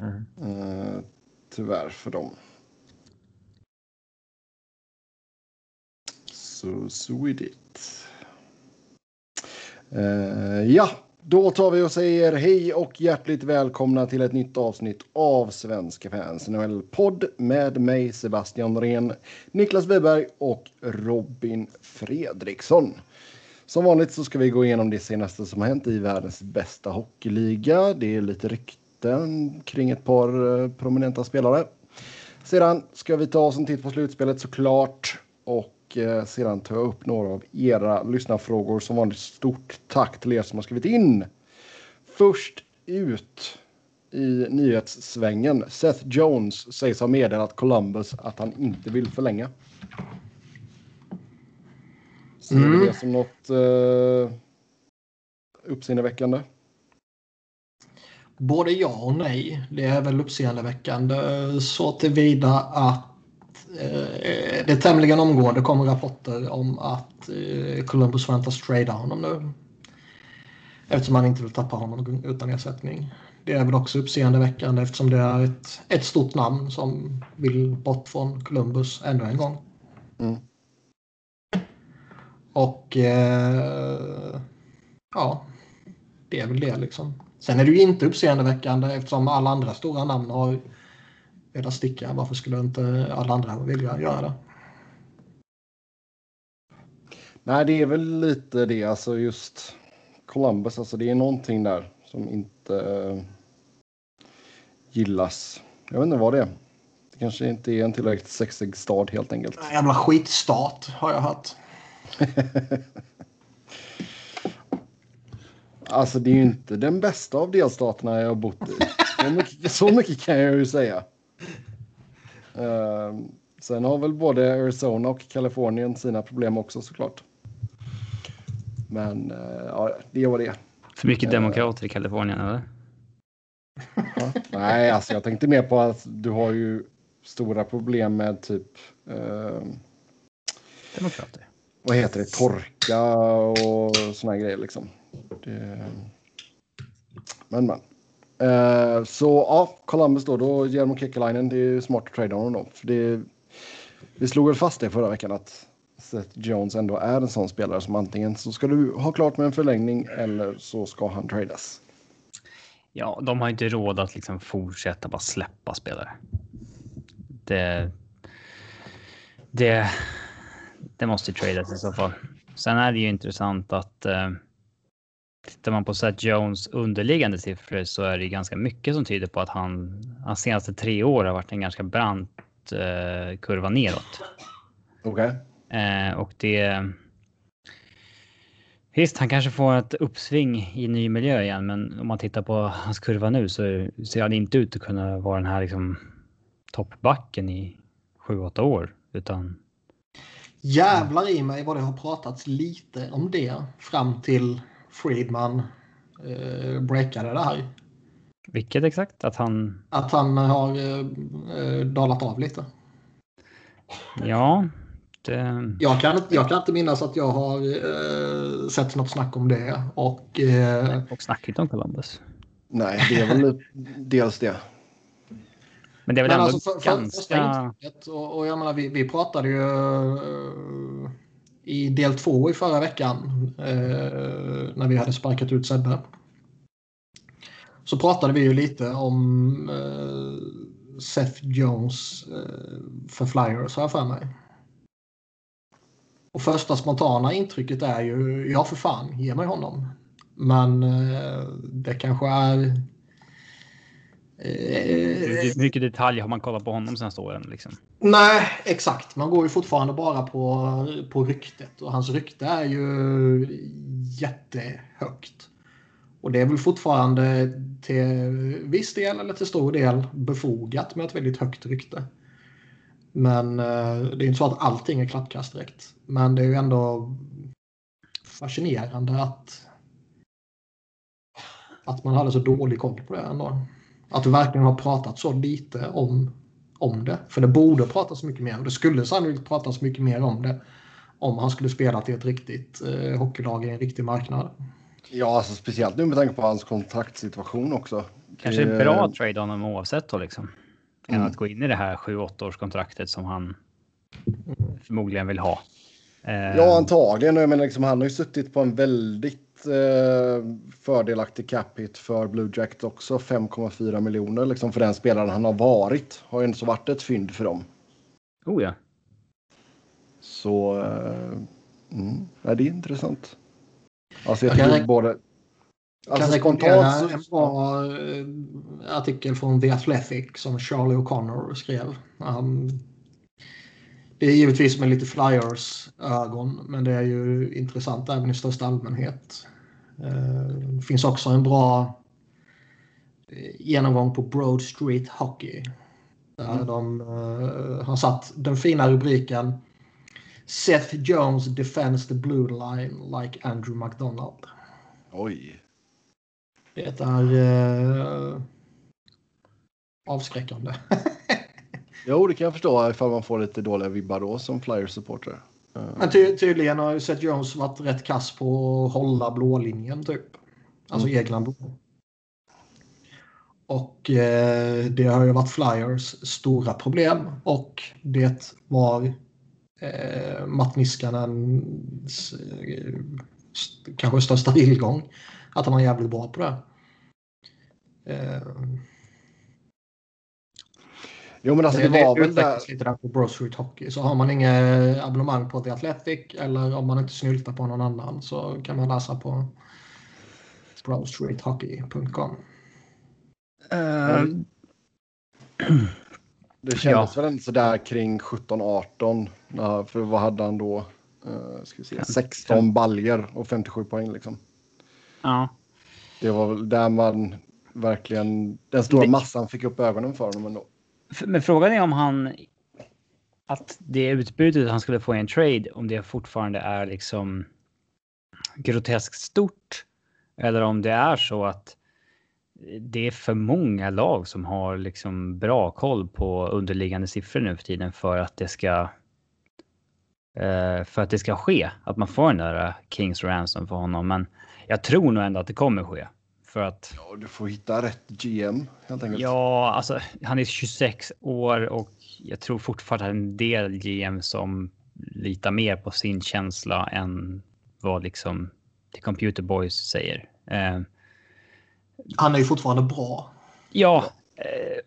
Mm. Eh, tyvärr för dem. Så so is it. Uh, ja, då tar vi och säger hej och hjärtligt välkomna till ett nytt avsnitt av Svenska fans NHL-podd med mig Sebastian Norén, Niklas Wiberg och Robin Fredriksson. Som vanligt så ska vi gå igenom det senaste som har hänt i världens bästa hockeyliga. Det är lite rykten kring ett par eh, prominenta spelare. Sedan ska vi ta oss en titt på slutspelet såklart och eh, sedan ta upp några av era lyssnarfrågor. Som vanligt stort tack till er som har skrivit in. Först ut i nyhetssvängen. Seth Jones sägs ha meddelat Columbus att han inte vill förlänga. Ser mm. du det som något uh, uppseendeväckande? Både ja och nej. Det är väl uppseendeväckande så tillvida att eh, det tämligen omgående kommer rapporter om att eh, Columbus väntas trada honom nu. Eftersom man inte vill tappa honom utan ersättning. Det är väl också uppseendeväckande eftersom det är ett, ett stort namn som vill bort från Columbus ännu en gång. Mm. Och eh, ja, det är väl det liksom. Sen är det ju inte uppseendeväckande eftersom alla andra stora namn har velat sticka. Varför skulle inte alla andra vilja göra det? Nej, det är väl lite det. Alltså just Columbus, alltså det är någonting där som inte uh, gillas. Jag vet inte vad det är. Det kanske inte är en tillräckligt sexig stad helt enkelt. En jävla skitstat har jag hört. alltså det är ju inte den bästa av delstaterna jag har bott i. Så mycket, så mycket kan jag ju säga. Uh, sen har väl både Arizona och Kalifornien sina problem också såklart. Men uh, ja, det var det. För mycket uh, demokrater i Kalifornien eller? ja, nej, alltså jag tänkte mer på att du har ju stora problem med typ... Ehm, demokrater vad heter det, torka och såna grejer liksom. Det... Men men. Uh, så ja, Columbus då, då Jarmo Kekkelainen, det är smart att trada honom då. För det, vi slog väl fast det förra veckan att Seth Jones ändå är en sån spelare som antingen så ska du ha klart med en förlängning eller så ska han tradas. Ja, de har inte råd att liksom fortsätta bara släppa spelare. Det. Det det måste tradas i så fall. Sen är det ju intressant att uh, tittar man på Seth Jones underliggande siffror så är det ganska mycket som tyder på att han hans senaste tre år har varit en ganska brant eh, kurva neråt. Okej. Okay. Eh, och det. Visst, han kanske får ett uppsving i ny miljö igen, men om man tittar på hans kurva nu så ser han inte ut att kunna vara den här liksom toppbacken i sju, åtta år, utan Jävlar i mig vad det har pratats lite om det fram till Friedman eh, breakade det här. Vilket exakt? Att han... Att han har eh, eh dalat av lite. Ja. Det... Jag, kan, jag kan inte minnas att jag har eh, sett något snack om det. Och, eh... och snacket om Columbus. Nej, det är väl dels det. Men det är väl Men ändå alltså för, ganska... För och, och jag menar, vi, vi pratade ju uh, i del två i förra veckan eh, när vi hade sparkat ut Sebbe. Så pratade vi ju lite om eh, Seth Jones eh, för Flyers har jag för mig. Och första spontana intrycket är ju, ja för fan, ge mig honom. Men eh, det kanske är hur mycket detalj har man kollat på honom senaste åren? Liksom? Nej, exakt. Man går ju fortfarande bara på, på ryktet. Och hans rykte är ju jättehögt. Och det är väl fortfarande till viss del eller till stor del befogat med ett väldigt högt rykte. Men eh, det är inte så att allting är klappkast direkt. Men det är ju ändå fascinerande att att man hade så dålig koll på det ändå. Att du verkligen har pratat så lite om, om det. För det borde pratas mycket mer. Och det skulle sannolikt pratas mycket mer om det. Om han skulle spela till ett riktigt eh, hockeylag i en riktig marknad. Ja, alltså speciellt nu med tanke på hans kontraktsituation också. Kanske Det- är bra att trade honom oavsett då liksom. Än Mm. att gå in i det här 7-8 års kontraktet som han förmodligen vill ha. Eh, Ja, antagligen. Jag menar, liksom, han har ju suttit på en väldigt eh, fördelaktig cap hit för Blue Jacket också. 5,4 miljoner liksom, för den spelaren han har varit. Har ju inte så varit ett fynd för dem. Oh ja. Så eh, mm, ja, det är intressant. Alltså jag Jag kan både... Alltså kan spontant en bra eh, artikel från The Athletic som Charlie O'Connor skrev. Han, det är givetvis med lite flyers ögon men det är ju intressant även i största allmänhet. Eh, Det finns också en bra eh, genomgång på Broad Street Hockey. Där Mm. de eh, har satt den fina rubriken Seth Jones defends the blue line like Andrew McDonald. Oj. Det är eh, avskräckande. Jo, det kan jag förstå ifall man får lite dåliga vibbar då som Flyers-supporter. Eh, Men ty tydligen har ju Seth Jones varit rätt kass på att hålla blålinjen typ. Alltså Mm. egna blå. Och eh, det har ju varit Flyers stora problem och det var eh, Matt Niskanens eh, st- kanske största tillgång. Att han var jävligt bra på det. Eh, Jo, men alltså det, det var väl där... lite där på Broad Street Hockey. Så har man inget abonnemang på The Athletic eller om man inte snyltar på någon annan så kan man läsa på broadstreethockey.com. Eh, Det kändes Ja. väl ändå sådär kring 17-18. Ja, för vad hade han då? Uh, ska vi se, 16 baljer och 57 poäng liksom. ja. Det var väl där man verkligen, den stora Det- massan fick upp ögonen för honom ändå. Men frågan är om han... Att det utbudet han skulle få i en trade, om det fortfarande är liksom groteskt stort. Eller om det är så att det är för många lag som har liksom bra koll på underliggande siffror nu för tiden för att det ska eh, för att det ska ske. Att man får den där Kings ransom för honom. Men jag tror nog ändå att det kommer ske. För att Ja, du får hitta rätt GM helt enkelt. Ja, alltså han är 26 år och jag tror fortfarande att en del GM som litar mer på sin känsla än vad liksom The Computer Boys säger. Eh, Han är ju fortfarande bra. ja. Eh,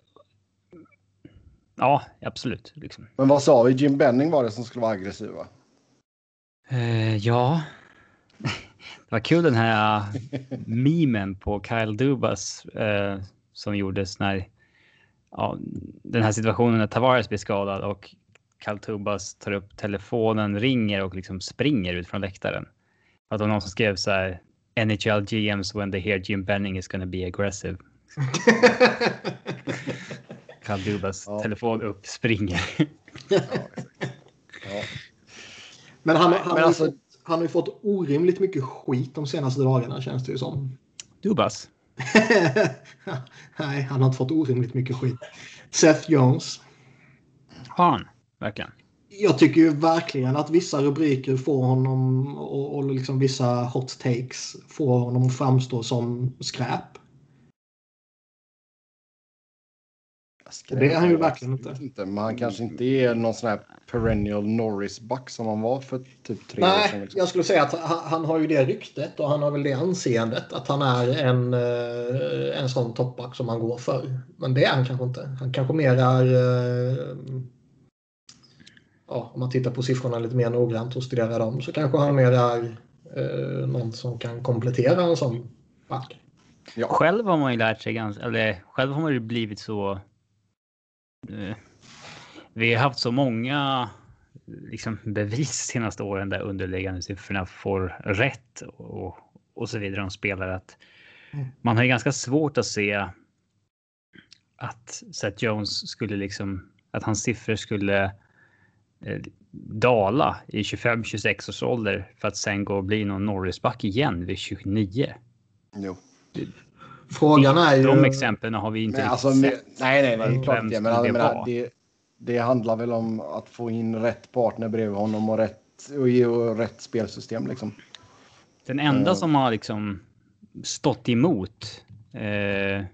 ja, absolut. Liksom. Men vad sa vi? Jim Benning var det som skulle vara aggressiv va? Eh, ja. Var kul den här memen på Kyle Dubas eh, som gjordes när ja, den här situationen när Tavares blir skadad och Kyle Dubas tar upp telefonen, ringer och liksom springer ut från läktaren. Att det var någon som skrev så här NHL GMs when they hear Jim Benning is gonna be aggressive. Kyle Dubas Ja. telefon upp, springer. Ja. Men han, han, Men alltså- han har ju fått orimligt mycket skit de senaste dagarna känns det ju som. Dubas? Nej, han har inte fått orimligt mycket skit. Seth Jones. Har han? Verkligen? Jag tycker ju verkligen att vissa rubriker får honom och, och liksom vissa hot takes får honom att framstå som skräp. Det är han ju verkligen inte. Inte. Men han kanske inte är någon sån här perennial Norris-back som han var för typ tre år sedan. Nej, Liksom. jag skulle säga att han, han har ju det ryktet och han har väl det anseendet att han är en, eh, en sån toppback som han går för. Men det är han kanske inte. Han kanske mer är... eh, Ja, om man tittar på siffrorna lite mer noggrant och studerar dem så kanske han mer är eh, någon som kan komplettera en sån back. Ja. Själv har man ju lärt sig ganska, eller själv har man ju blivit så. Eh, vi har haft så många liksom bevis senaste åren där underliggande siffrorna får rätt och, och så vidare om spelare att Mm. man har ju ganska svårt att se att Seth Jones skulle liksom att hans siffror skulle eh, dala i 25-26 års ålder för att sen gå och bli någon Norrisback igen vid 29. Jo. Frågan är ju... De exemplen har vi inte Men riktigt alltså, sett. nej, nej, Vem klart inte. Men jag det menar, det, det handlar väl om att få in rätt partner bredvid honom och rätt, och, ge- och rätt spelsystem. Liksom. Den enda Mm. som har liksom stått emot eh,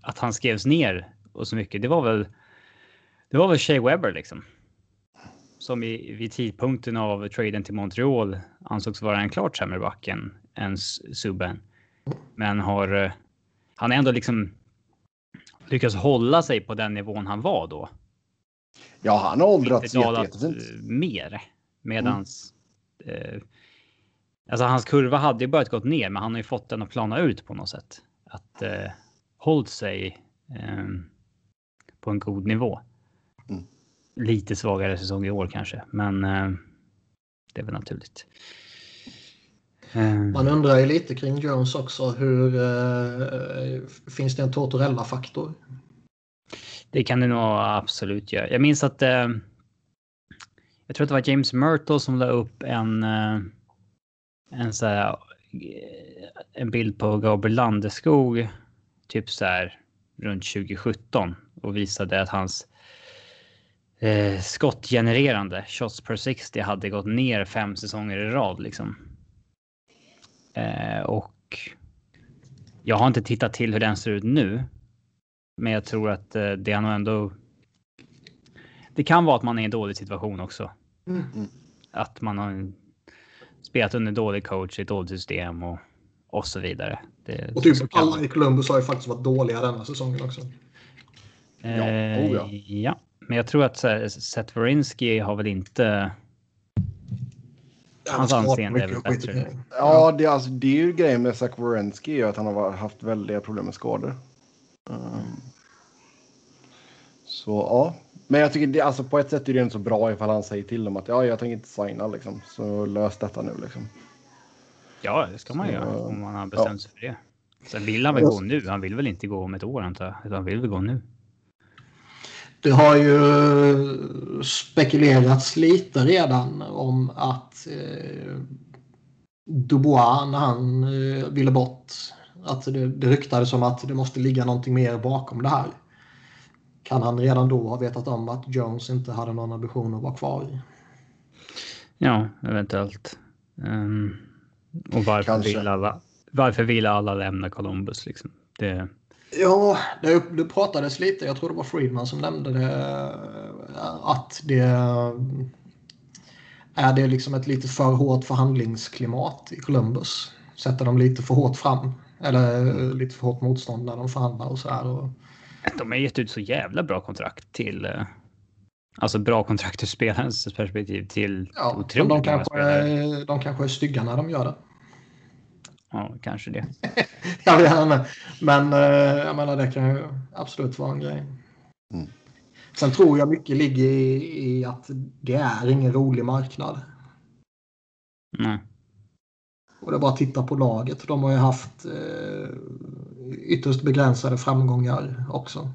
att han skrevs ner och så mycket, det var väl. Det var väl Shea Webber liksom. Som i, vid tidpunkten av traden till Montreal ansågs vara en klart sämre back än, än Subban. Men har eh, han ändå liksom lyckats hålla sig på den nivån han var då. Ja, han har åldrats jättefint. eh, mer medans. Eh, alltså hans kurva hade ju börjat gått ner, men han har ju fått den att plana ut på något sätt. Att eh, hållt sig eh, på en god nivå. Mm. Lite svagare säsong i år kanske, men eh, det är väl naturligt. Eh, Man undrar ju lite kring Jones också. Hur, eh, finns det en Tortorella-faktor? Det kan det nog absolut göra. Jag minns att eh, jag tror att det var James Myrtle som la upp en eh, en så här eh, en bild på Gabriel Landeskog typ så här runt 2017 och visade att hans eh, skottgenererande shots per 60 hade gått ner fem säsonger i rad liksom. Eh, och jag har inte tittat till hur den ser ut nu. Men jag tror att eh, det är nog ändå. Det kan vara att man är i en dålig situation också. Mm. Att man har spelat under dålig coach i ett dåligt system och, och så vidare. Det, Och typ så kan alla i Columbus har ju faktiskt varit dåliga denna säsongen också. Ja, Eh, oh ja. ja, men jag tror att här, Seth Warinsky har väl inte. Hans anseende är väl bättre. Ja, det, är alltså, det är ju grejen med Zach Wierenski, att han har haft väldiga problem med skador. Um, så ja, men jag tycker det, alltså på ett sätt är det inte så bra ifall han säger till dem att ja, jag tänker inte signa liksom. Så lös detta nu liksom. Ja, det ska man Så, göra om man har bestämt sig för det. Sen vill han väl gå nu. Han vill väl inte gå om ett år antar jag. Han vill väl gå nu. Det har ju spekulerats lite redan om att eh, Dubois när han eh, ville bort. Att det, det ryktades om att det måste ligga någonting mer bakom det här. Kan han redan då ha vetat om att Jones inte hade någon ambition att vara kvar? Ja, eventuellt. Ehm, och varför Kanske. vill alla? Varför vill alla lämna Columbus liksom? Det, Ja, det, det pratades lite, jag tror det var Friedman som nämnde det, att det är det liksom ett lite för hårt förhandlingsklimat i Columbus. Sätter de lite för hårt fram, eller lite för hårt motstånd när de förhandlar och så här. Och, de har gett ut så jävla bra kontrakt till. eh, Alltså bra kontrakt ur spelarens perspektiv till ja, otroligt de kanske, är, de kanske är stygga när de gör det. Ja, kanske det. Jag vet inte. Men eh, jag menar det kan ju absolut vara en grej. Mm. Sen tror jag mycket ligger i, i att det är ingen rolig marknad. Nej. Och det är bara att titta på laget. De har ju haft eh, ytterst begränsade framgångar också.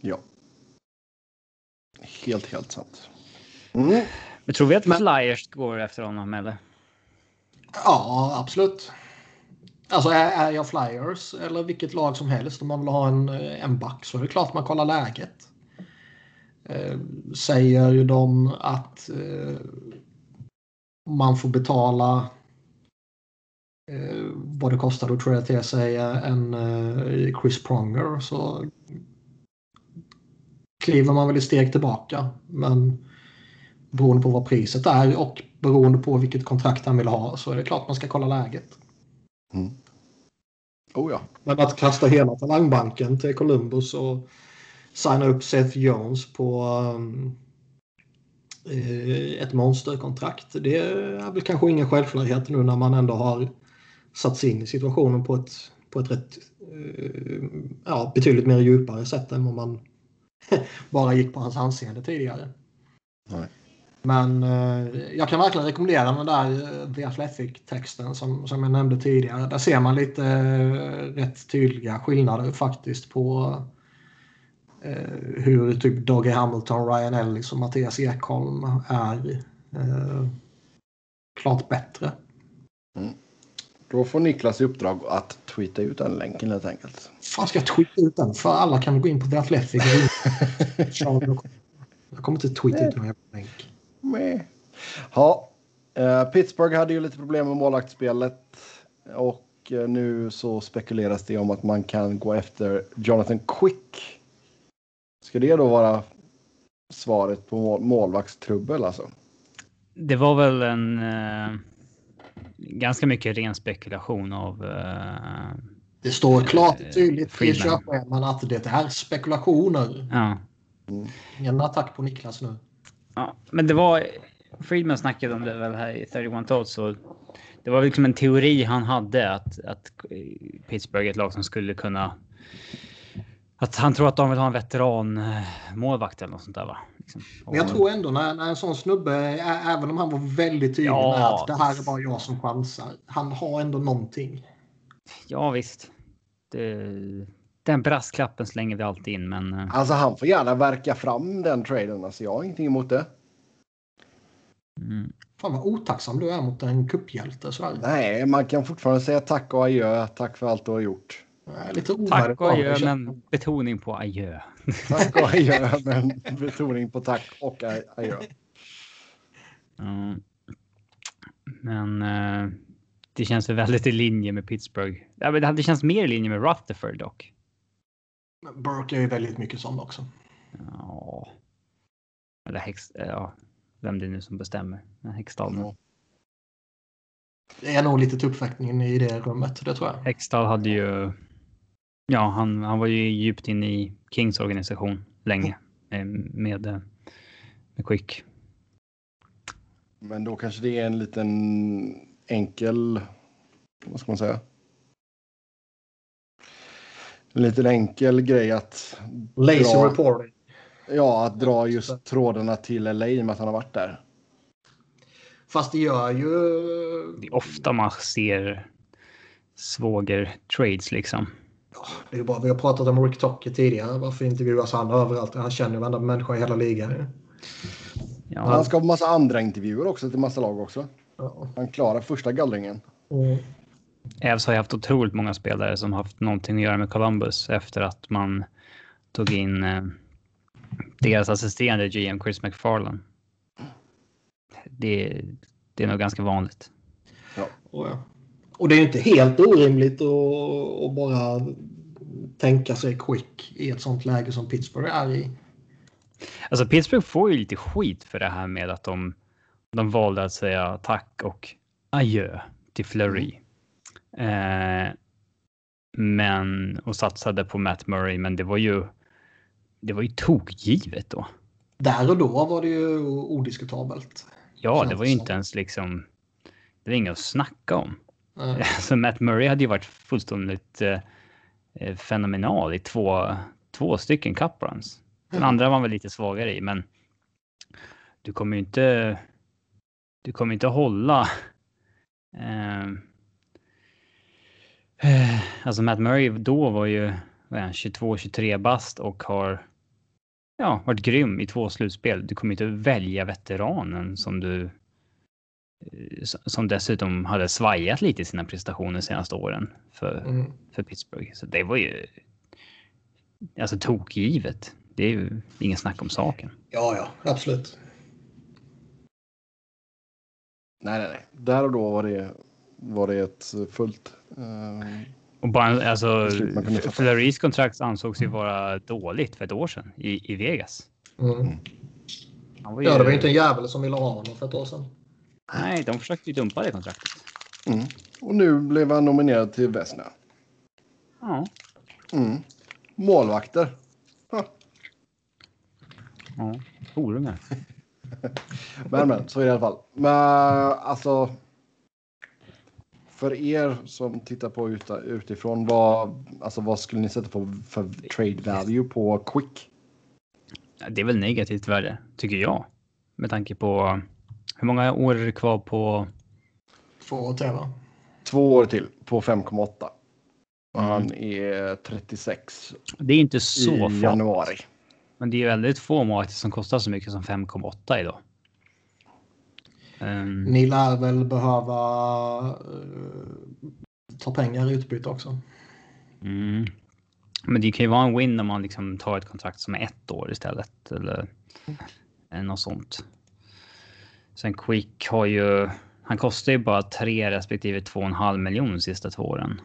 Ja. Helt, helt sant. Mm. Men tror vi att Men- Flyers går efter honom eller? Ja, absolut. Alltså är, är jag Flyers eller vilket lag som helst om man vill ha en, en back så är det klart man kollar läget. Eh, säger ju de att eh, man får betala eh, vad det kostar att trada till sig en eh, Chris Pronger så kliver man väl ett steg tillbaka. Men beroende på vad priset är och beroende på vilket kontrakt han vill ha så är det klart man ska kolla läget. Mm. Oh ja. Men att kasta hela talangbanken till Columbus och signa upp Seth Jones på um, eh, ett monsterkontrakt. Det är väl kanske ingen självklarhet nu när man ändå har satt sig in i situationen på ett, på ett rätt, eh, ja, betydligt mer djupare sätt än vad man bara gick på hans anseende tidigare. Nej. Men eh, jag kan verkligen rekommendera den där eh, The Athletic-texten som, som jag nämnde tidigare. Där ser man lite eh, rätt tydliga skillnader faktiskt på eh, hur typ Doggy Hamilton, Ryan Ellis och Mattias Ekholm är eh, klart bättre. Då får Niklas i uppdrag att tweeta ut den länken helt enkelt. Fan ska jag tweeta ut den? För alla kan gå in på The Athletic. jag kommer inte tweeta ut någon jävla länk. Meh. Ja, eh, Pittsburgh hade ju lite problem med målvaktsspelet. Och eh, nu så spekuleras det om att man kan gå efter Jonathan Quick. Ska det då vara svaret på mål målvaktstrubbel alltså? Det var väl en eh, ganska mycket ren spekulation av. Eh, Det står klart och tydligt i körscheman att det är spekulationer. ja. Ingen attack på Niklas nu. Ja, men det var Friedman snackade om det väl här i 31 Thoughts så det var liksom en teori han hade att att Pittsburgh är ett lag som skulle kunna. Att han tror att de vill ha en veteran eh, målvakt eller något sånt där va? Liksom. Men jag Och- tror ändå när, när en sån snubbe, även om han var väldigt tydlig Ja. med att det här är bara jag som chansar. Han har ändå någonting. Ja visst. Det, den brasklappen slänger vi alltid in men. eh, Alltså han får gärna verka fram den traden. Alltså jag har ingenting emot det. Mm. Fan vad otacksam du är mot en kupphjälte. sådär. Nej, man kan fortfarande säga tack och adjö. Tack för allt du har gjort. Lite Tack och adjö men betoning på adjö. Tack och adjö, men betoning på tack och adjö. Mm. Men eh, det känns väl väldigt i linje med Pittsburgh. Ja, men det hade känts mer i linje med Rutherford dock. Burke är ju väldigt mycket sån också. Ja. Eller Hex, ja, vem det är nu som bestämmer. Hextall. Ja. Det är nog lite tuppfäktning i det rummet, det tror jag. Hextall hade ju. Ja, han, han var ju djupt inne i Kings organisation länge eh, med, eh, med Quick. Men då kanske det är en liten enkel, vad ska man säga? En liten enkel grej att, Lazy Bra. reporting. ja, att dra just trådarna till LA i och med att han har varit där. Fast det gör ju... Det är ofta man ser svåger trades liksom. Det är ju bara, vi har pratat om Rick Tocchet tidigare. Varför intervjuas han överallt? Han känner ju varenda människa i hela ligan. Ja, Han ska ha massa andra intervjuer också till massa lag också. Ja. Han klarar första gallringen. Mm. Evs har ju haft otroligt många spelare som haft någonting att göra med Columbus efter att man tog in eh, deras assisterande GM Chris McFarland. Det, det är nog ganska vanligt. Och, ja. och det är ju inte helt orimligt att, att bara tänka sig quick i ett sånt läge som Pittsburgh är i. Alltså Pittsburgh får ju lite skit för det här med att de, de valde att säga tack och adjö till Fleury. Eh, men och satsade på Matt Murray, men det var ju. Det var ju tokgivet då. Där och då var det ju odiskutabelt. Ja, det var ju inte ens liksom. Det var inget att snacka om. Eh, Alltså Matt Murray hade ju varit fullständigt eh, eh, fenomenal i två, två stycken cup runs. Den Mm. andra var väl lite svagare i, men du kommer ju inte. Du kommer inte hålla. Eh, alltså Matt Murray då var ju vad är han, 22-23 bast och har ja, varit grym i två slutspel. Du kommer inte välja veteranen som du eh, som dessutom hade svajat lite i sina prestationer de senaste åren för, Mm. för Pittsburgh. Så det var ju alltså tokgivet. Det är ju ingen snack om saken. Ja, ja, absolut. Nej, nej, nej. Där och då var det, var det ett fullt... eh, Och bara alltså. Fleurys kontrakt ansågs ju vara dåligt för ett år sedan i, i Vegas. Mm. Han var ju, Ja, det var ju inte en jävel som ville ha honom för ett år sedan. Nej, de försökte ju dumpa det kontraktet. mm. Och nu blev han nominerad till Vesna. Ja, Mm. Målvakter. Ha. ja. horungar. Men, men, så är det i alla fall. Men alltså. För er som tittar på ut, utifrån, vad, alltså, vad skulle ni sätta på för trade value på Quick? Ja, Det är väl negativt värde, tycker jag. Med tanke på hur många år är det kvar på... Två år till, va? Två år till på 5,8. Och Mm. Han är 36 Det är inte så i farligt. januari. Men det är väldigt få målvakter som kostar så mycket som 5,8 idag. Um, Ni lär väl behöva eh, ta pengar i utbyte också. mm. Men det kan ju vara en win om man liksom tar ett kontrakt som är ett år istället. Eller, eller något sånt. Sen Quick har ju, Han kostar ju bara 3 respektive 2,5 miljoner de sista två åren.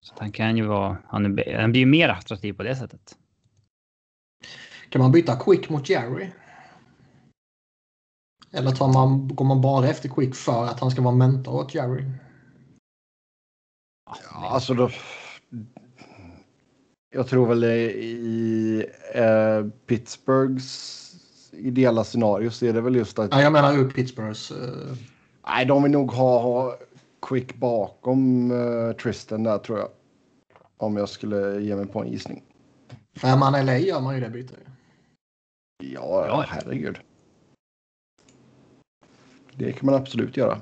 Så han kan ju vara... Han, är, han blir ju mer attraktiv på det sättet. Kan man byta Quick mot Jerry? Eller tar man, går man bara efter Quick för att han ska vara mentor åt Jerry? Ja, alltså då... Jag tror väl i eh, Pittsburghs ideella scenario så är det väl just att... Ja, jag menar ur Pittsburghs. Eh... Nej, de vill nog ha, ha Quick bakom eh, Tristan där tror jag. Om jag skulle ge mig på en gissning. Är man LA gör man ju det bytet. Ja, ja, herregud. Det kan man absolut göra.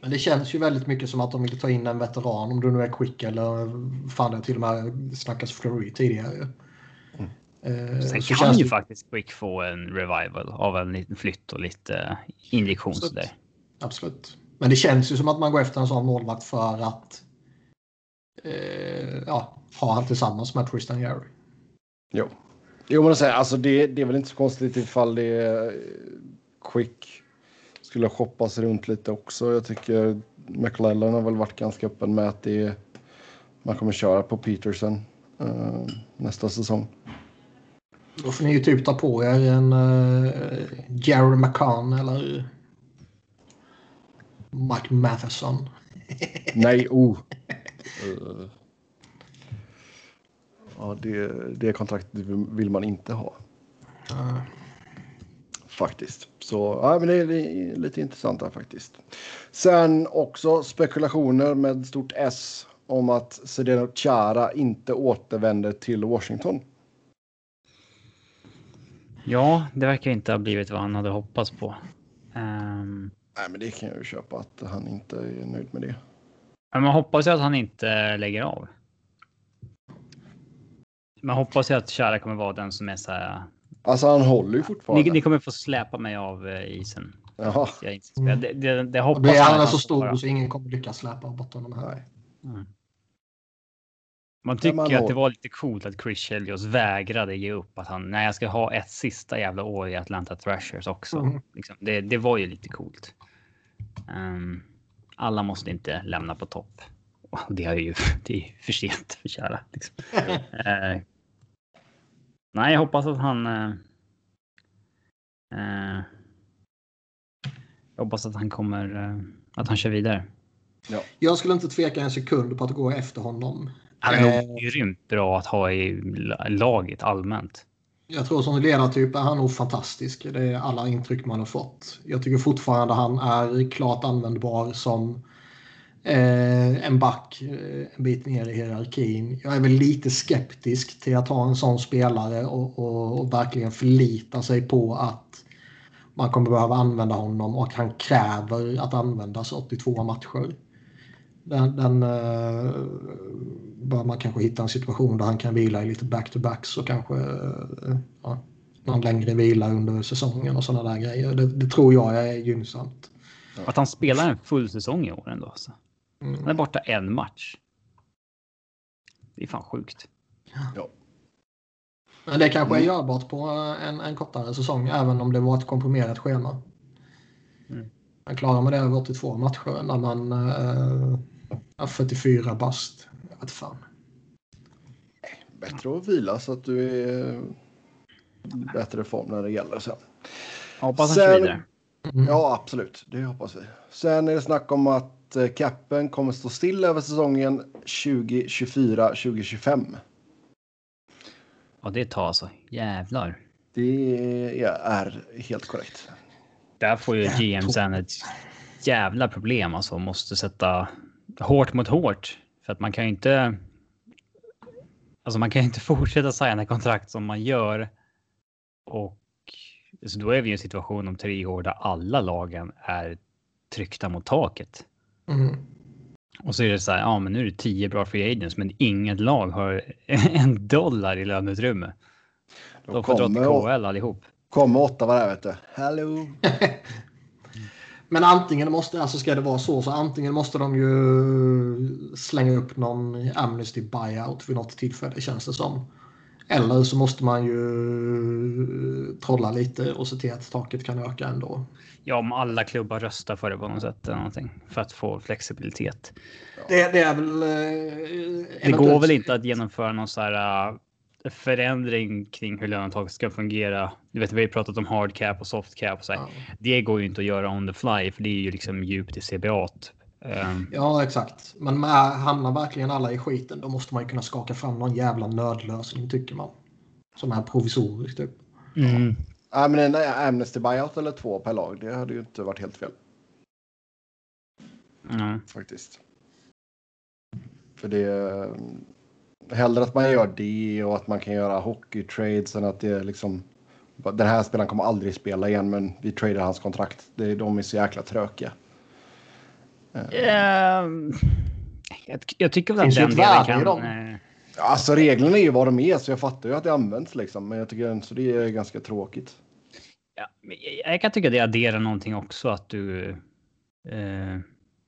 Men det känns ju väldigt mycket som att de vill ta in en veteran, om du nu är Quick eller fan det till och med snackas Flurry tidigare. Mm. Eh, Sen kan ju det... faktiskt Quick få en revival av en liten flytt och lite injektion. Absolut. Absolut. Men det känns ju som att man går efter en sån målvakt för att eh, ja, ha han tillsammans med Tristan Jerry. Jo. Jo, men säga, alltså det, det är väl inte så konstigt ifall det är Quick skulle shoppas runt lite också. Jag tycker McLellan har väl varit ganska öppen med att det är, man kommer köra på Peterson uh, nästa säsong. Då får ni ju typ ta på er en uh, Jerry McCann eller Mike Matheson. Nej, oh. Uh. Ja, det, det kontraktet vill man inte ha. Uh. Faktiskt. Så ja, men det är lite intressant här faktiskt. Sen också spekulationer med stort S om att Sedeno Chara inte återvänder till Washington. Ja, det verkar inte ha blivit vad han hade hoppats på. Um... Nej, men det kan jag ju köpa att han inte är nöjd med det. Men man hoppas ju att han inte lägger av. Man hoppas ju att Chara kommer vara den som är så här Alltså han håller ju fortfarande. Ni, ni kommer få släpa mig av uh, isen. Jaha. Jag mm. det, det, det hoppas det är han så stor bara. så ingen kommer lyckas släpa bort honom här. Mm. Man tycker man att det var lite coolt att Chris Chelios vägrade ge upp. Att han, nej, jag ska ha ett sista jävla år i Atlanta Thrashers också. Mm. Liksom, det, det, var ju lite coolt. Um, alla måste inte lämna på topp. Det är ju det är för sent för kära. Liksom. uh, Nej, jag hoppas att han. Eh, eh, jag hoppas att han kommer. Eh, att han kör vidare. Ja. Jag skulle inte tveka en sekund på att gå efter honom. Han är nog grymt bra att ha i laget allmänt. Jag tror som ledartyp är han nog fantastisk. Det är alla intryck man har fått. Jag tycker fortfarande han är klart användbar som eh, en back eh, en bit ner i hierarkin. Jag är väl lite skeptisk till att ha en sån spelare och, och, och verkligen förlita sig på att man kommer behöva använda honom och han kräver att användas 82 matcher. Den, den eh, bör man kanske hitta en situation där han kan vila i lite back-to-backs och kanske eh, ja, någon längre vila under säsongen och sådana där grejer. Det, det, tror jag är gynnsamt. Att han spelar en full säsong i år ändå. Alltså. Mm. Han är borta en match. Det är fan sjukt. Ja. Men det kanske är mm. görbart på en, en kortare säsong, även om det var ett komprimerat schema. Mm. Man klarar man det över 82 matcher när man äh, är 44 bast. Jag vet fan. Bättre att vila så att du är bättre form när det gäller sen. hoppas han kör vidare. Mm. Ja, absolut. Det hoppas vi. Sen är det snack om att att capen kommer stå still över säsongen 2024-2025. Ja, det tar alltså. Jävlar. Det är helt korrekt. Där får ju GM sen ett jävla problem alltså. Måste sätta hårt mot hårt. För att man kan ju inte. Alltså man kan inte fortsätta signa kontrakt som man gör. Och så då är vi i en situation om tre år där alla lagen är tryckta mot taket. Mm. Och så är det så här, ja men nu är det tio bra free agents men inget lag har en dollar i löneutrymme. De, De får dra till KL allihop. Kommer åtta var det vet du. Hallå! men antingen måste, alltså ska det vara så, så antingen måste de ju slänga upp någon Amnesty buyout vid något tillfälle känns det som. Eller så måste man ju trolla lite och se till att taket kan öka ändå. Ja, om alla klubbar röstar för det på något sätt eller någonting för att få flexibilitet. Det, det är väl... Eh, det går väl inte att genomföra någon så här uh, förändring kring hur lönetaket ska fungera. Du vet, vi har ju pratat om hard cap och soft cap och så ja. Det går ju inte att göra on the fly för det är ju liksom djupt i CBA. Um... Ja, exakt. Men med, hamnar verkligen alla i skiten, då måste man ju kunna skaka fram någon jävla nödlösning tycker man. Som är provisorisk typ. Mm. Ja, men en Amnesty buyout eller två per lag, det hade ju inte varit helt fel. Mm. Faktiskt. För det... Hellre att man gör det och att man kan göra hockeytrades än att det är liksom... Den här spelaren kommer aldrig spela igen, men vi tradar hans kontrakt. Det, de är så jäkla trökiga. Uh, jag, jag tycker väl att den delen kan... Uh... Alltså reglerna är ju vad de är, så jag fattar ju att det används liksom. Men jag tycker ändå det är ganska tråkigt. Ja, jag kan tycka det adderar någonting också att du eh,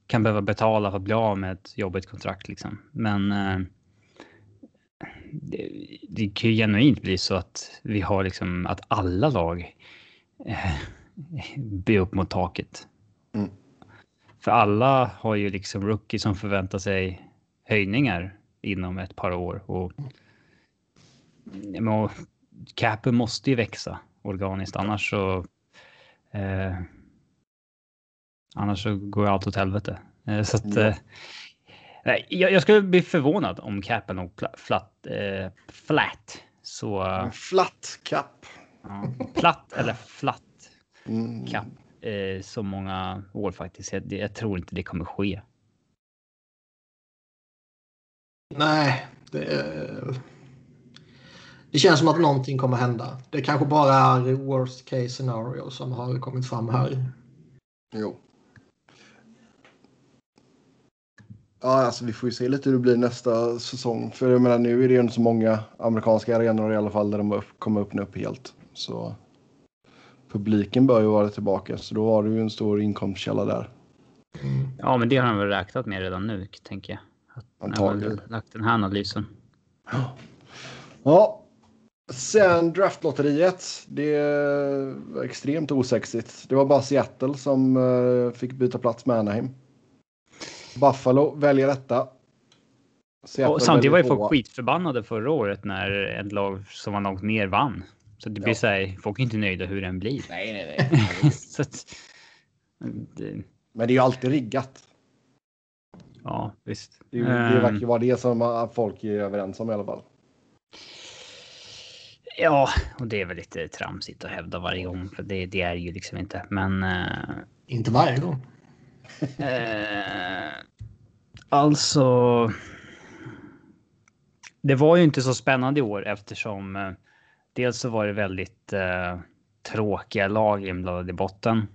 kan behöva betala för att bli av med ett jobbigt kontrakt liksom. Men eh, det, det, kan ju genuint bli så att vi har liksom att alla lag eh, blir upp mot taket. Mm. För alla har ju liksom rookie som förväntar sig höjningar inom ett par år och, och capen måste ju växa organiskt annars så eh, annars så går allt åt helvete. Eh, så att, eh, jag, jag, skulle bli förvånad om capen låg flat, eh, flat. Så, flat cap. Ja, platt eller flat mm. cap eh, så många år faktiskt. Jag, jag, tror inte det kommer ske. Nej, det, det känns som att någonting kommer hända. Det kanske bara är worst case scenario som har kommit fram här. Jo. Ja, alltså vi får ju se lite hur det blir nästa säsong. För jag menar, nu är det ju inte så många amerikanska arenor i alla fall där de kommer öppna upp helt. Så publiken bör ju vara tillbaka, så då har du ju en stor inkomstkälla där. Ja, men det har han väl räknat med redan nu, tänker jag. Antagligen. Lagt den här analysen. Ja. Sen draftlotteriet. Det var extremt osexigt. Det var bara Seattle som uh, fick byta plats med Anaheim. Buffalo väljer detta. Seattle och samtidigt var ju folk skitförbannade förra året när ett lag som var något mer vann. Så det blir ja. så här, folk är inte nöjda hur den blir. Nej, nej, nej. så att, det... Men det är ju alltid riggat. Ja, visst. Det, det verkar ju vara det som folk är överens om i alla fall. Ja, och det är väl lite tramsigt att hävda varje gång, för det, det är ju liksom inte. Men. Uh, inte varje gång. Uh, alltså. Det var ju inte så spännande i år eftersom uh, dels så var det väldigt tråkiga lag inblandade i botten.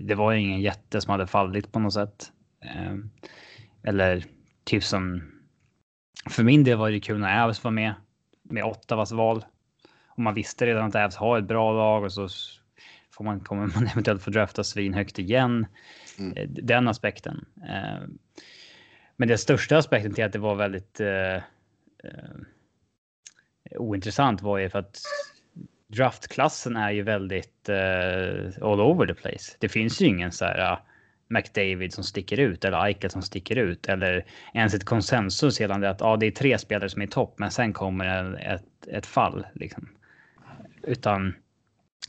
Det var ju ingen jätte som hade fallit på något sätt. eller typ som. För min del var det kul när Avs var med med Ottawas val. Och man visste redan att Avs har ett bra lag och så får man, kommer man eventuellt få drafta svinhögt igen. Mm. Eh, den aspekten. Eh, men den största aspekten till att det var väldigt eh, ointressant var ju för att draftklassen är ju väldigt all over the place. Det finns ju ingen så här McDavid som sticker ut eller Eichel som sticker ut eller ens ett konsensus gällande att ja, det är tre spelare som är topp, men sen kommer ett, ett fall liksom. Utan.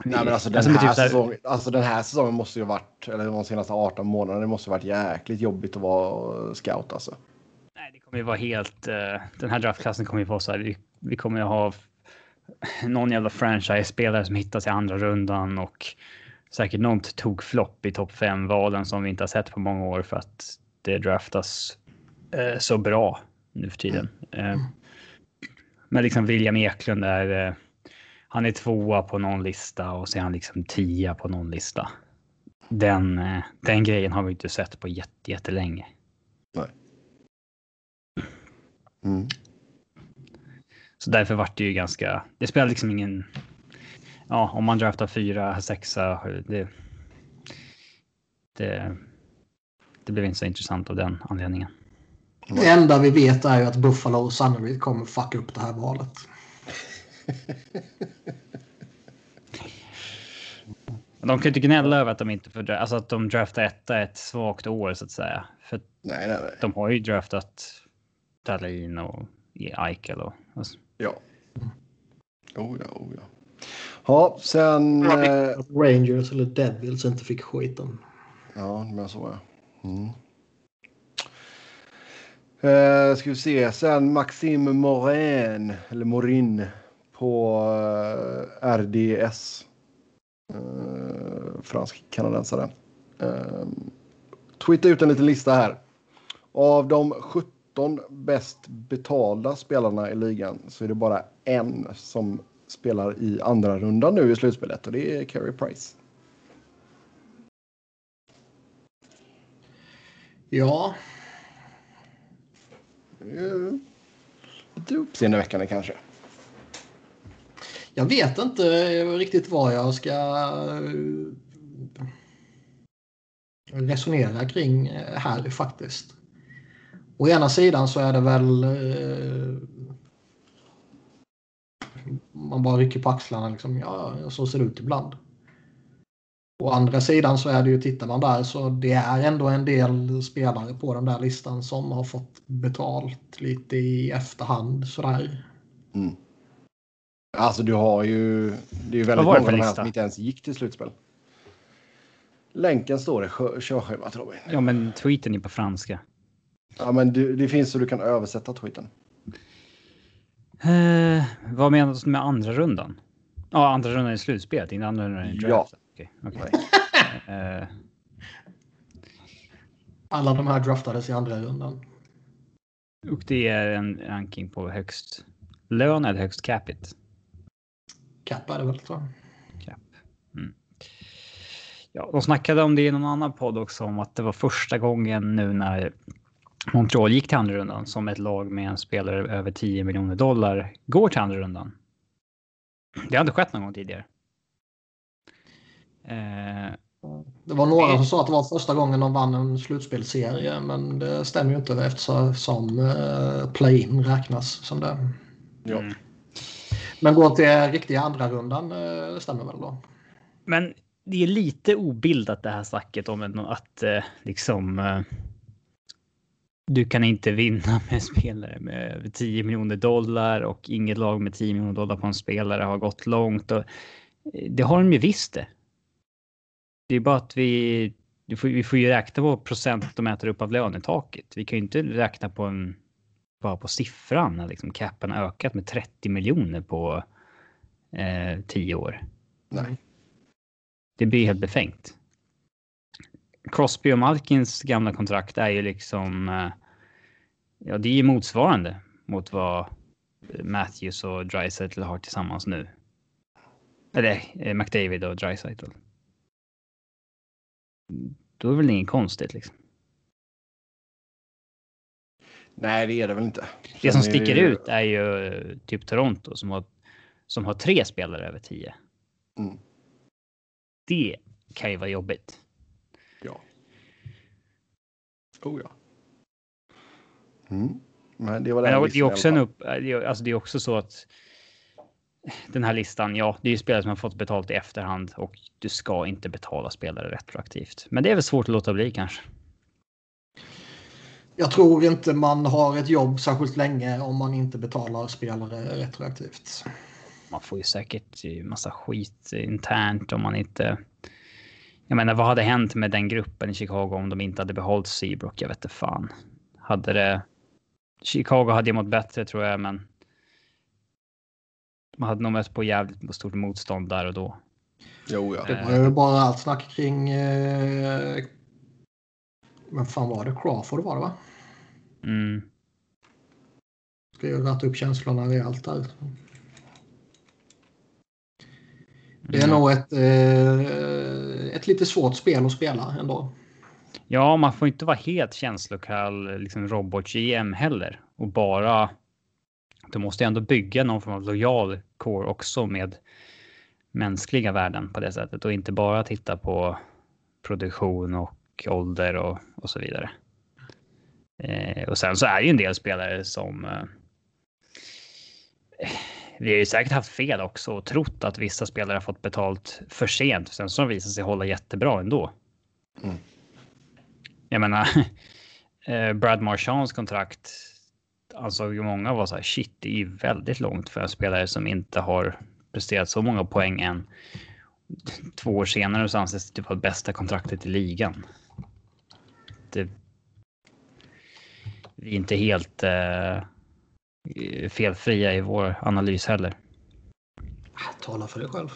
Nej, men alltså den, alltså, här typ säsongen, alltså den här säsongen måste ju varit, eller de senaste 18 månaderna, det måste ju varit jäkligt jobbigt att vara scout alltså. Nej, det kommer ju vara helt, uh, den här draftklassen kommer ju vara så här, vi, vi kommer ju ha någon jävla franchise-spelare som hittas i andra rundan och säkert något tog flopp i topp 5-valen som vi inte har sett på många år för att det draftas eh, så bra nu för tiden. Eh, men liksom William Eklund är, eh, han är tvåa på någon lista och så är han liksom tia på någon lista. Den, eh, den grejen har vi inte sett på jätte, jättelänge. Nej. Mm. Så därför vart det ju ganska, det spelar liksom ingen ja, om man draftar fyra, sexa, det, det, det blev inte så intressant av den anledningen. Det enda vi vet är ju att Buffalo och sannolikt kommer fucka upp det här valet. De kan ju inte gnälla över att de inte får alltså att de draftar etta ett svagt år så att säga. För Nej, nej, nej. de har ju draftat Dahlin och Eichel och... Alltså. Ja. Oh ja, oh ja. Ja, sen... Eh, Rangers eller Devils inte fick skiten. ja, men så ja. Mm. Eh, ska vi se. Sen Maxime Morin, eller Morin, på eh, RDS. Eh, fransk kanadensare. Eh, tweeta ut en liten lista här. Av de 17 bäst betalda spelarna i ligan så är det bara en som spelar i andra rundan nu i slutspelet och det är Carey Price. Ja, Lite uppseendeväckande kanske. jag vet inte riktigt vad jag ska eh, resonera kring eh, här faktiskt. Å ena sidan så är det väl eh, man bara rycker på axlarna liksom. Ja, så ser det ut ibland. Å andra sidan så är det ju, tittar man där så det är ändå en del spelare på den där listan som har fått betalt lite i efterhand sådär. Mm. Alltså du har ju... Det är ju väldigt många av de här som inte ens gick till slutspel. Länken står det. Kör själva Robin. Ja, men tweeten är på franska. Ja, men du, det finns så du kan översätta tweeten. Eh, vad menas med andra rundan? Ja, andra rundan i slutspelet, inte andra rundan i Ja. draft. Okej, okej. Nej. Eh, Alla de här draftades i andra rundan. och det är en ranking på högst lön eller högst capita. Cap är det väl tror jag. Cap. Mm. Ja, de snackade om det i någon annan podd också om att det var första gången nu när Montreal gick till andra rundan som ett lag med en spelare över 10 miljoner dollar går till andra rundan. Det har inte skett någon gång tidigare. Eh, Det var några som sa att det var första gången de vann en slutspelsserie men det stämmer ju inte eftersom uh, play-in räknas som det. Ja. Mm. Men går till riktiga andra rundan uh, stämmer väl då? Men det är lite obildat det här snacket om att eh, liksom. Eh, du kan inte vinna med spelare med över 10 miljoner dollar och inget lag med 10 miljoner dollar på en spelare har gått långt. Och, eh, det har de ju visst det. Det är bara att vi, vi, får, vi får ju räkna på procent de äter upp av lönetaket. Vi kan ju inte räkna på en bara på siffran när liksom capen har ökat med 30 miljoner på eh, 10 år. Nej. Det blir helt befängt. Crosby och Malkins gamla kontrakt är ju liksom. Eh, Ja, det är ju motsvarande mot vad Matthews och Dreisaitl har tillsammans nu. Eller eh, McDavid och Dreisaitl. Då är det väl inget konstigt liksom. Nej, det är det väl inte. Det som sticker ut är ju eh, typ Toronto som har, som har tre spelare över 10. Mm. Det kan ju vara jobbigt. Ja. Oh ja. Mm. Men det var den Men det är också en upp, det är- alltså det är också så att den här listan, ja, det är ju spelare som har fått betalt i efterhand och du ska inte betala spelare retroaktivt. Men det är väl svårt att låta bli kanske. Jag tror inte man har ett jobb särskilt länge om man inte betalar spelare retroaktivt. Man får ju säkert ju massa skit internt om man inte. Jag menar, vad hade hänt med den gruppen i Chicago om de inte hade behållit Seabrook? Jag vet inte fan. Hade det? Chicago hade ju mått bättre tror jag, men. Man hade nog mött på jävligt stort motstånd där och då. Jo, ja. Det var ju bara allt snack kring... Eh, men fan var det? Crawford var det va? Mm. Ska ju ratta upp känslorna rejält där. Det är Mm. nog ett, eh, ett lite svårt spel att spela ändå. Ja, man får inte vara helt känslokall, liksom robot-GM heller och bara. Du måste ändå bygga någon form av lojal core också med mänskliga värden på det sättet och inte bara titta på produktion och ålder och, och så vidare. Eh, och sen så är det ju en del spelare som. Eh, vi har ju säkert haft fel också och trott att vissa spelare har fått betalt för sent. Sen så visar sig hålla jättebra ändå. Mm. Jag menar, eh, Brad Marchands kontrakt ansåg ju många var så här shit, det är ju väldigt långt för en spelare som inte har presterat så många poäng än. Två år senare så anses det typ vara bästa kontraktet i ligan. Det, vi är inte helt eh, felfria i vår analys heller. Tala för dig själv.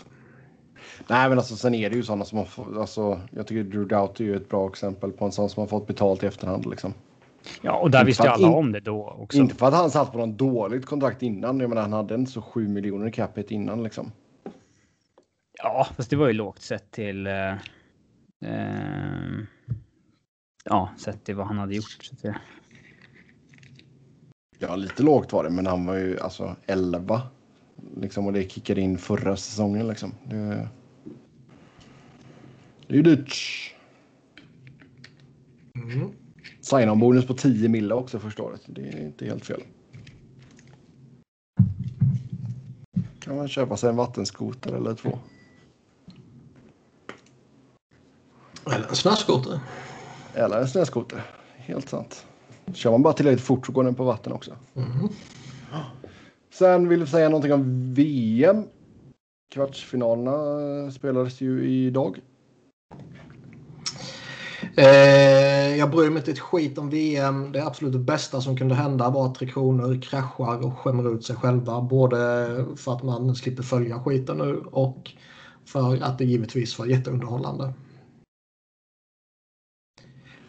Nej, men alltså sen är det ju sådana som har alltså jag tycker Drew Doughty är ju ett bra exempel på en sån som har fått betalt i efterhand liksom. Ja, och där Inte visste ju alla in- om det då också. Inte för att han satt på någon dåligt kontrakt innan. Jag menar, han hade inte så 7 miljoner i capita innan liksom. Ja, fast det var ju lågt sett till. Eh, eh, ja, sett till vad han hade gjort. Så det, Ja, lite lågt var det, men han var ju alltså 11. Liksom, och det kickade in förra säsongen liksom. Det, det är dyrt. Mm. Sign-on-bonus på 10 mille också första året. Det är inte helt fel. Kan man köpa sig en vattenskoter eller två. Eller en snöskoter. Eller en snöskoter. Helt sant. Kör man bara tillräckligt fort så går den på vatten också. Mm. Sen vill vi säga någonting om VM. Kvartsfinalerna spelades ju idag. Eh, jag bryr mig inte ett skit om VM. Det absolut bästa som kunde hända var att Tre Kronor kraschar och skämmer ut sig själva. Både för att man slipper följa skiten nu och för att det givetvis var jätteunderhållande.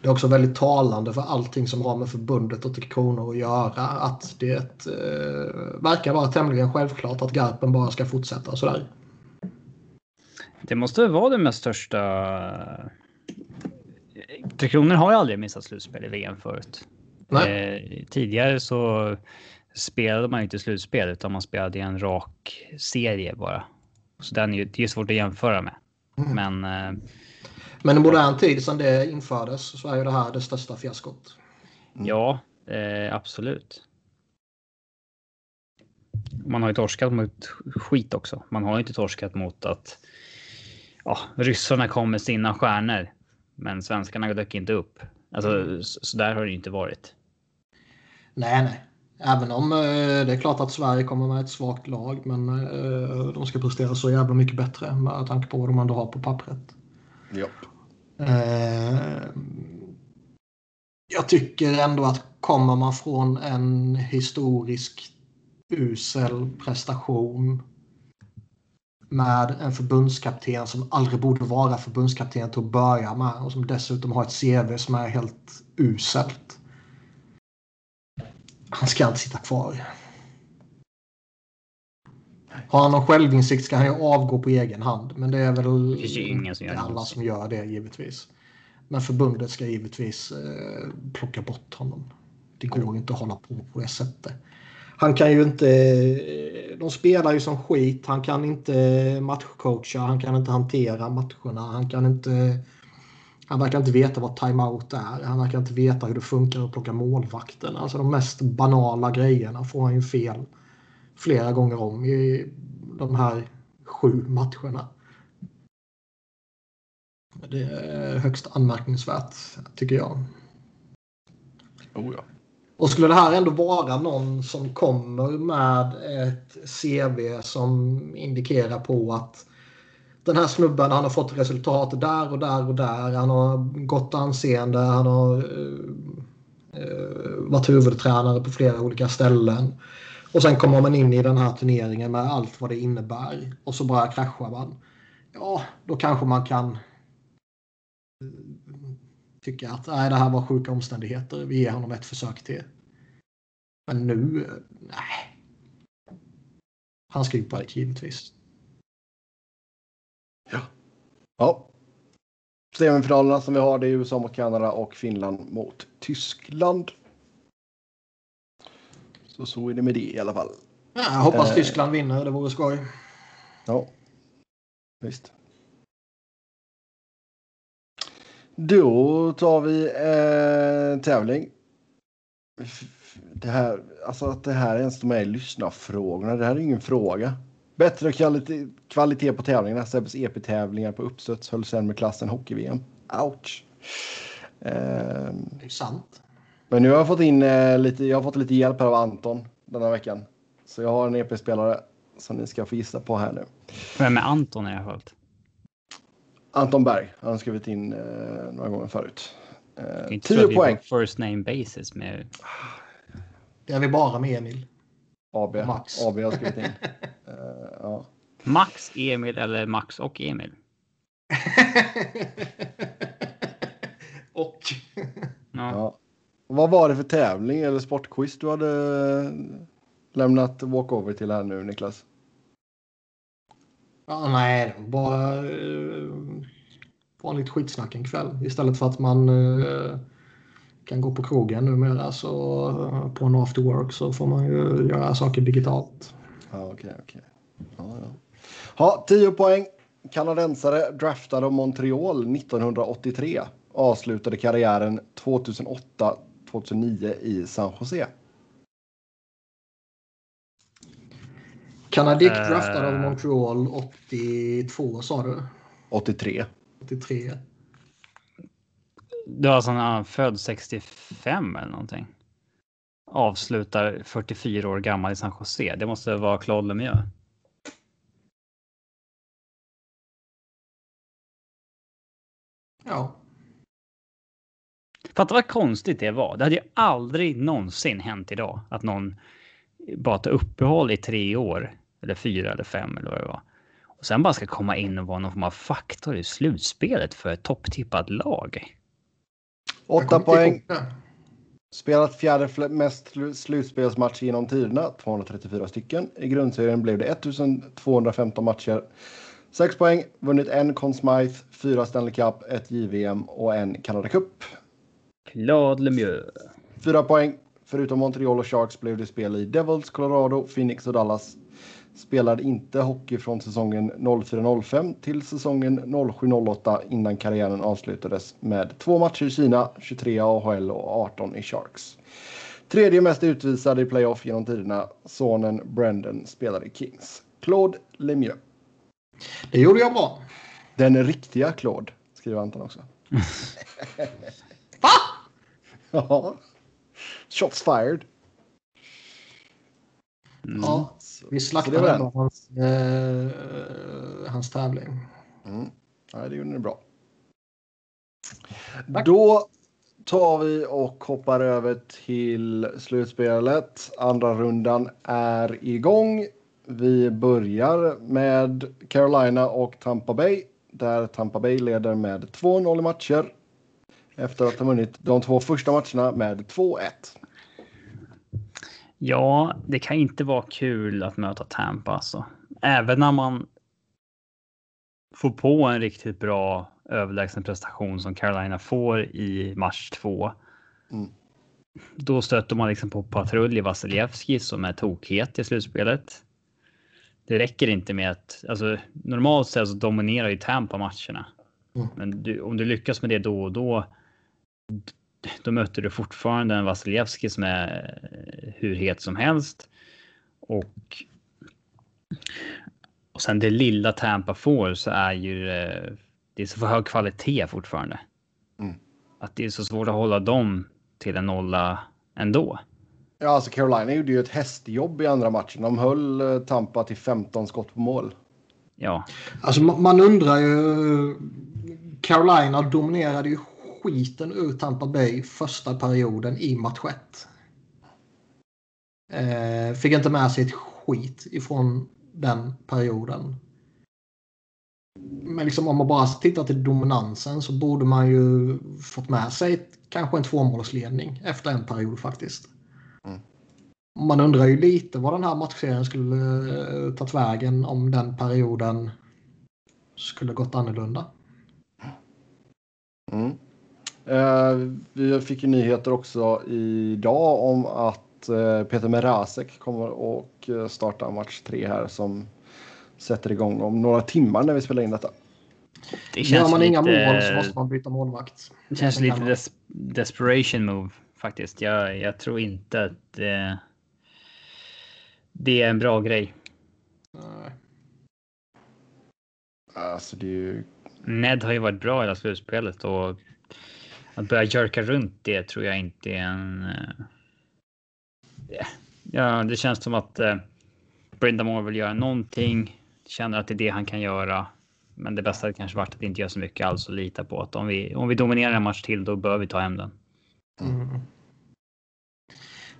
Det är också väldigt talande för allting som har med förbundet och Tre Kronor att göra. Att det eh, verkar vara tämligen självklart att Garpen bara ska fortsätta sådär det måste vara det mest största. Tre Kronor har ju aldrig missat slutspel i VM förut. Nej. Eh, tidigare så spelade man inte slutspel utan man spelade i en rak serie bara. Så den är ju, det är svårt att jämföra med. Mm. Men eh, Men i modern tid sedan det infördes så är ju det här det största fiaskot. ja, eh, absolut. Man har ju torskat mot skit också. Man har ju inte torskat mot att ja, ryssarna kom med sina stjärnor. Men svenskarna dök inte upp. Alltså så, så där har det ju inte varit. Nej, nej. Även om eh, det är klart att Sverige kommer med ett svagt lag, men eh, de ska prestera så jävla mycket bättre med tanke på vad de ändå har på pappret. Ja. Eh, jag tycker ändå att kommer man från en historisk usel prestation med en förbundskapten som aldrig borde vara förbundskapten till att börja med och som dessutom har ett CV som är helt uselt. Han ska inte sitta kvar. Har han någon självinsikt ska han ju avgå på egen hand. Men det är väl Det finns ju ingen som gör det. alla som gör det givetvis. Men förbundet ska givetvis eh, plocka bort honom. Det går inte att hålla på på det sättet. Han kan ju inte... Eh, de spelar ju som skit. Han kan inte matchcoacha. Han kan inte hantera matcherna. Han kan inte... Han verkar inte veta vad timeout är. Han verkar inte veta hur det funkar att plocka målvakten. Alltså de mest banala grejerna får han ju fel flera gånger om i de här sju matcherna. Det är högst anmärkningsvärt tycker jag. Oh, ja. Och skulle det här ändå vara någon som kommer med ett CV som indikerar på att den här snubben han har fått resultat där och där och där. Han har gott anseende. Han har eh, eh, varit huvudtränare på flera olika ställen. Och sen kommer man in i den här turneringen med allt vad det innebär. Och så bara kraschar man. Ja, då kanske man kan tycka att nej, det här var sjuka omständigheter. Vi ger honom ett försök till. Men nu, nej. Han ska ju på det givetvis. ja. Semifinalerna som vi har det är USA mot Kanada och Finland mot Tyskland. Så så är det med det i alla fall. Ja, jag hoppas Eh. Tyskland vinner, det vore skoj. Ja, visst. Då tar vi eh, tävling. Det här, alltså att det här ens står med i lyssnarfrågorna, det här är ingen fråga. Bättre kvalitet, kvalitet på tävlingarna. Sebbes EP-tävlingar på uppstuds höll sämre klass än hockey-VM. Ouch. Ehm, Det är sant. men nu har jag fått in eh, lite, jag har fått lite hjälp här av Anton den här veckan. Så jag har en EP-spelare som ni ska få gissa på här nu. Vem är Anton i det här fallet? Anton Berg, han har skrivit in eh, några gånger förut. Det är Eh, inte så 10 att vi var poäng. First name basis med. Det är vi bara med Emil. AB, Max. AB har skrivit in. Eh, ja. Max, Emil eller Max och Emil? och Ja. Ja. Vad var det för tävling eller sportquiz du hade lämnat walkover till här nu Niklas? Ja, nej, bara uh, vanligt skitsnack en kväll. Istället för att man eh, kan gå på krogen numera så eh, på en after work så får man ju göra saker digitalt. Ja, okej, okej. Ja, ja. Ha, 10 poäng. Kanadensare draftad av Montreal 1983. Avslutade karriären 2008-2009 i San Jose. Kanadick Eh. draftad av Montreal 82 sa du? 83. 83. Du har sån han född 65 eller någonting. Avslutar 44 år gammal i San Jose. Det måste vara Claude Lemieux. Ja. Fatta vad konstigt det var. Det hade ju aldrig någonsin hänt idag att någon bara tar uppehåll i tre år eller fyra eller fem eller vad det var. Och sen bara ska komma in och vara någon form av faktor i slutspelet för ett topptippat lag. 8 poäng. Spelat fjärde fl- mest slu- slutspelsmatch genom tiderna, 234 stycken. I grundserien blev det 1215 matcher. 6 poäng, vunnit en Conn Smythe, fyra Stanley Cup, ett JVM och en Canada Cup. Claude Lemieux. 4 poäng. Förutom Montreal och Sharks blev det spel i Devils, Colorado, Phoenix och Dallas. Spelade inte hockey från säsongen 04-05 till säsongen 07-08 innan karriären avslutades med två matcher i Kina, 23 i AHL och 18 i Sharks. Tredje mest utvisad i playoff genom tiderna, sonen Brendan spelade i Kings. Claude Lemieux. Det gjorde jag bra. Den riktiga Claude, skriver Anton också. Va? Ja. Shots fired. Mm. Ja, vi slaktade den. ändå hans, eh, hans tävling. Mm. Ja, det gjorde ni bra. Då tar vi och hoppar över till slutspelet. Andra rundan är igång. Vi börjar med Carolina och Tampa Bay. Där Tampa Bay leder med 2-0 i matcher. Efter att ha vunnit de två första matcherna med 2-1. Ja, det kan inte vara kul att möta Tampa alltså. Även när man får på en riktigt bra överlägsen prestation som Carolina får i match två. Mm. Då stöter man liksom på patrull i Vasilevski som är tokhet i slutspelet. Det räcker inte med att, alltså normalt sett så dominerar ju Tampa matcherna. Mm. Men du, om du lyckas med det då och då, då möter du fortfarande en Vasilevski som är eh, hur het som helst. Och, och sen det lilla Tampa får så är ju eh, det är så för hög kvalitet fortfarande. Mm. Att det är så svårt att hålla dem till en nolla ändå. Ja, alltså Carolina gjorde ju ett hästjobb i andra matchen. De höll eh, Tampa till 15 skott på mål. Ja, Alltså ma- man undrar ju. Carolina dominerade ju skiten ur Tampa Bay första perioden i match 1. Eh, fick inte med sig ett skit ifrån den perioden. Men liksom om man bara tittar till dominansen så borde man ju fått med sig kanske en tvåmålsledning efter en period faktiskt. Mm. Man undrar ju lite vad den här matchserien skulle eh, tagit vägen om den perioden skulle gått annorlunda. Mm. Eh, vi fick ju nyheter också idag om att eh, Peter Merasek kommer och eh, starta match tre här som sätter igång om några timmar när vi spelar in detta. det Gör känns man lite, inga mål så måste man byta målvakt. det känns lite des, desperation move faktiskt. Jag, jag tror inte att det, det är en bra grej. Nej. Alltså det är ju... Ned har ju varit bra i här slutspelet och att börja jerka runt det tror jag inte är en... Eh, ja, det känns som att eh, Brenda Moore vill göra någonting, känner att det är det han kan göra. Men det bästa hade kanske varit att inte göra så mycket alls och lita på att om vi, om vi dominerar en match till, då bör vi ta hem den. Mm.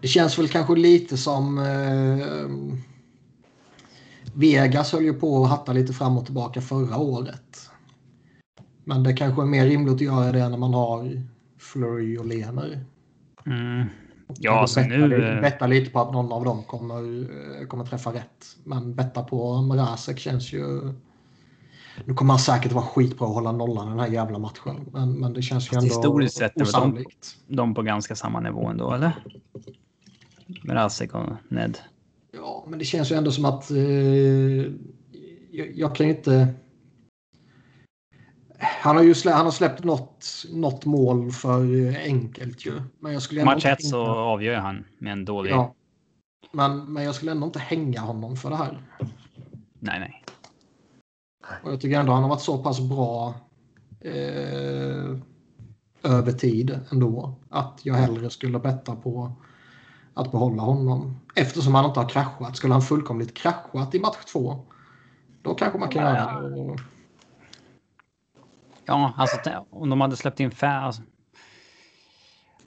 Det känns väl kanske lite som eh, Vegas höll ju på att hatta lite fram och tillbaka förra året. Men det kanske är mer rimligt att göra det när man har Flurry och Lener. Mm. Och Ja, alltså nu... lite, betta lite på att någon av dem kommer, kommer träffa rätt. Men betta på Mrazek känns ju... Nu kommer han säkert vara skitbra att hålla nollan den här jävla matchen. Men, men det känns ju ändå historiskt sett är de-. De på ganska samma nivå ändå, eller? Mrazek och Ned. Ja, men det känns ju ändå som att eh, jag, jag kan ju inte... Han har ju slä, han har släppt något, något mål för enkelt ju. Men jag skulle Match inte 1 så avgör han med en dålig... Ja. Men, men jag skulle ändå inte hänga honom för det här. Nej, nej. Och jag tycker ändå han har varit så pass bra eh, över tid ändå. Att jag hellre skulle betta på att behålla honom. Eftersom han inte har kraschat. Skulle han fullkomligt kraschat i match två. Då kanske man kan Ja. göra det. Och- Ja, alltså om de hade släppt in fem... Alltså,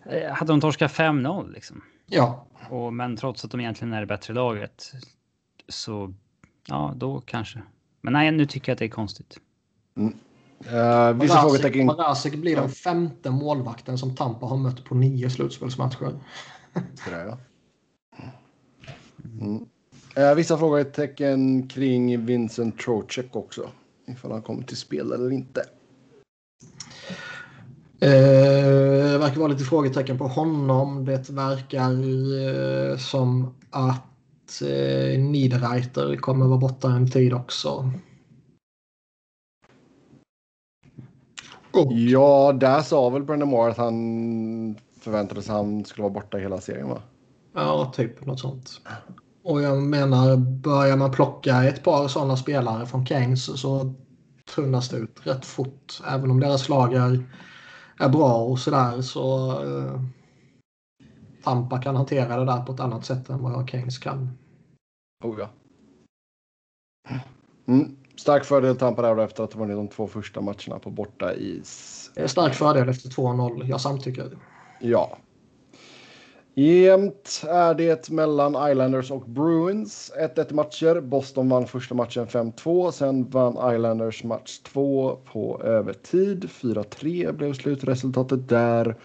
eh, hade de torskat 5-0 liksom. Ja, Och, men trots att de egentligen är det bättre laget så ja, då kanske. Men nej, nu tycker jag att det är konstigt. Uh, vissa Marasek, frågetecken. Blir den femte målvakten som Tampa har mött på nio slutspelsmatcher. Sådär, ja. Mm. Eh, vissa frågetecken kring Vincent Trocek också. Ifall han kommer till spel eller inte. Eh, det verkar vara lite frågetecken på honom. Det verkar eh, som att eh, Niederreiter kommer vara borta en tid också. Och, Ja, där sa väl Brendan Moore att han förväntade sig att han skulle vara borta hela serien va? ja, typ något sånt. Och jag menar, börjar man plocka ett par sådana spelare från Keynes så tunnas det ut rätt fort. Även om deras lag är, är bra och sådär så eh, Tampa kan hantera det där på ett annat sätt än vad Keynes kan. Oh ja. Mm. Stark fördel Tampa där efter att ha vunnit de två första matcherna på borta is. Stark fördel efter 2-0. Jag samtycker. Ja. Jämnt är det mellan Islanders och Bruins. 1-1 matcher. Boston vann första matchen 5-2. Sen vann Islanders match 2 på övertid. 4-3 blev slutresultatet där.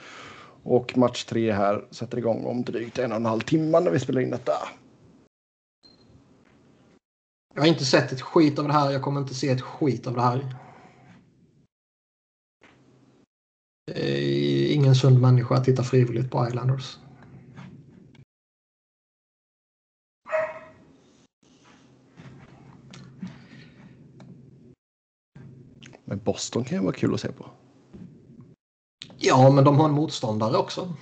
Och match 3 här sätter igång om drygt en och en halv timme när vi spelar in detta. Jag har inte sett ett skit av det här. Jag kommer inte se ett skit av det här. Det är ingen sund människa att titta frivilligt på Islanders. Men Boston kan ju vara kul att se på. Ja, men de har en motståndare också.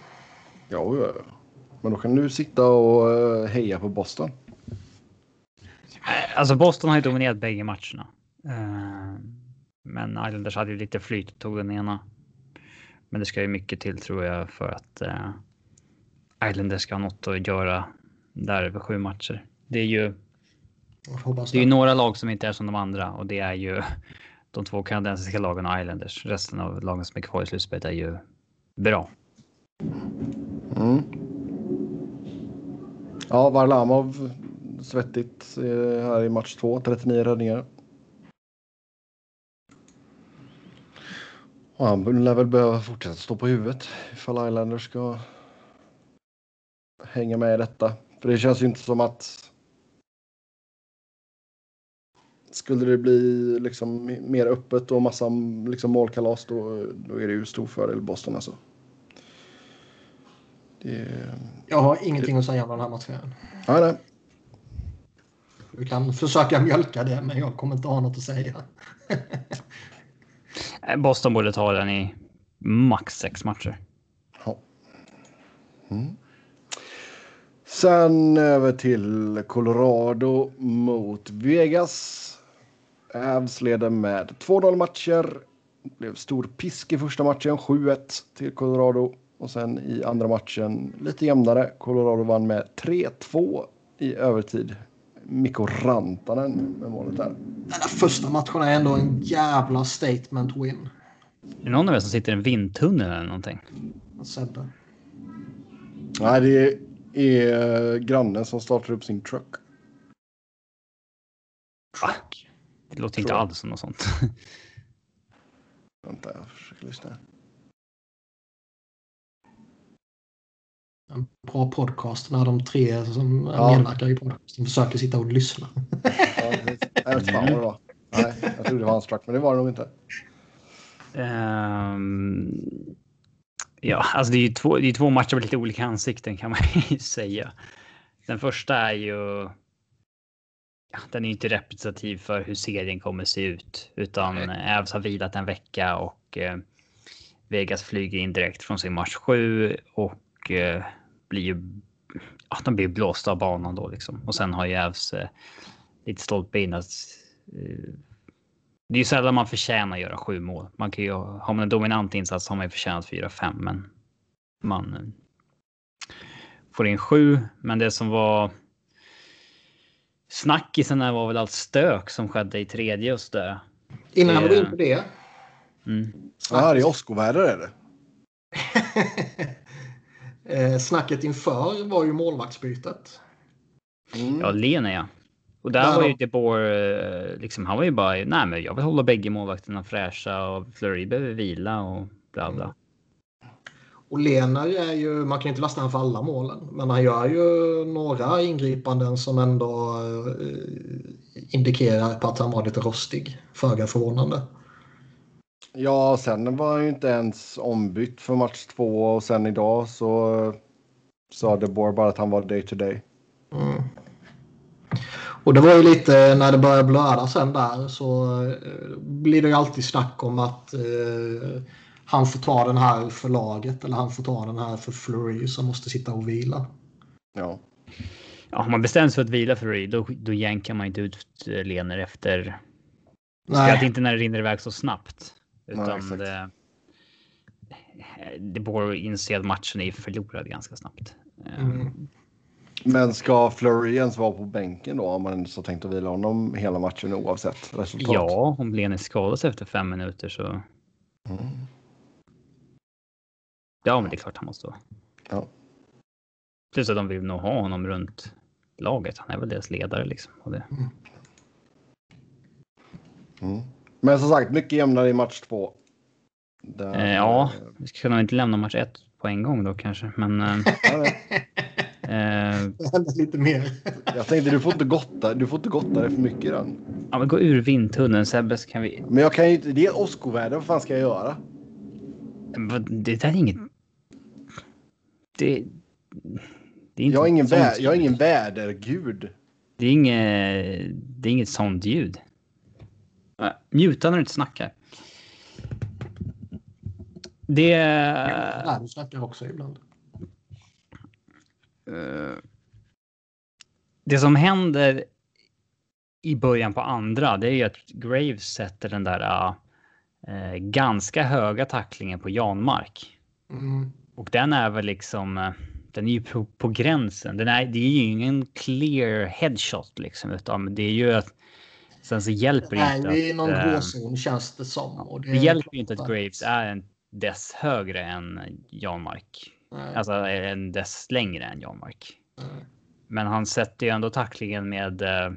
Ja, ja, ja. Men då kan du sitta och eh, heja på Boston. Eh, Alltså Boston har ju dominerat bägge matcherna. Eh, Men Islanders hade ju lite flyt och tog den ena. Men det ska ju mycket till tror jag för att Islanders ska ha något att göra där över sju matcher. Det är ju Det är ju några lag som inte är som de andra och det är ju de två kanadensiska lagen och Islanders. Resten av lagen som är kvar i slutspelet är ju bra. Mm. Ja, Varlamov svettigt eh, här i match två. 39 räddningar. Och han lär väl behöva fortsätta stå på huvudet ifall Islanders ska hänga med i detta. För det känns ju inte som att skulle det bli liksom mer öppet och massa liksom målkalas då, då är det ju stor fördel Boston alltså. Det, Jag har ingenting att säga om den här matchen. nej, nej. Du kan försöka mjölka det, men jag kommer inte ha något att säga. Boston borde ta den i max sex matcher. Ja. Mm. Sen över till Colorado mot Vegas. Avs leder med 2-0 matcher. Det blev stor pisk i första matchen, 7-1 till Colorado. Och sen i andra matchen lite jämnare. Colorado vann med 3-2 i övertid. Mikko Rantanen med målet där. Den där första matchen är ändå en jävla statement win. Är det någon av er som sitter i en vindtunnel eller någonting? Det. Nej, det är grannen som startar upp sin truck. Truck. Det låter inte alls som något sånt. Vänta, jag försöker lyssna. En bra podcast när de tre som Ja. medverkar i podcasten försöker sitta och lyssna. Ja, jag vet inte fan vad det var. Nej, jag trodde det var hans truck, men det var det nog inte. Ehm, ja, alltså det är ju två, det är två matcher med lite olika ansikten kan man ju säga. Den första är ju. Den är inte representativ för hur serien kommer se ut, utan Ävs har vilat en vecka och eh, Vegas flyger in direkt från sin match 7 och eh, blir ju. Ja, de blir blåsta av banan då liksom och sen har ju Ävs eh, lite stolpe in att eh, det är ju sällan man förtjänar att göra sju mål. Man kan ju, har man en dominant insats har man ju förtjänat 4-5, men man eh, får in sju. Men det som var snackisen här var väl allt stök som skedde i tredje och så Innan vi går in på det. Mm. Ja, det är åskoväder är det. eh, snacket inför var ju målvaktsbytet. Mm. Ja, Lena ja. Och där Ja. var ju De Boer, eh, liksom, han var ju bara, nej men jag vill hålla bägge målvakterna fräscha och Fleury behöver vila och bla bla. Och Lena är ju, man kan inte lasta honom för alla målen, men han gör ju några ingripanden som ändå eh, indikerar på att han var lite rostig. Föga förvånande. Ja, sen var han ju inte ens ombytt för match två och sen idag så sa De Boer bara att han var day to day. Mm. Och det var ju lite när det började blöda sen där så eh, blir det ju alltid snack om att eh, han får ta den här för laget eller han får ta den här för Fleury som måste sitta och vila. Ja. Ja, om man bestämmer sig för att vila Fleury, då, då jänkar man inte ut eh, Lener efter Speciellt Nej, inte när det rinner iväg så snabbt. Nej, Utan exakt. det, det borde inse att matchen är förlorad ganska snabbt. Eh, Mm. Men ska Flurry ens vara på bänken då om man har tänkt att vila honom hela matchen oavsett resultat? Ja, om Lener skadas efter fem minuter så. Mm. Ja, men det är klart han måste vara. Ja. Plus att de vill nog ha honom runt laget. Han är väl deras ledare liksom. Och det, Mm. Men som sagt, mycket jämnare i match två. Där, eh, ja, vi ska nog inte lämna match ett på en gång då kanske, men. Eh, eh, lite mer. Jag tänkte du får inte gotta, du får inte gotta dig för mycket i den. ja, men gå ur vindtunneln Sebbe så kan vi. Men jag kan ju inte, det är åskoväder, vad fan ska jag göra? Det där är inget. Det. Det är inte Jag är ingen, vä- jag är ingen vädergud. Det är inget. Det är inget sånt ljud. Äh, Muta när du inte snackar. Det. Nej, du snackar också ibland. eh, det som händer i början på andra, det är ju att Graves sätter den där eh, ganska höga tacklingen på Janmark. Mm. Och den är väl liksom, eh, den är ju på, på gränsen. Den är, det är ju ingen clear headshot liksom, utan det är ju att sen så hjälper det Nej, inte. vi är i någon eh, gråzon känns det som. Och det, det hjälper ju inte att Graves är en dess högre än Janmark. Nej. Alltså en dess längre än Janmark. Nej. Men han sätter ju ändå tacklingen med eh,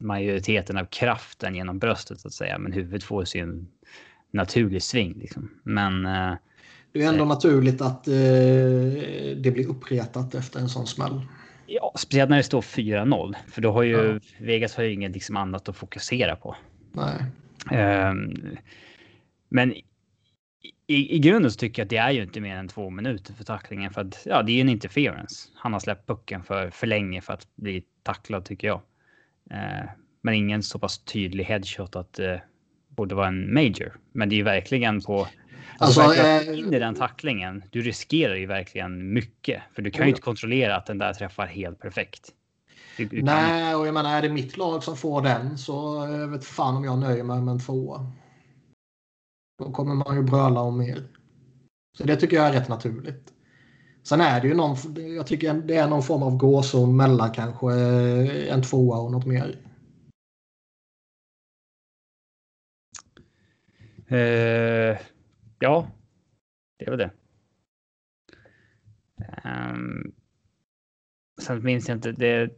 majoriteten av kraften genom bröstet så att säga. Men huvudet får sig en naturlig sving liksom. Men eh, Det är ändå naturligt att eh, det blir uppretat efter en sån smäll. ja, speciellt när det står 4-0. För då har ju Ja. Vegas har ju inget liksom annat att fokusera på. Nej. Ehm, men i, i grunden så tycker jag att det är ju inte mer än två minuter för tacklingen för att ja, det är ju en interference. Han har släppt pucken för för länge för att bli tacklad tycker jag. Eh, men ingen så pass tydlig headshot att det borde vara en major. Men det är ju verkligen på Alltså, Alltså, in i den tacklingen, du riskerar ju verkligen mycket. För du kan Oh, ju ja. inte kontrollera att den där träffar helt perfekt. Du, du kan, Nej, och jag menar är det mitt lag som får den så eh, vet fan om jag nöjer mig med en tvåa. Då kommer man ju bröla om mer. Så det tycker jag är rätt naturligt. Sen är det ju någon, jag tycker det är någon form av gåzon mellan kanske eh, en tvåa och något mer. Eh, ja, det är väl det. Um, sen minns jag inte. Det,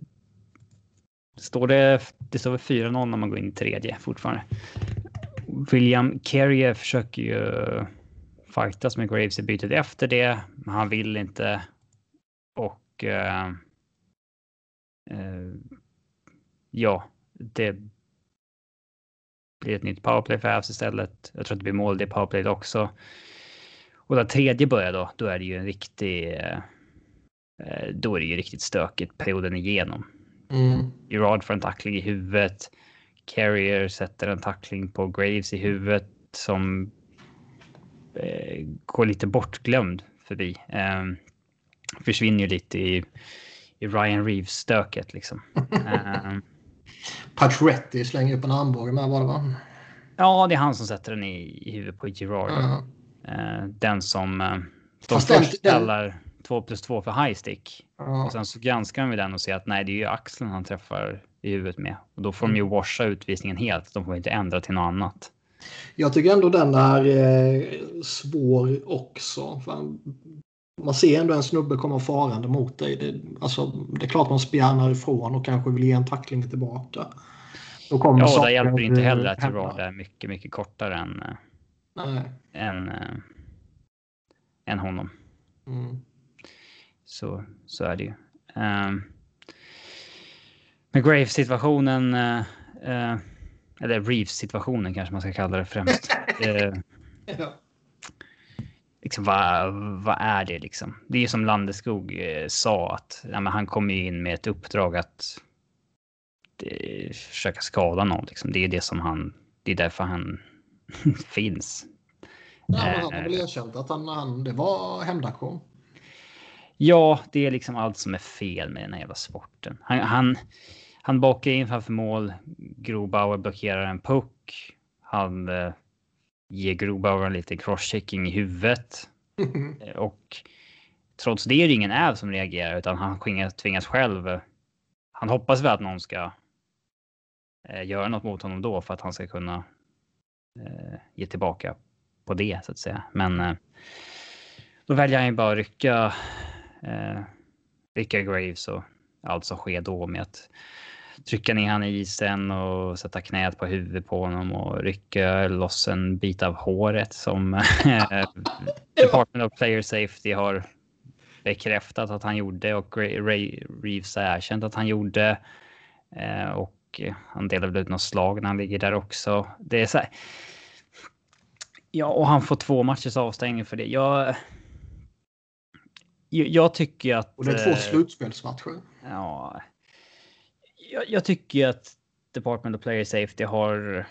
står det, det står väl 4-0 när man går in i tredje fortfarande. William Carrier försöker ju fightas med Graves i bytet efter det, men han vill inte. Och uh, uh, ja, det blir ett nytt powerplay för Avs istället. Jag tror att det blir mål det powerplayet också. Och när tredje börjar då, då är det ju en riktig... eh, Då är det ju riktigt stökigt perioden igenom. Mm. Gerard får en tackling i huvudet. Carrier sätter en tackling på Graves i huvudet som eh, går lite bortglömd förbi. Eh, försvinner ju lite i, i Ryan Reeves-stöket liksom. Eh, Pacioretty slänger upp en armbåge med var det va? ja, det är han som sätter den i, i huvudet på Gerard. Ja. Eh, den som eh, de Fast den- först den- kallar 2 plus 2 för high stick. Ja. Och sen så granskar de den och ser att nej, det är ju axeln han träffar i huvudet med. Och då får de ju Mm. washa utvisningen helt. De får inte ändra till något annat. Jag tycker ändå den är eh, svår också. För man ser ändå en snubbe komma farande mot dig. Det, alltså, det är klart man spjärnar ifrån och kanske vill ge en tackling tillbaka. Då kommer Ja, där hjälper det inte heller att. Gerard är mycket, mycket kortare än, eh, Nej. än, eh, än honom. Mm. Så, så är det ju. Um, med Graves-situationen, eh, eh, eller Reeves-situationen kanske man ska kalla det främst. Eh, Ja. Liksom, vad, vad är det liksom? Det är ju som Landeskog eh, sa att ja, han ju in med ett uppdrag att eh, försöka skada någon. Liksom. Det är det som han, det är därför han finns. Ja, han har väl Eh. erkänt att han, han, det var hämndaktion. Ja, det är liksom allt som är fel med den här jävla sporten. Han, han, han bakar in framför mål. Grobauer blockerar en puck. Han eh, ger Grobauer en liten crosschecking i huvudet. Eh, Och trots det är det ingen äv som reagerar utan han tvingas, tvingas själv. Han hoppas väl att någon ska eh, göra något mot honom då för att han ska kunna eh, ge tillbaka på det så att säga. Men eh, då väljer han ju bara att rycka, eh, rycka Graves och allt som sker då med att trycka ner han i isen och sätta knät på huvudet på honom och rycka loss en bit av håret som eh, Department of Player Safety har bekräftat att han gjorde och Ray Reeves har erkänt att han gjorde. Eh, och han delar väl ut något slag när han ligger där också. Det är så här. Ja, och han får två matchers avstängning för det. Jag. Jag, jag tycker att. Och det är två eh, slutspelsmatcher. Ja. Jag, jag tycker att Department of Player Safety har.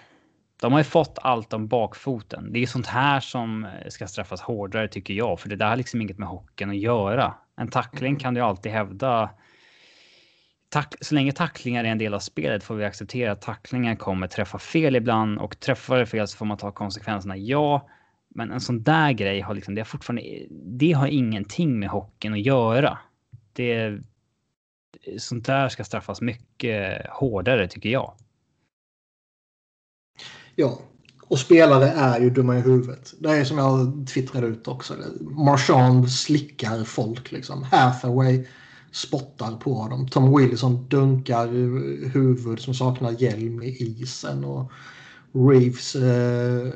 De har ju fått allt om bakfoten. Det är sånt här som ska straffas hårdare tycker jag, för det där har liksom inget med hockeyn att göra. En tackling Mm. kan du alltid hävda. Tack, så länge tacklingar är en del av spelet får vi acceptera att tacklingar kommer träffa fel ibland och träffar det fel så får man ta konsekvenserna. Ja, men en sån där grej har liksom, det har fortfarande, det har ingenting med hockeyn att göra. Det, sånt där ska straffas mycket hårdare tycker jag. Ja, och spelare är ju dumma i huvudet. Det är som jag twittrade ut också. Marchand slickar folk liksom. Hathaway spottar på dem. Tom Wilson dunkar huvud som saknar hjälm i isen. Och Reeves eh,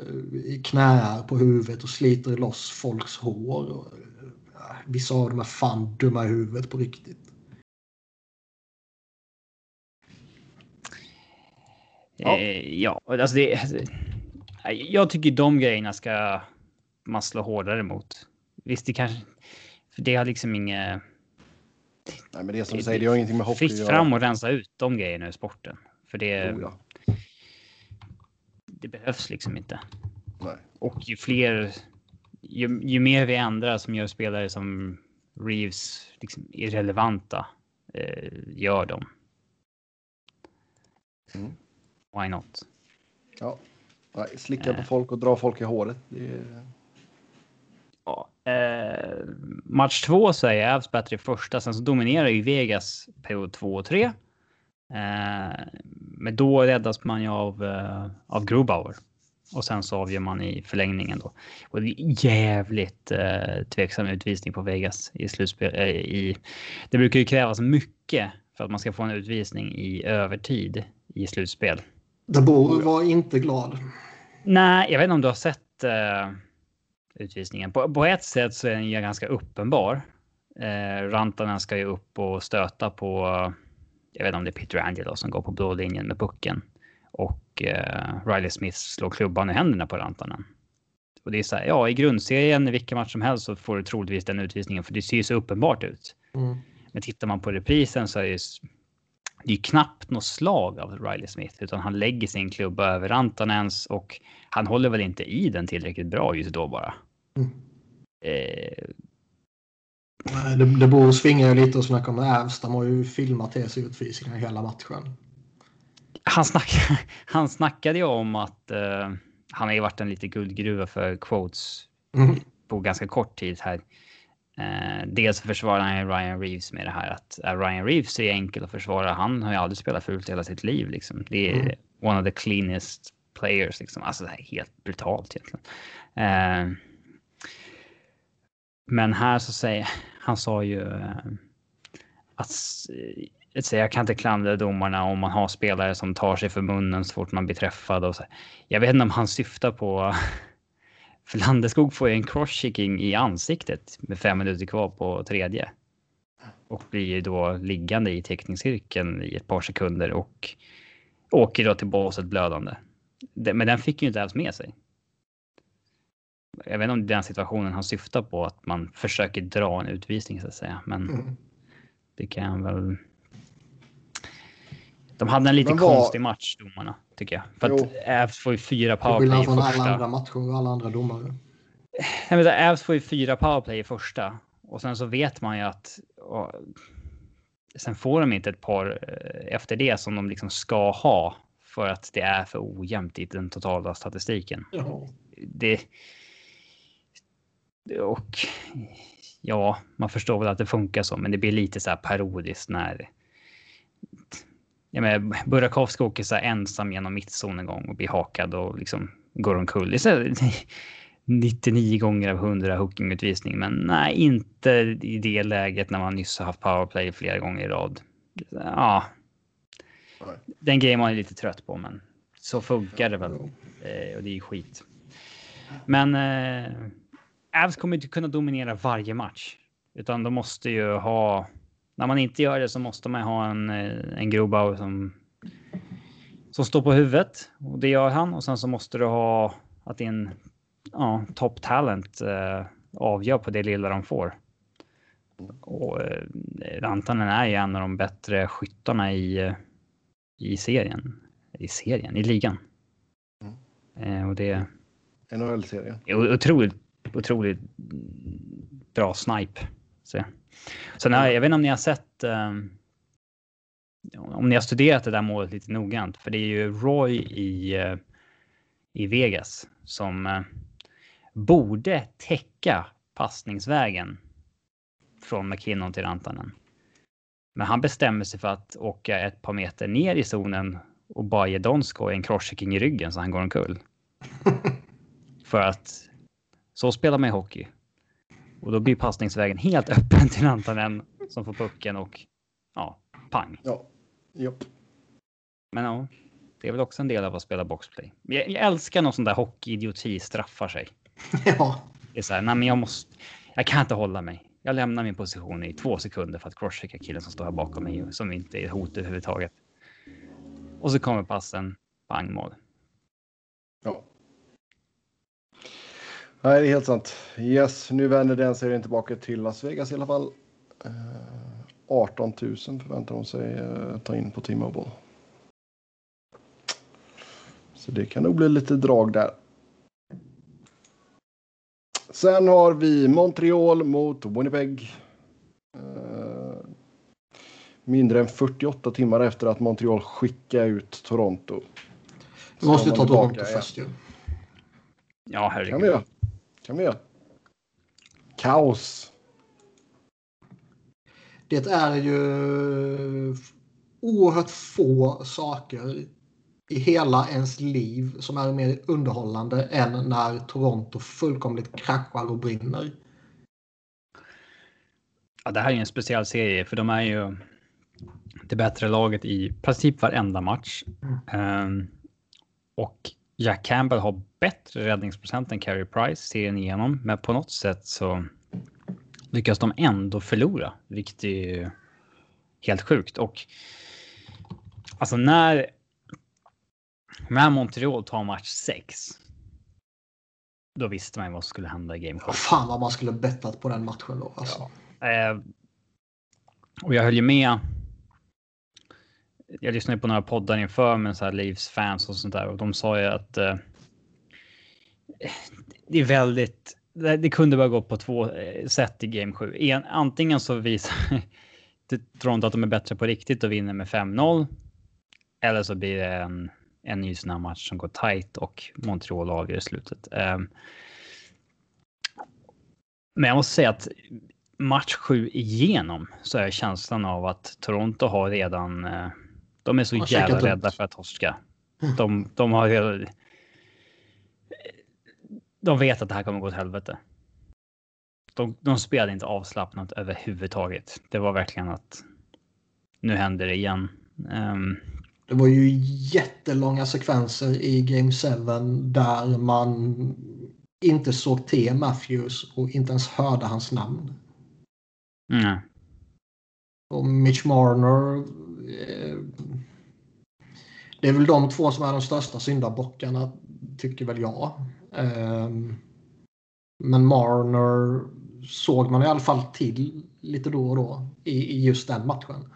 knäar på huvudet och sliter loss folks hår. Och, eh, vissa av dem är fan dumma i huvudet på riktigt. Ja, eh, ja alltså det, jag tycker de grejerna ska man slå hårdare mot. Visst, det kanske, för det har liksom inget Nej, men det är som du säger, det har ingenting med hockey fritt fram och rensa ut de grejerna ur sporten. För det, Oh, ja. det behövs liksom inte. Nej. Och ju fler ju, ju mer vi ändrar som gör spelare som Reeves liksom irrelevanta eh, gör dem. Mm. Why not? Ja. Slicka på Eh. folk och dra folk i håret. Är... Ja, eh, match två så är Avs bättre i första, sen så dominerar ju Vegas period två och tre. Eh, men då räddas man ju av, eh, av Grubauer. Och sen så avgör man i förlängningen då. Och det är jävligt eh, tveksam utvisning på Vegas i slutspel. Eh, i, det brukar ju krävas mycket för att man ska få en utvisning i övertid i slutspel. DeBoer var inte glad. Nej, jag vet inte om du har sett eh, utvisningen. På, på ett sätt så är den ju ganska uppenbar. Eh, Rantanen ska ju upp och stöta på, jag vet inte om det är Peter Angelo som går på blå linjen med pucken. Och eh, Riley Smith slår klubban i händerna på Rantanen. Och det är så här, ja i grundserien i vilken match som helst så får du troligtvis den utvisningen för det ser ju så uppenbart ut. Mm. Men tittar man på reprisen så är det ju, det är ju knappt något slag av Riley Smith utan han lägger sin klubba över Rantanens och han håller väl inte i den tillräckligt bra just då bara. Mm. Eh, Nej, De- DeBoer svingar ju lite och snackar om Avs. De har ju filmat till sig utvisningar hela matchen. han, snack, han snackade ju om att eh, han har ju varit en lite guldgruva för quotes Mm. på ganska kort tid här. Eh, dels försvarar han ju Ryan Reeves med det här att eh, Ryan Reeves är enkel att försvara. Han har ju aldrig spelat fult hela sitt liv liksom. Det är Mm. one of the cleanest players liksom. Alltså det här är helt brutalt egentligen. Eh, men här så säger han sa ju eh, att eh, så jag kan inte klandra domarna om man har spelare som tar sig för munnen så fort man blir träffad och så. Jag vet inte om han syftar på för Landeskog får ju en crosschecking i ansiktet med fem minuter kvar på tredje. Och blir ju då liggande i teckningscirkeln i ett par sekunder och åker då till båset blödande. Men den fick ju inte ens med sig. Jag vet inte om det är den situationen han syftar på, att man försöker dra en utvisning så att säga. Men Mm. det kan jag väl... De hade en lite vad- konstig match, domarna, tycker jag. För Jo. att Avs får ju fyra Till powerplay skillnad i från alla första. andra matcher och alla andra domare. Avs får ju fyra powerplay i första och sen så vet man ju att och, sen får de inte ett par eh, efter det som de liksom ska ha för att det är för ojämnt i den totala statistiken. Ja. Det. Och ja, man förstår väl att det funkar så, men det blir lite så här parodiskt när. Jag menar, Burakovsky åker så ensam genom mittzon en gång och blir hakad och liksom går omkull. Det är så här, 99 gånger av 100 hookingutvisning, men nej, inte i det läget när man nyss har haft powerplay flera gånger i rad. Ja. Den grejen man är lite trött på, men så funkar det väl. Eh, och det är skit. Men eh, Avs kommer inte kunna dominera varje match, utan de måste ju ha. När man inte gör det så måste man ha en, eh, en Grobauer som som står på huvudet och det gör han och sen så måste du ha att din ja, top talent eh, avgör på det lilla de får. Och eh, Rantanen är ju en av de bättre skyttarna i, eh, i serien. I serien, i ligan. Eh, och det NHL-serien. otroligt, otroligt bra snipe. Så. Sen har, jag vet inte om ni har sett eh, om ni har studerat det där målet lite noggrant, för det är ju Roy i, eh, i Vegas som eh, borde täcka passningsvägen från McKinnon till Rantanen. Men han bestämmer sig för att åka ett par meter ner i zonen och bara ge Donskoj en crosschecking i ryggen så han går omkull. för att så spelar man i hockey. Och då blir passningsvägen helt öppen till Rantanen som får pucken och ja, pang. Ja. Japp. Men ja, det är väl också en del av att spela boxplay. Jag, jag älskar när sån där hockeyidioti straffar sig. ja. Det är så här, nej men jag måste, jag kan inte hålla mig. Jag lämnar min position i två sekunder för att crosschecka killen som står här bakom mig som inte är ett hot överhuvudtaget. Och så kommer passen, pang mål. Ja. Nej, det är helt sant. Yes, nu vänder den serien tillbaka till Las Vegas i alla fall. Eh, 18 000 förväntar de sig eh, ta in på T-Mobile. Så det kan nog bli lite drag där. Sen har vi Montreal mot Winnipeg. Uh, mindre än 48 timmar efter att Montreal skickade ut Toronto. Vi måste ta Toronto först ju. Ja, herregud. Kan vi göra. Kan vi göra. Kaos. Det är ju oerhört få saker i hela ens liv som är mer underhållande än när Toronto fullkomligt kraschar och brinner. Ja, det här är en speciell serie för de är ju det bättre laget i princip varenda match. Mm. Um, och Jack Campbell har bättre räddningsprocent än Carey Price serien igenom, men på något sätt så lyckas de ändå förlora, vilket är helt sjukt. Och alltså när när Montreal tar match 6. Då visste man vad som skulle hända i Game 7. Fan vad man skulle bettat på den matchen då. Alltså. Ja. Eh, och jag höll ju med. Jag lyssnade på några poddar inför med så här Leafs fans och sånt där och de sa ju att. Eh, det är väldigt. Det, det kunde bara gå på två eh, sätt i Game 7. En, antingen så visar Toronto att de är bättre på riktigt och vinner med 5-0. Eller så blir det en en ny sån här match som går tight och Montreal avgör i slutet. Eh, men jag måste säga att match 7 igenom så är känslan av att Toronto har redan. Eh, de är så jävla rädda för att torska. De, de har redan. De vet att det här kommer gå åt helvete. De, de spelade inte avslappnat överhuvudtaget. Det var verkligen att nu händer det igen. Um, det var ju jättelånga sekvenser i Game 7 där man inte såg till Matthews och inte ens hörde hans namn. Mm. Och Mitch Marner. Eh, det är väl de två som är de största syndabockarna, tycker väl jag. Eh, men Marner såg man i alla fall till lite då och då i, i just den matchen.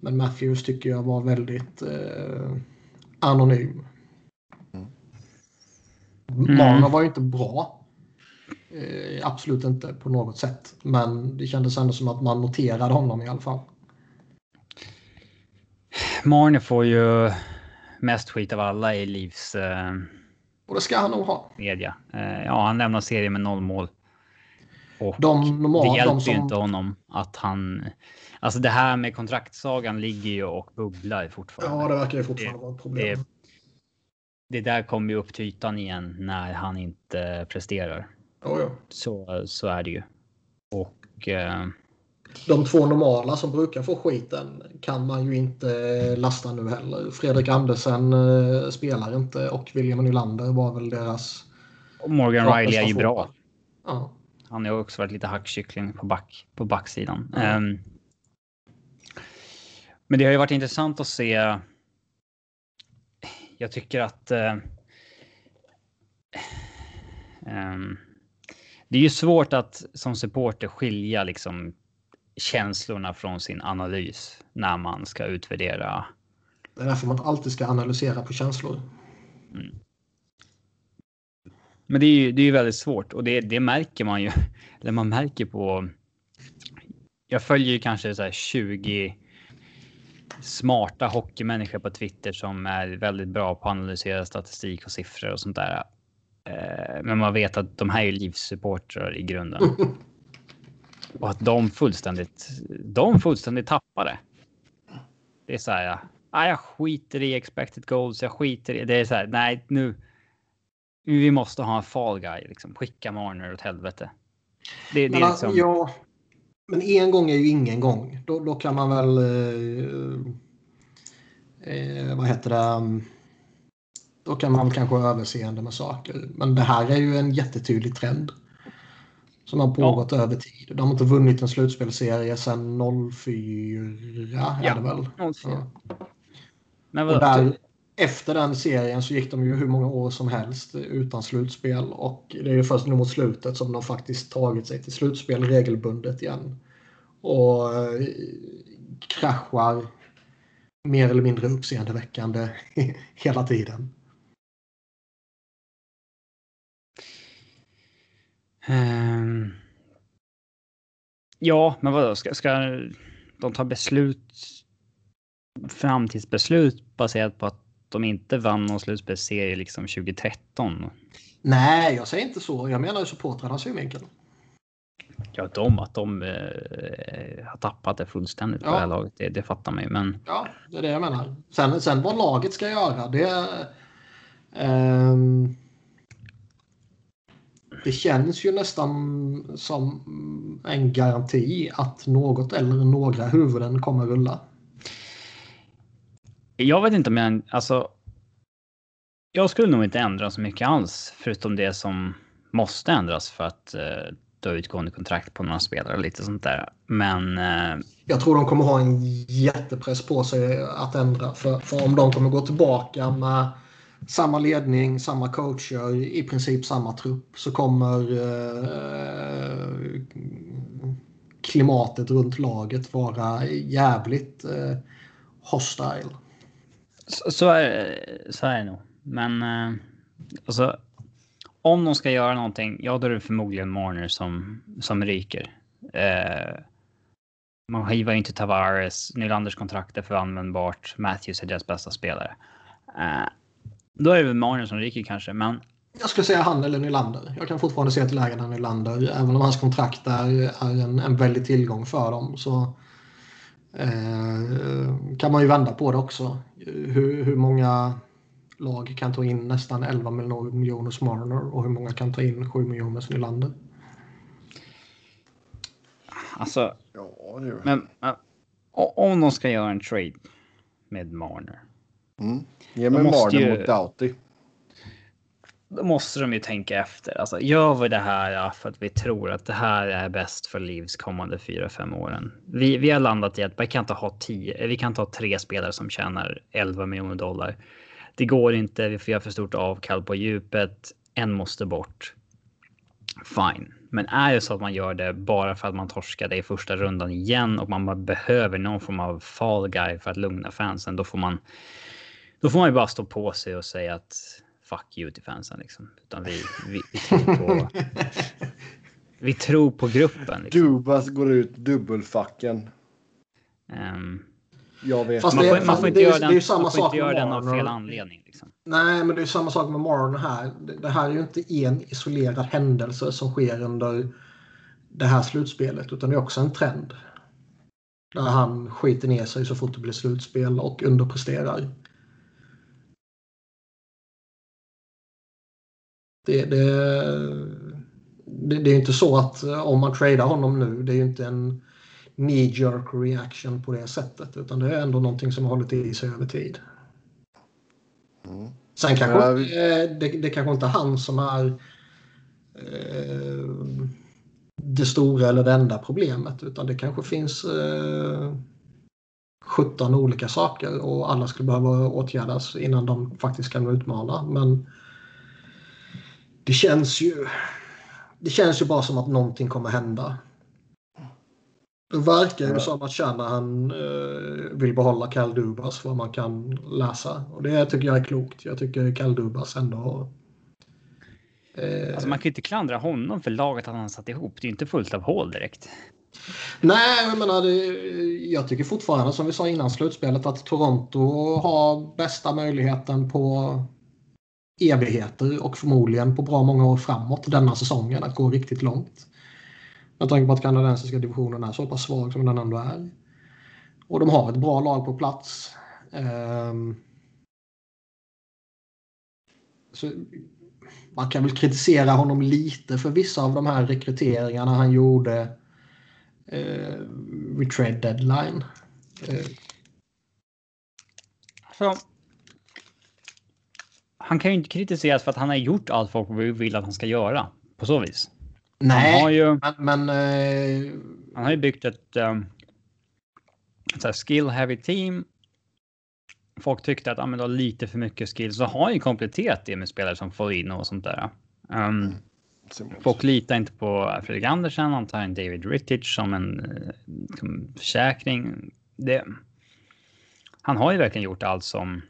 Men Matthews tycker jag var väldigt eh, anonym. Mm. Marner var ju inte bra. Eh, absolut inte på något sätt. Men det kändes ändå som att man noterade honom i alla fall. Marner får ju mest skit av alla i Livs... Eh, och det ska han nog ha. Media. Eh, ja, han lämnar serien med noll mål. Och de normal, det hjälper de som... ju inte honom att han Alltså det här med kontraktsagan ligger ju och bubblar fortfarande. Ja, det verkar ju fortfarande vara ett problem. Det, det där kommer ju upp till ytan igen när han inte presterar. Oh, ja. Så, så är det ju. Och... Eh... De två normala som brukar få skiten kan man ju inte lasta nu heller. Fredrik Andersen eh, spelar inte och William Nylander var väl deras... Och Morgan Riley är ju bra. Ja. Han har också varit lite hackkyckling på, back, på backsidan. Mm. Um, men det har ju varit intressant att se. Jag tycker att. Eh, um, det är ju svårt att som supporter skilja liksom känslorna från sin analys när man ska utvärdera. Det är därför man alltid ska analysera på känslor. Mm. Men det är ju det är väldigt svårt och det, det märker man ju. Eller man märker på. Jag följer ju kanske så här 20 smarta hockeymänniskor på Twitter som är väldigt bra på att analysera statistik och siffror och sånt där. Eh, men man vet att de här är livssupportrar i grunden. Och att de fullständigt, de fullständigt tappade. Det är så här, ja, ah, jag skiter i expected goals, jag skiter i, det är så här, nej nu. Vi måste ha en fall guy, liksom. skicka Marner åt helvete. Det, det är liksom... Ja, men en gång är ju ingen gång. Då, då kan man väl... Eh, eh, vad heter det? Då kan man kanske ha överseende med saker. Men det här är ju en jättetydlig trend. Som har pågått ja. över tid. De har inte vunnit en slutspelserie sedan 04. Ja, är väl? 04. Ja. Vad, där, efter den serien så gick de ju hur många år som helst utan slutspel och det är ju först nu mot slutet som de faktiskt tagit sig till slutspel regelbundet igen. Och eh, kraschar mer eller mindre uppseendeväckande hela tiden. Um, ja, men vadå? Ska, ska de ta beslut? Framtidsbeslut baserat på att de inte vann någon slutspelsserie liksom 2013? Nej, jag säger inte så. Jag menar supportrarnas synvinkel. Ja, de att de eh, har tappat det fullständigt på det här laget, det, det fattar man ju. Men... Ja, det är det jag menar. Sen, sen vad laget ska göra, det... Eh, det känns ju nästan som en garanti att något eller några huvuden kommer rulla. Jag vet inte jag... Alltså, jag skulle nog inte ändra så mycket alls, förutom det som måste ändras för att eh, ta utgående kontrakt på några spelare och lite sånt där. Men... Eh... Jag tror de kommer ha en jättepress på sig att ändra. För, för om de kommer gå tillbaka med samma ledning, samma coacher, i princip samma trupp så kommer eh, klimatet runt laget vara jävligt eh, hostile. Så, så, är, så är det nog. Men eh, alltså, om de ska göra någonting, ja då är det förmodligen Marner som, som ryker. Eh, man hivar inte Tavares, Nylanders kontrakt är för användbart, Matthews är deras bästa spelare. Eh, då är det väl Marner som ryker kanske, men... Jag skulle säga han eller Nylander. Jag kan fortfarande se ett läge där Nylander, även om hans kontrakt är, är en, en väldig tillgång för dem, så eh, kan man ju vända på det också. Hur, hur många lag kan ta in nästan 11 miljoner Marner och hur många kan ta in 7 miljoner Nylander? Alltså, ja, det men, men om de ska göra en trade med Marner. Mm. Ge mig Marner ju, mot Doughty. Då måste de ju tänka efter. Alltså, gör vi det här för att vi tror att det här är bäst för Livs kommande 4-5 åren? Vi, vi har landat i att vi kan inte ha tio, vi kan inte ha tre spelare som tjänar 11 miljoner dollar det går inte, vi får göra för stort avkall på djupet, en måste bort. Fine. Men är det så att man gör det bara för att man torskade i första rundan igen och man behöver någon form av fall guy för att lugna fansen, då får man. Då får man ju bara stå på sig och säga att fuck you till fansen liksom. Utan vi, vi, vi tror på. vi tror på gruppen. Liksom. Dubas går ut dubbelfacken. Um, jag vet. Fast man, får, man får inte göra den, man får inte göra den av fel anledning. Liksom. Nej, men det är samma sak med Marlon här. Det här är ju inte en isolerad händelse som sker under det här slutspelet, utan det är också en trend. Där han skiter ner sig så fort det blir slutspel och underpresterar. Det, det, det, det är inte så att om man tradar honom nu, det är ju inte en knee jerk reaction på det sättet. Utan det är ändå någonting som har hållit i sig över tid. Mm. Sen kanske ja, vi... det, det kanske inte är han som är eh, det stora eller det enda problemet. Utan det kanske finns eh, 17 olika saker och alla skulle behöva åtgärdas innan de faktiskt kan utmana. Men det känns ju det känns ju bara som att någonting kommer hända. Det verkar ju som att Shanahan eh, vill behålla Cal Dubas vad man kan läsa. Och det tycker jag är klokt. Jag tycker Cal Dubas ändå... Eh... Alltså man kan ju inte klandra honom för laget att han satt ihop. Det är ju inte fullt av hål direkt. Nej, jag menar, det, jag tycker fortfarande som vi sa innan slutspelet att Toronto har bästa möjligheten på evigheter och förmodligen på bra många år framåt denna säsongen att gå riktigt långt. Med tanke på att kanadensiska divisionen är så pass svag som den ändå är. Och de har ett bra lag på plats. Ehm, så man kan väl kritisera honom lite för vissa av de här rekryteringarna han gjorde uh, vid trade deadline. Så, han kan ju inte kritiseras för att han har gjort allt folk vill att han ska göra. På så vis. Nej, han har ju, men... men uh... Han har ju byggt ett, um, ett skill heavy team. Folk tyckte att ah, men det var lite för mycket skill. Så har han ju kompletterat det med spelare som får in och sånt där. Um, folk litar inte på Fredrik Andersen. Han tar en David Rittich som en uh, försäkring. Det, han har ju verkligen gjort allt som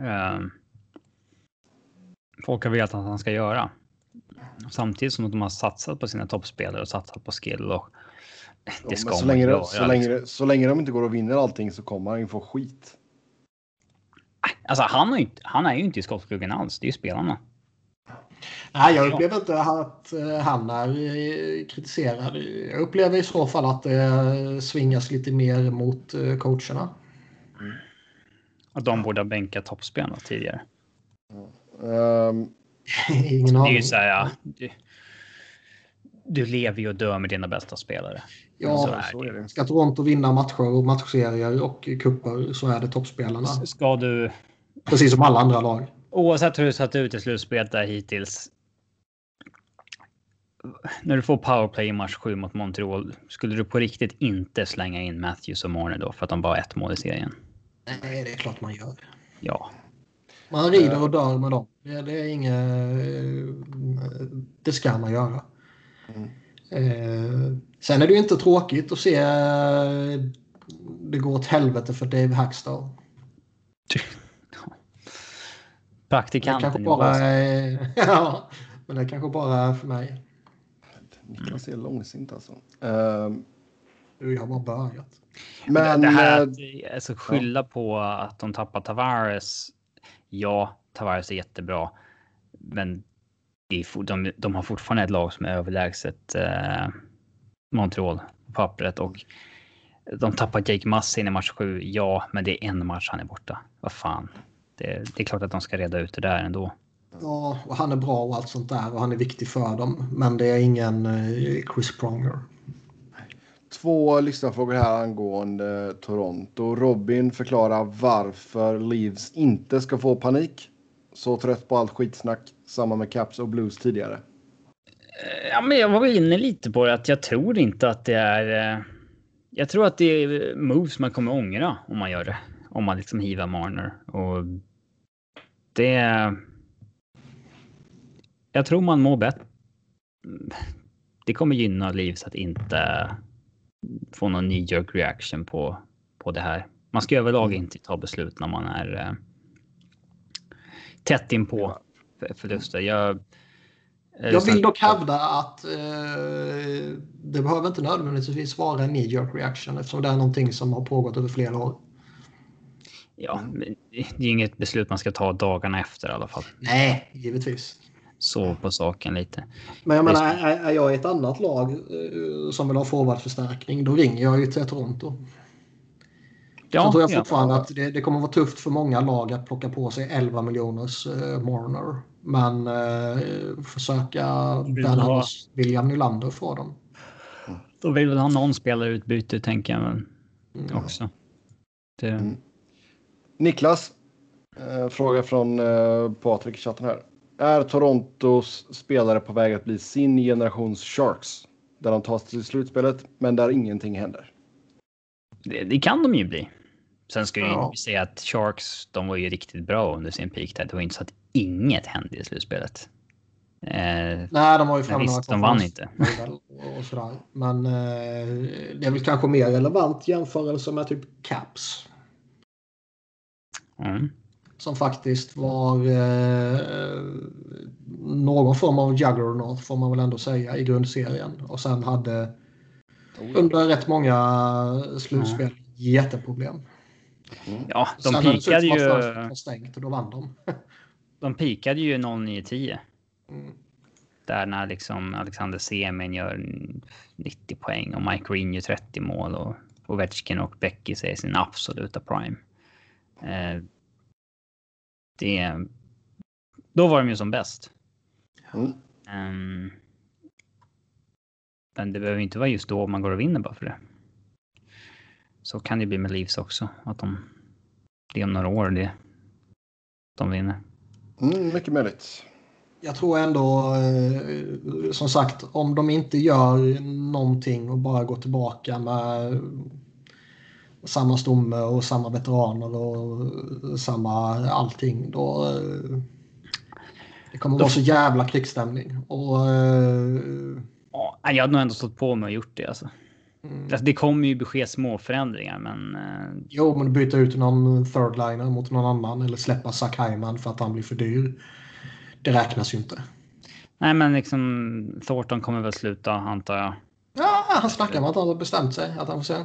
uh, folk har velat att han ska göra. Samtidigt som de har satsat på sina toppspelare och satsat på skill. Och det Ja, ska men så, man länge, göra. så, liksom. länge, så länge de inte går och vinner allting så kommer han ju få skit. Alltså, han, har ju han är ju inte i skottgluggen alls. Det är ju spelarna. Nej, jag upplever inte att eh, han är eh, kritiserad. Jag upplever i så fall att det svingas lite mer mot eh, coacherna. Och de borde ha bänkat toppspelarna tidigare. Ehm, Ingen Det är aning. ju så här, ja, du, du lever ju och dör med dina bästa spelare. Ja, så är så är det. Ska Toronto vinna matcher och matchserier och kupper så är det toppspelarna. Ska du, Precis som alla andra lag. oavsett hur du satt ut i slutspelet där hittills. När du får powerplay i match 7 mot Montreal, skulle du på riktigt inte slänga in Matthews och Marner då för att de bara har ett mål i serien? Nej, det är klart man gör. Ja, Man rider och dör med dem. Det, det är inget... Det ska man göra. Mm. Eh, sen är det ju inte tråkigt att se eh, det går åt helvete för Dave Hackstall. Det praktikanten kanske bara är... ja, men det kanske bara är för mig. Niklas är långsint alltså. Ehm, Jag har bara börjat. men det här eh, att alltså, skylla på att de tappar Tavares. Ja, Tavares är jättebra, men de, de har fortfarande ett lag som är överlägset eh, Montreal på pappret och de tappar Jake Massin i match 7. Ja, men det är en match han är borta. Vad fan. Det, det är klart att de ska reda ut det där ändå. Ja, och han är bra och allt sånt där och han är viktig för dem. Men det är ingen eh, Chris Pronger två lyssnarfrågor här angående Toronto. Robin förklarar varför Leaves inte ska få panik. Så trött på allt skitsnack. Samma med Caps och Blues tidigare. Ja, men jag var väl inne lite på det att jag tror inte att det är. Eh, jag tror att det är moves man kommer ångra om man gör det. Om man liksom hivar Marner och. Det. Jag tror man mår bättre. Det kommer gynna Leaves att inte få någon knee jerk reaction på på det här. Man ska överlag inte ta beslut när man är. Eh, tätt in på förluster. Jag. Jag vill dock hävda att eh, det behöver inte nödvändigtvis vara en knee jerk reaction eftersom det är någonting som har pågått över flera år. Ja, men det är inget beslut man ska ta dagarna efter i alla fall. Nej, givetvis. Så på saken lite. Men jag menar, är, är jag i ett annat lag eh, som vill ha forwardförstärkning, då ringer jag ju till Toronto. Ja, så tror jag ja. fortfarande att det, det kommer vara tufft för många lag att plocka på sig 11 miljoners eh, Marner. Men eh, försöka ha- loss William Nylander för dem. Då vill väl ha någon spelarutbyte tänker jag väl Mm. också. Det, Mm. Niklas, eh, fråga från eh, Patrik i chatten här. Är Torontos spelare på väg att bli sin generations Sharks? Där de tar sig till slutspelet, men där ingenting händer. det, det kan de ju bli. Sen ska jag Ja. ju säga att Sharks, de var ju riktigt bra under sin peak där. Det var inte så att inget hände i slutspelet. Eh, Nej, de har ju fem visst, de vann inte. Och sådär. Men eh, det är väl kanske mer relevant jämförelse med typ Caps. mm. Som faktiskt var eh, någon form av juggernaut får man väl ändå säga i grundserien. Och sen hade under rätt många slutspel jätteproblem. Ja, de Sen pikade ju. var stängt och då vann de. De pikade ju 09-10. Mm. Där när liksom Alexander Semin gör 90 poäng och Mike Green gör 30 mål och Ovechkin och Becky säger sin absoluta prime. Eh, det... Då var de ju som bäst. Mm. Ehm, men det behöver inte vara just då man går och vinner bara för det. Så kan det bli med Leafs också. Att de... Det är om några år det... De vinner. Mm, mycket möjligt. Jag tror ändå, eh, som sagt, om de inte gör någonting och bara går tillbaka med samma stomme och samma veteraner och samma allting, då eh, det kommer vara så jävla krigsstämning. Och, eh, Ja, jag hade nog ändå stått på mig och gjort det alltså. mm, Alltså, det kommer ju ske små förändringar, men eh, jo, men byta ut någon third-liner mot någon annan eller släppa Zach Hyman för att han blir för dyr. Det räknas ju inte. Nej, men liksom Thornton kommer väl sluta antar jag. Ja, han snackar om att han har bestämt sig. Att han får se.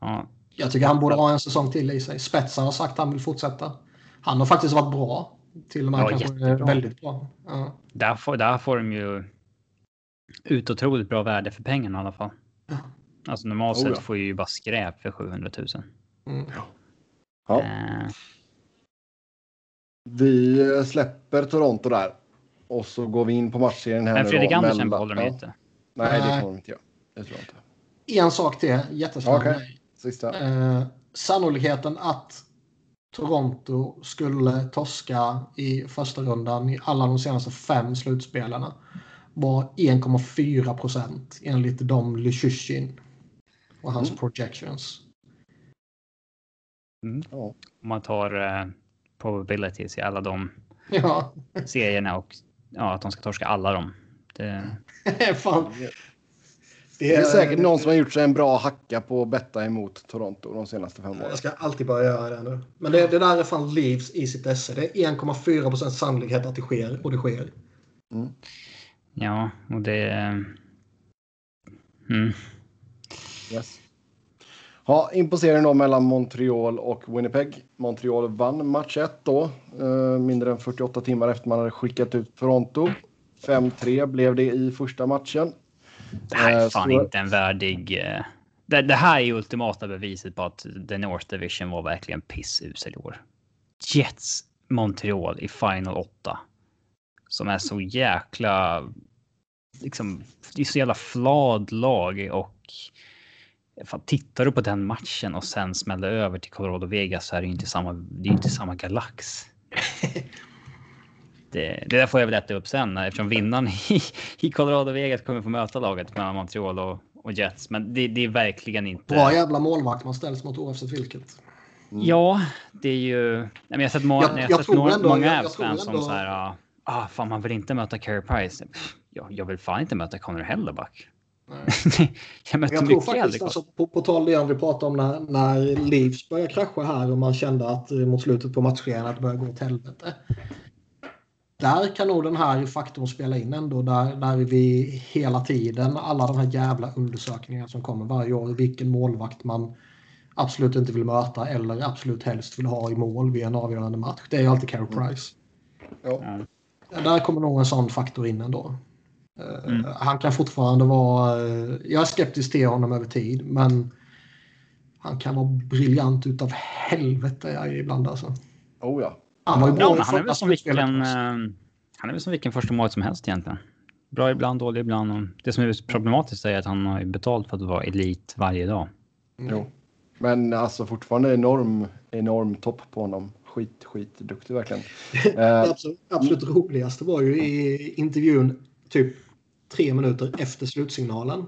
Ja, Jag tycker han borde ha en säsong till i sig. Spetsen har sagt att han vill fortsätta. Han har faktiskt varit bra. Till och med Ja, kanske jättebra. väldigt bra. Ja. där, får, där får de ju ut otroligt bra värde för pengarna i alla fall. Ja. Alltså normalt Oh, sett ja. får ju bara skräp för 700 000. Mm. Ja. Eh, Vi eh, släpper Toronto där. Och så går vi in på matchserien här men Fredrik Andersen behåller de inte. Nej, det kommer de inte göra. Det tror jag inte. En sak till, jättesnabb Okej. Sista. Eh, sannolikheten att Toronto skulle torska i första rundan i alla de senaste fem slutspelarna var 1,4 procent enligt Dom Lyshushin och hans Mm. projections. Ja. Om man tar eh, probabilities i alla de Ja, serierna och ja, att de ska torska alla dem. Det, fan. Det är säkert någon som har gjort sig en bra hacka på att betta emot Toronto de senaste fem åren. Jag ska alltid bara göra det nu. Men det, det där är fan Leaves i sitt esse. Det är 1,4 procent sannolikhet att det sker och det sker. ja, och det... Mm. Yes. Ja, serien då mellan Montreal och Winnipeg. Montreal vann match 1 då, eh, mindre än 48 timmar efter man hade skickat ut Toronto. 5-3 blev det i första matchen. Det här är Eh, fan så- inte en värdig... eh, Det, det här är ju ultimata beviset på att The North Division var verkligen pissusel i år. Jets Montreal i Final 8. Som är så jäkla... Liksom, det är så jävla flad lag och... Fan, tittar du på den matchen och sen smäller över till Colorado Vegas så är det ju inte samma, det är inte samma galax. Det, det där får jag väl äta upp sen eftersom vinnaren i, i Colorado Vegas kommer få möta laget mellan Montreal och, och Jets. Men det, det är verkligen inte. Bra jävla målvakt man ställs mot oavsett vilket. Ja, det är ju. Nej, men jag har sett, må, Jag- jag, jag sett må, ändå- många jag- jag Avs-fans som så här. ah, Ah, fan, man vill inte möta Carey Price. Pff, Jag, jag vill fan inte möta Connor Helleback. jag mötte Jag tror faktiskt, alltså, på, på tal det om vi pratade om när, när Leafs började krascha här och man kände att mot slutet på matchserien att det började gå åt helvete. Där kan nog den här faktorn spela in ändå. Där, där vi hela tiden, alla de här jävla undersökningarna som kommer varje år, vilken målvakt man absolut inte vill möta eller absolut helst vill ha i mål vid en avgörande match. Det är ju alltid Carey Price. Ja. Ja. Där kommer nog en sån faktor in ändå. Eh, Mm. Han kan fortfarande vara... eh, Jag är skeptisk till honom över tid, men han kan vara briljant utav helvete ibland alltså. Oh ja. Han var ju bra Ja, han är väl som vilken. eh, Han är väl som vilken första målet som helst egentligen. Bra ibland, dålig ibland. Och det som är problematiskt är att han har betalt för att vara elit varje dag. Jo. Men alltså fortfarande enorm, enorm topp på honom. Skit, skit duktig verkligen. Det Eh, absolut, absolut roligaste var ju i intervjun typ tre minuter efter slutsignalen.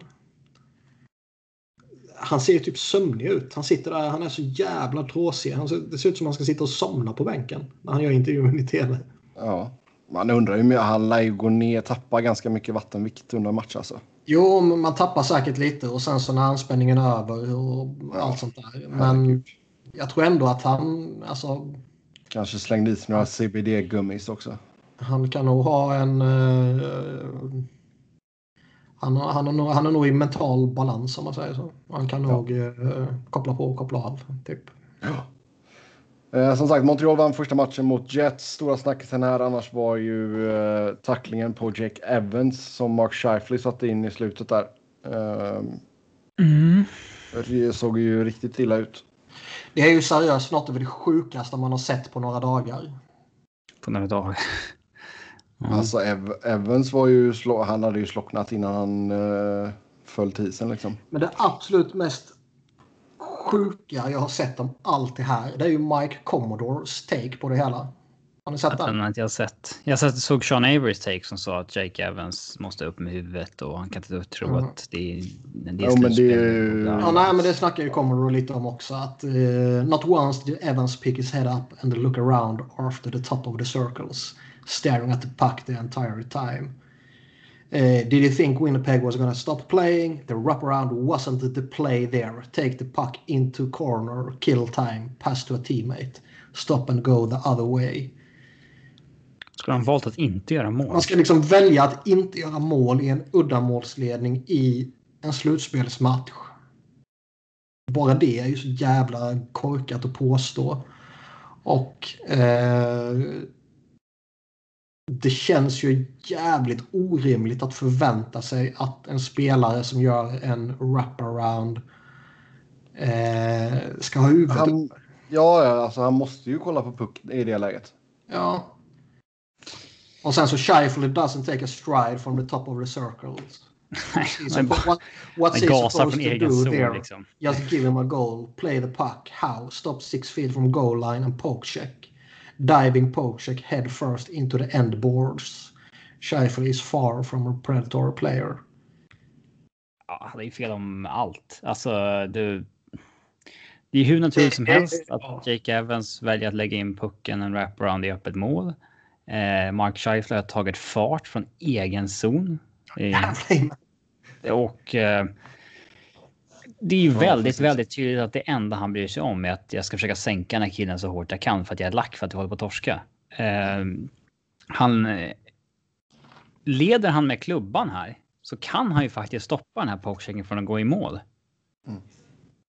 Han ser ju typ sömnig ut. Han sitter där, han är så jävla tråsig. Han ser, det ser ut som att han ska sitta och somna på bänken när han gör intervjun i tv. ja. Man undrar ju, han lär ju gå ner, tappa ganska mycket vattenvikt under match alltså. Jo, man tappar säkert lite och sen så när anspänningen är över och allt sånt där. Men jag tror ändå att han, alltså, Kanske slängde i sig några CBD-gummis också. han kan nog ha en... eh, han, har- han, har nog- han är nog i mental balans om man säger så. Han kan nog eh, koppla på och koppla av. Typ. Eh, som sagt, Montreal vann första matchen mot Jets. Stora snackisen här annars var ju eh, tacklingen på Jake Evans som Mark Scheifele satte in i slutet där. Eh, det såg ju riktigt illa ut. Det är ju seriöst något av det sjukaste man har sett på några dagar. På några dagar. Mm. Alltså Ev Evans var ju, han hade ju slocknat innan han eh, föll till isen liksom. Men det absolut mest sjuka jag har sett om allt det här, det är ju Mike Commodores take på det hela. Har ni sett den? Den har inte jag sett. Jag sett, såg Sean Averys take som sa att Jake Evans måste upp med huvudet och han kan inte tro Mm. att det är, det är Jo, men det är slutspel. ju- Ja. Ja, nej, men det snackar ju Commodore lite om också. Att uh, not once did Evans pick his head up and look around after the top of the circles, staring at the puck the entire time. Uh, did he think Winnipeg was going to stop playing? The wraparound wasn't the play there. Take the puck into corner, kill time, pass to a teammate, stop and go the other way. Skulle han valt att inte göra mål? Man ska liksom välja att inte göra mål i en uddamålsledning i en slutspelsmatch. Bara det är ju så jävla korkat att påstå. Och eh, det känns ju jävligt orimligt att förvänta sig att en spelare som gör en wraparound eh, ska ha huvudet Han, ja, ja, alltså han måste ju kolla på puck i det läget. Ja. Och sen så Scheifele doesn't take a stride from the top of the circles. Nej, what, what's han he gasar supposed från to egen do zon there? liksom. Just give him a goal, play the puck, how, stop six feet from goal line and poke check. Diving poke check head first into the end boards. Scheifele is far from a predator player. Ja, han är ju fel om allt. Alltså, du. Det är hur naturligt som helst att Jake Evans väljer att lägga in pucken en wraparound i öppet mål. Eh, Mark Scheifele har tagit fart från egen zon. Eh, och eh, det är ju väldigt, väldigt tydligt att det enda han bryr sig om är att jag ska försöka sänka den här killen så hårt jag kan för att jag är lack för att jag håller på att torska. Eh, han leder han med klubban här så kan han ju faktiskt stoppa den här pokechecken från att gå i mål. Mm.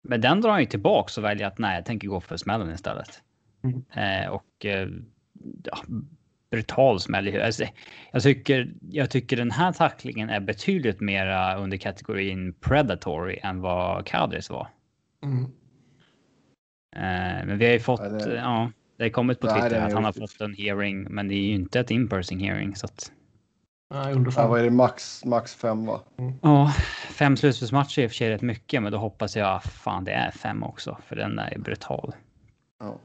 Men den drar han ju tillbaks och väljer att nej, jag tänker gå för smällen istället. Mm. Eh, och eh, ja, brutal smäll. Alltså, jag, tycker, jag tycker den här tacklingen är betydligt mera under kategorin predatory än vad Kadris var. Mm. Eh, men vi har ju fått, Ja, det- ja, det har kommit på Twitter att han har fått en hearing, men det är ju inte ett in-person hearing. Så att, Nej, under Ja, vad är det? Max, max fem va? ja, fem slutspelsmatcher är i och för sig rätt mycket, men då hoppas jag fan det är fem också, för den där är brutal. Ja.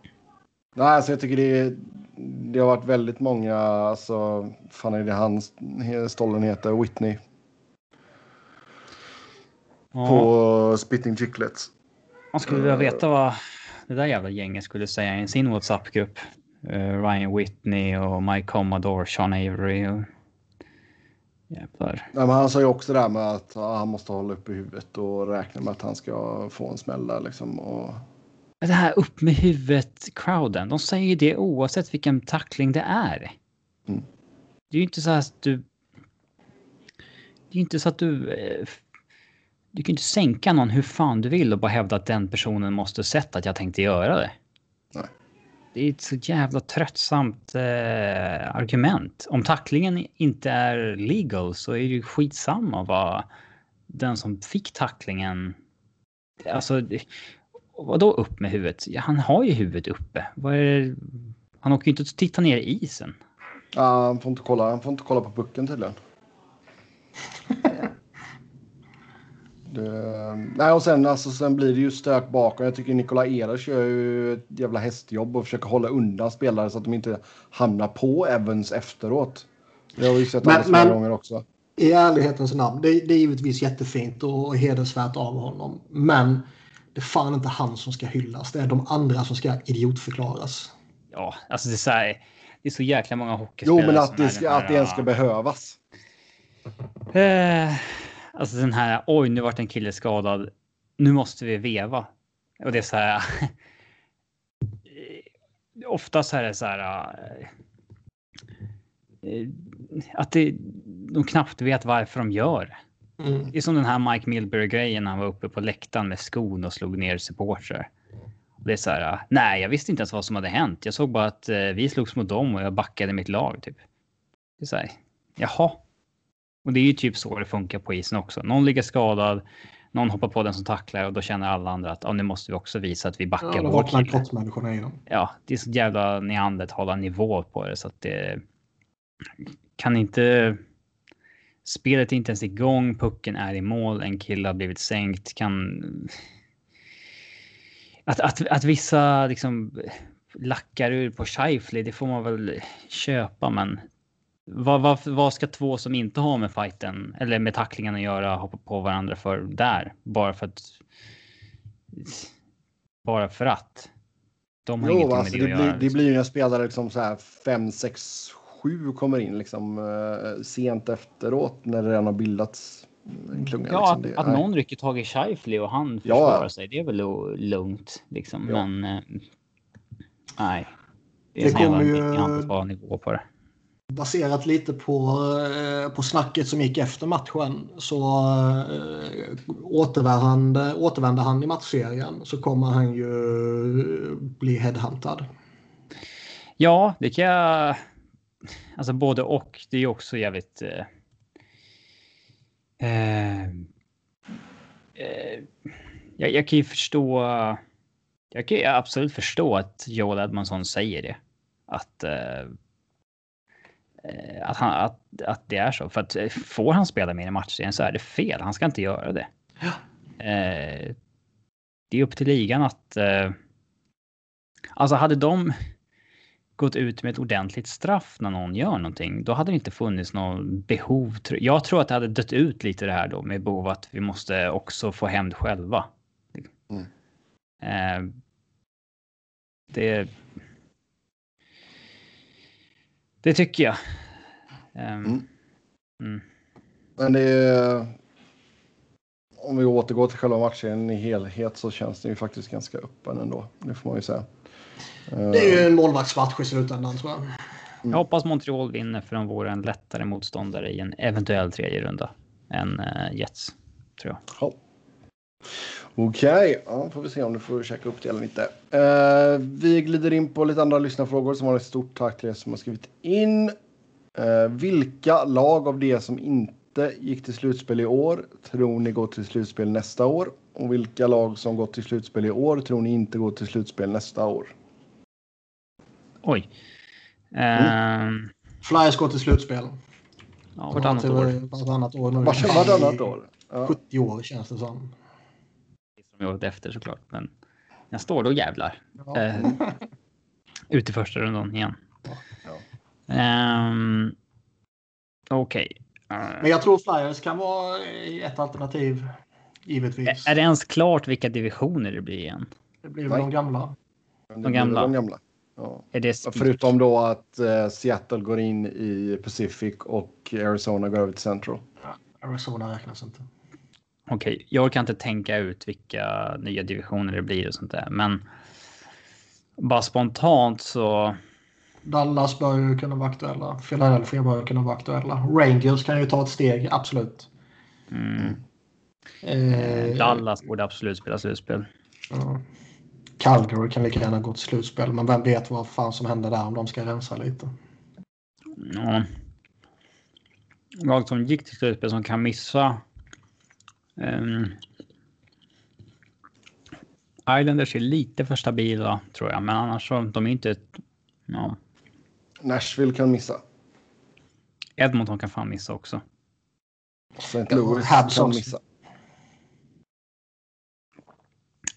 Nej, alltså jag tycker det, det har varit väldigt många, alltså, fan är det han stollen heter, Whitney, Ja, på Spitting Chicklets. man skulle vilja veta vad det där jävla gänget skulle säga i sin WhatsApp-grupp. Eh, Ryan Whitney och Mike Commodore, Sean Avery och... Jävlar. Nej, men han sa ju också det där med att han måste hålla upp i huvudet och räkna med att han ska få en smäll där liksom. Och, Det här upp med huvudet-crowden, de säger ju det oavsett vilken tackling det är. Mm. Det är ju inte så att du... Det är inte så att du... eh, Du kan ju inte sänka någon hur fan du vill och bara hävda att den personen måste sett att jag tänkte göra det. Nej. Det är ett så jävla tröttsamt eh, argument. Om tacklingen inte är legal så är det ju skitsamma vad den som fick tacklingen... Alltså, vadå upp med huvudet? Ja, han har ju huvudet uppe. Vad är det? Han åker ju inte att titta ner i isen. ja, han, får inte kolla, han får inte kolla på pucken tydligen. Det, nej, och sen, alltså, sen blir det ju stök bakom. Jag tycker Nikola Ehlers gör ju ett jävla hästjobb och försöker hålla undan spelare så att de inte hamnar på Evans efteråt. Det har vi ju sett Men- många men- gånger också. I ärlighetens namn, det, det är givetvis jättefint och hedersvärt av honom. Men det är fan inte han som ska hyllas. Det är de andra som ska idiotförklaras. Ja, alltså det är så här, Det är så jäkla många Jo, hockeyspelare men att det, ska, den att det ens ska här, behövas. Eh, alltså den här, oj nu vart en kille skadad. Nu måste vi veva. Och det är så här. eh, Oftast är det så här. eh, Att det, de knappt vet varför de gör det. Mm. Det är som den här Mike Milbury-grejen när han var uppe på läktaren med skon och slog ner supportrar. Det är så här, nej jag visste inte ens vad som hade hänt. Jag såg bara att eh, vi slogs mot dem och jag backade mitt lag typ. Det är så här, jaha. Och det är ju typ så det funkar på isen också. Någon ligger skadad, någon hoppar på den som tacklar och då känner alla andra att ah, nu måste vi också visa att vi Ja, backar det vår kille. grottmänniskorna i dem. Ja, det är så jävla neandertala nivå på det så att det kan inte. Spelet är inte ens igång, pucken är i mål, en kille har blivit sänkt, kan. Att, att, att vissa liksom lackar ur på Scheifele, det får man väl köpa, men vad, vad, vad ska två som inte har med fighten eller med tacklingen att göra hoppa på varandra för där? Bara för att. Bara för att. De har Jo, ingenting alltså med det, det, att blir, göra. det blir ju när spelare liksom så här 5, 6, 7 kommer in liksom eh, sent efteråt när det redan har bildats en klunga. Ja, liksom. att, det, att nej. någon rycker tag i Scheifele och han Ja. försvarar sig, det är väl lugnt liksom. Ja. Men eh, nej. Det är Det kommer ju- neandertal nivå på det. baserat lite på, eh, på snacket som gick efter matchen så äh, återvände, återvände han i matchserien så kommer han ju bli headhuntad. Ja, det kan jag... Alltså både och. Det är också jävligt... Eh, eh, eh, jag, jag kan ju förstå... Jag kan ju absolut förstå att Joel Edmondson säger det. Att eh, Eh, att, han, att, att det är så. För att får han spela mer i matchen så är det fel. Han ska inte göra det. Ja. Det är upp till ligan att... Alltså hade de gått ut med ett ordentligt straff när någon gör någonting, då hade det inte funnits något behov. Jag tror att det hade dött ut lite det här då med behov att vi måste också få hämnd själva. Mm. Eh, det det tycker jag. Um, mm. Mm. Men det är... Om vi återgår till själva matchen i helhet så känns det ju faktiskt ganska öppen ändå. Det får man ju säga. Det är ju en målvaktsmatch i slutändan tror jag. Mm. Jag hoppas Montreal vinner för de vore en lättare motståndare i en eventuell tredje runda än uh, Jets. Tror jag. Ja. Okej, okay. ja, får vi se om du får checka upp det eller inte. Uh, vi glider in på lite andra lyssnarfrågor som har ett stort tack till er som har skrivit in. Uh, vilka lag av det som inte gick till slutspel i år tror ni går till slutspel nästa år? Och vilka lag som gått till slutspel i år tror ni inte går till slutspel nästa år? Oj. Mm. Uh... Flyers går till slutspel. Ja, vartannat år. Vartannat år. Vartannat år. Ja. 70 år känns det som året efter såklart. Men jag står då jävlar. Ja. Eh, ut i första rundan igen. Ja. Um, Okej. Okay. Uh, Men jag tror Flyers kan vara ett alternativ. Givetvis. Är det ens klart vilka divisioner det blir igen? Det blir väl de gamla. De gamla. De gamla. Ja. Är det Förutom då att uh, Seattle går in i Pacific och Arizona går över till Central. Ja, Arizona räknas inte. Okej, okay, jag kan inte tänka ut vilka nya divisioner det blir och sånt där, men bara spontant så. Dallas bör ju kunna vara aktuella. Philadelphia bör kunna vara aktuella. Rangers kan ju ta ett steg, absolut. Mm. Eh, Dallas borde absolut spela slutspel. Ja. Calgary kan lika gärna gå till slutspel, men vem vet vad fan som händer där om de ska rensa lite. Ja. Lag som gick till slutspel som kan missa Um, Islanders är lite för stabila tror jag, men annars så de är inte... Ja. Nashville kan missa. Edmonton kan fan missa också. St. Louis ja, kan missa.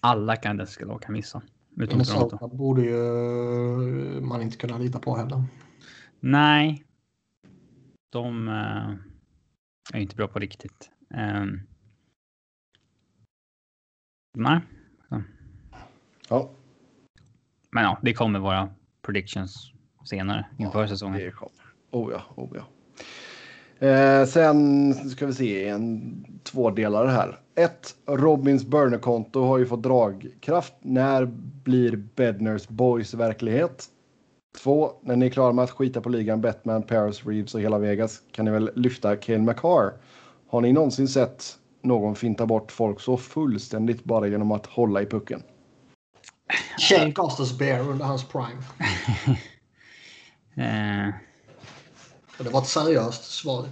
Alla kanadensiska lag kan missa. Utom Minnesota borde ju man inte kunna lita på heller. Nej. De uh, är inte bra på riktigt. Um, Nej. Ja. ja. Men ja, det kommer våra predictions senare inför ja, säsongen. Det kommer. Oh ja, oh ja. Eh, sen ska vi se en tvådelare här. Ett, Robins burnerkonto har ju fått dragkraft. När blir Bedners Boys verklighet? Två, när ni är klara med att skita på ligan Batman, Paris, Reeves och hela Vegas kan ni väl lyfta Kane McCarr. Har ni någonsin sett någon fintar bort folk så fullständigt bara genom att hålla i pucken. Shane Costas Bear under hans prime. uh, det var ett seriöst svar.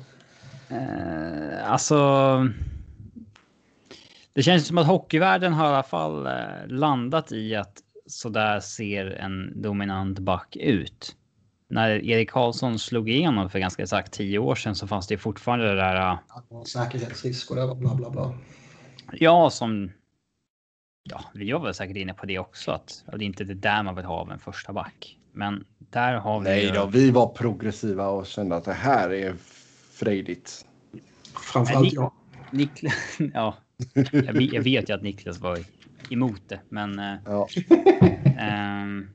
Uh, alltså. Det känns som att hockeyvärlden har i alla fall uh, landat i att så där ser en dominant back ut när Erik Karlsson slog igenom för ganska exakt tio år sedan så fanns det fortfarande det där. Äh, säkerhetsrisk och det var bla bla bla. Ja, som. Ja, vi var väl säkert inne på det också att det är inte det där man vill ha av en första back. Men där har vi. Nej då, vi var progressiva och kände att det här är frejdigt. Framförallt jag. Niklas, ja, jag, jag vet ju att Niklas var emot det, men. Ja. ähm,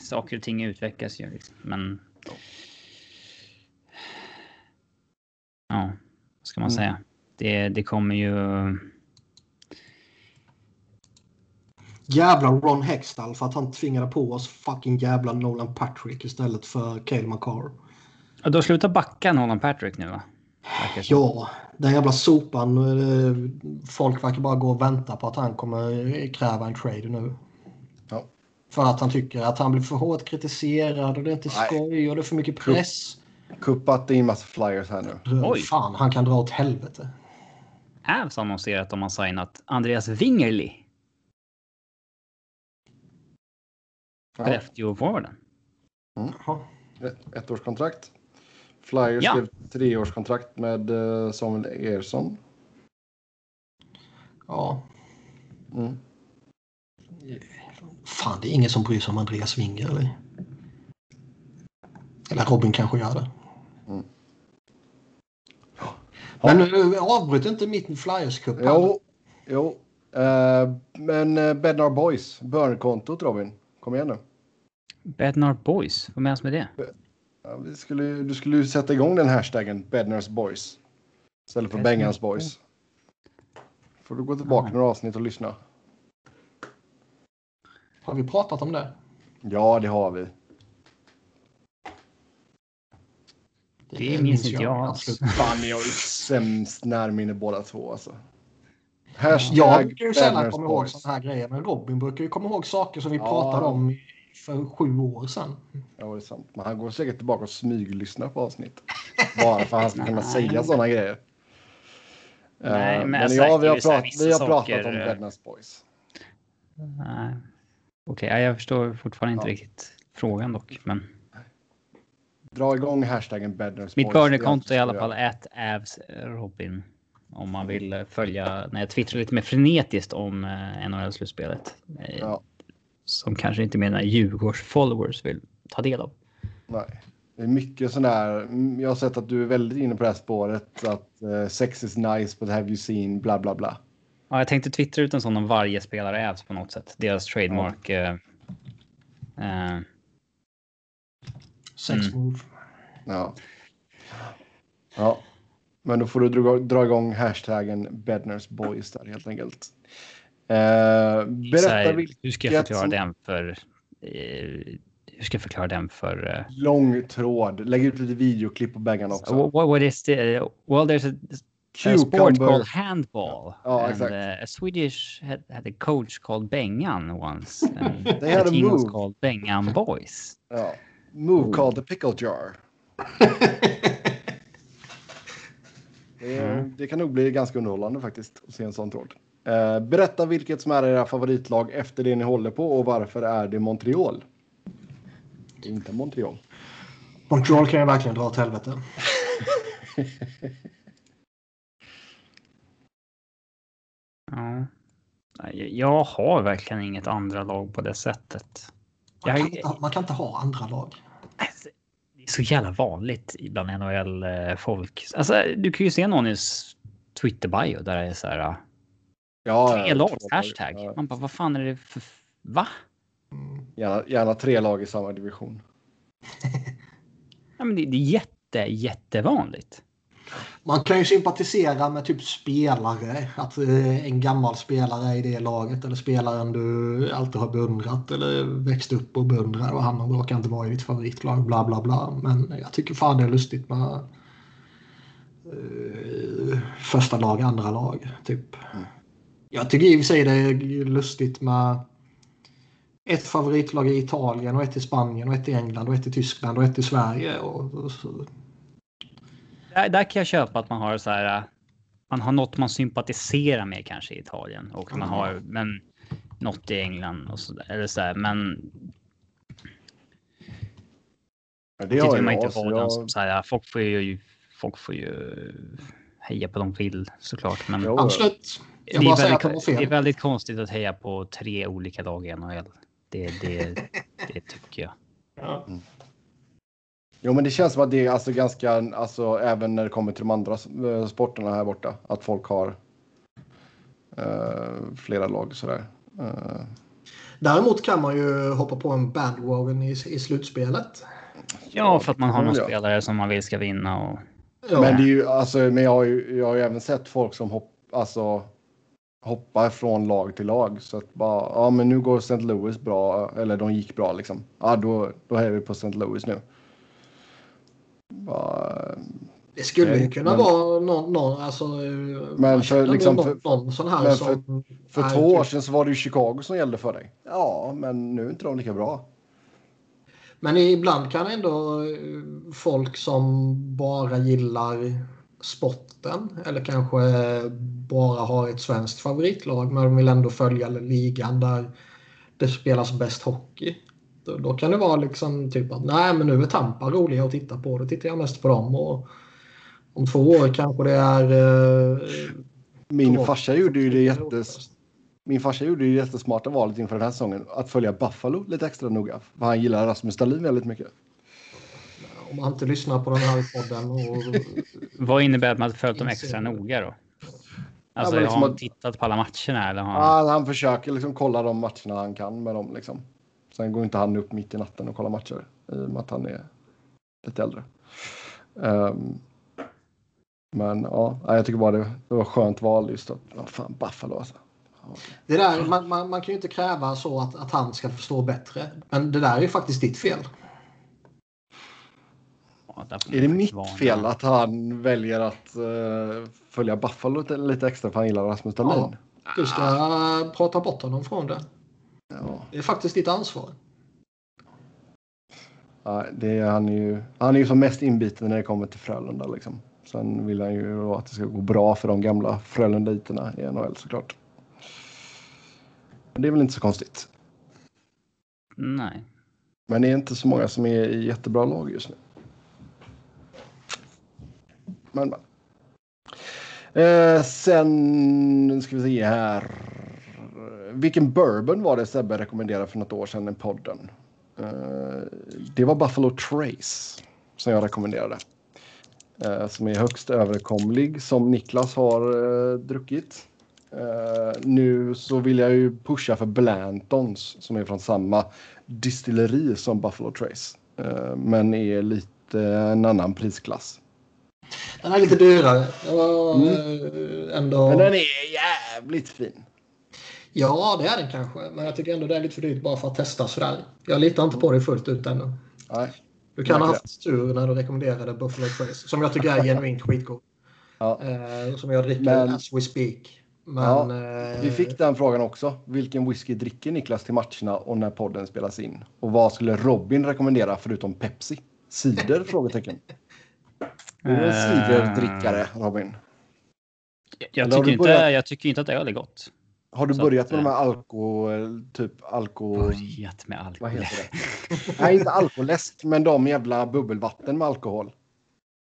saker och ting utvecklas ju. Liksom. Men. Ja, vad ska man mm. säga? Det, det kommer ju. Jävla Ron Hextall för att han tvingade på oss fucking jävla Nolan Patrick istället för Cale McCarr. Och då slutar backa Nolan Patrick nu va? Ja, den jävla sopan. eh, Folk verkar bara gå och vänta på att han kommer kräva en trade nu. Ja. För att han tycker att han blir för hårt kritiserad och det är inte Nej. skoj och det är för mycket press. Kuppat in massa flyers här nu. Oj. Fan, han kan dra åt helvete. Avs annonserat att de har signat Andreas Wingerli. Ja, Skellefteå-forwarden. Jaha. ett, ett års kontrakt. Flyers Ja. skrev treårskontrakt med eh, Samuel Ersson. Ja. Mm. Fan, det är ingen som bryr sig om Andreas Winger eller? Eller Robin kanske gör det. Mm. Men uh, avbryt inte mitt Flyers Cup. här. Jo, jo. Eh, men uh, Bednar Boys, Burn-kontot Robin. Kom igen nu. Bednar Boys, vad menas med det? Ja, vi skulle, du skulle ju sätta igång den hashtaggen Bednars Boys. Istället för Bengans Boys. Får du gå tillbaka Ja. några avsnitt och lyssna. Har vi pratat om det? Ja, det har vi. Det minns inte jag alls. Fan, ni har ju sämst närminne båda två alltså. Hashtag Jag brukar ju sällan komma ihåg sådana här grejer. Men Robin brukar ju komma ihåg saker som vi Ja. pratade om i- för sju år sedan. Ja, det är sant. Men han går säkert tillbaka och smyglyssnar på avsnitt. Bara för att han ska kunna säga sådana grejer. Nej, Eh, men men alltså, ja, vi har, prat, vi har pratat saker, om eh, Bednars Boys. Nej. Okej, ja, jag förstår fortfarande inte Ja. riktigt frågan dock. Men Dra igång hashtaggen Bednars mitt burnerkonto är i alla fall at avs Robin. Om man vill eh, följa när jag twittrar lite mer frenetiskt om eh, NHL-slutspelet. Eh, Ja. Som kanske inte mina Djurgårds-followers vill ta del av. Nej. Det är mycket sån där. mm, Jag har sett att du är väldigt inne på det här spåret. Att eh, sex is nice but have you seen bla bla bla. Ja, jag tänkte twittra ut en sån om varje spelare Avs på något sätt. Deras trademark. eh, eh, Sex Mm. move. Ja. Ja. Men då får du dra, dra igång hashtaggen Bednars Boys där helt enkelt. Eh, berätta här, vilket hur ska jag förklara som- den för... Eh, hur ska jag förklara den för... eh, lång tråd. Lägg ut lite videoklipp på Bengan också. What, what is the? Well, there's a, a sport called handball. Ja, and uh, a Swedish had, had a coach called Bengan once. And They the had a team was move. called Bengan Boys. Ja. Move called the pickle jar. Det, Mm. det kan nog bli ganska underhållande faktiskt att se en sån tråd. Eh, berätta vilket som är era favoritlag efter det ni håller på och varför är det Montreal? Det är inte Montreal. Montreal kan ju verkligen dra åt helvete. Ja. Jag har verkligen inget andra lag på det sättet. Man kan, Jag- inte, man kan inte ha andra lag. Alltså, Det är så jävla vanligt bland NHL-folk. Alltså, du kan ju se någon i Twitter-bio där det är så här. Uh, Ja, Tre ja, lag, hashtag. Ja, Man bara, vad fan är det för... Va? gärna, gärna tre lag i samma division. Ja, men det, det är jätte, jättevanligt. Man kan ju sympatisera med typ spelare. Att eh, en gammal spelare är i det laget. Eller spelaren du alltid har beundrat. Eller växt upp och beundrar. Och han råkar inte vara i ditt favoritlag. Bla bla bla. Men jag tycker fan det är lustigt med eh, första lag, andra lag. Typ. Jag tycker i och för sig det är lustigt med ett favoritlag i Italien och ett i Spanien och ett i England och ett i Tyskland och ett i Sverige. Och, och så, Där, där kan jag köpa att man har så här. Man har något man sympatiserar med kanske i Italien och man har men något i England och så där. Eller så här, men Ja, det har jag, man inte så vara den jag- som så här. Folk får ju folk får ju heja på de vill såklart. Men Jo, absolut. Jag det, är väldigt, det är väldigt konstigt att heja på tre olika lag i NHL. Det, det, det tycker jag. Jo, men det känns som att det är alltså ganska, alltså även när det kommer till de andra eh, sporterna här borta, att folk har eh, flera lag sådär. Eh, Däremot kan man ju hoppa på en bandwagon i, i slutspelet. Ja, för att man har någon jag. spelare som man vill ska vinna och Ja. Men det är ju, alltså, men jag har ju, jag har ju även sett folk som hopp, alltså, hoppa från lag till lag. Så att bara, ja men nu går St. Louis bra, eller de gick bra liksom. Ja, då, då är vi på St. Louis nu. Bara, Det skulle ju kunna men- vara någon, någon alltså. Men för liksom någon, för- någon sån här men för- som. för är två år sedan så var det ju Chicago som gällde för dig. Ja, men nu är inte de lika bra. Men ibland kan ändå folk som bara gillar sporten eller kanske bara har ett svenskt favoritlag men de vill ändå följa ligan där det spelas bäst hockey. Då, då kan det vara liksom typ att nej men nu är Tampa roliga att titta på. Då tittar jag mest på dem och om två år kanske det är... Eh, Min farsa gjorde ju det jättes... Min farsa gjorde ju jättesmarta valet inför den här säsongen. Att följa Buffalo lite extra noga. För han gillar Rasmus Dahlin väldigt mycket. Om man inte lyssnar på den här podden och Vad innebär att man följt dem extra noga då? Alltså, men liksom har han tittat på alla matcherna eller har han... Han, han försöker liksom kolla de matcherna han kan med dem. Liksom. Sen går inte han upp mitt i natten och kollar matcher. I och med att han är lite äldre. Ehm, men ja, jag tycker bara det, det var skönt val just att, vad fan, Buffalo alltså. Ja. Det där, man, man, man kan ju inte kräva så att, att han ska förstå bättre. Men det där är ju faktiskt ditt fel. Ja, Är det mitt varna. fel att han väljer att eh, följa Buffalo lite, lite extra för han gillar Rasmus Dahlin? Du ska prata bort honom från det. Ja. Det är faktiskt ditt ansvar. Ja, det är, han, är ju, han är ju som mest inbiten när det kommer till Frölunda. Liksom. Sen vill han ju att det ska gå bra för de gamla Frölundaiterna i NHL såklart. Men det är väl inte så konstigt. Nej. Men det är inte så många som är i jättebra lag just nu. Men, men. Eh, sen ska vi se här. Vilken bourbon var det Sebbe rekommenderade för något år sedan i podden? Eh, det var Buffalo Trace som jag rekommenderade. Eh, som är högst överkomlig som Niklas har eh, druckit. Eh, nu så vill jag ju pusha för Blantons som är från samma distilleri som Buffalo Trace. Eh, men är lite en annan prisklass. Den är lite dyrare. Var Mm. eh, ändå... Men den är jävligt fin. Ja, det är den kanske. Men jag tycker ändå det är lite för dyrt bara för att testa sådär. Jag litar inte på det fullt ut ännu. Nej. Du kan ha haft tur när du rekommenderade Buffalo Trace. Som jag tycker är genuint skitgod. Ja. Eh, som jag dricker Men- as we speak. Men, Ja, eh, Vi fick den frågan också. Vilken whisky dricker Niklas till matcherna och när podden spelas in? Och vad skulle Robin rekommendera förutom Pepsi? Cider? Frågetecken. Är du en ciderdrickare, Robin? Jag, jag, tycker inte, börjat- jag tycker inte att öl är gott. Har du Så börjat att, med de eh, här alko... Typ alko... Börjat med alkohol. Vad heter det? Nej, inte alkoläsk, men de jävla bubbelvatten med alkohol.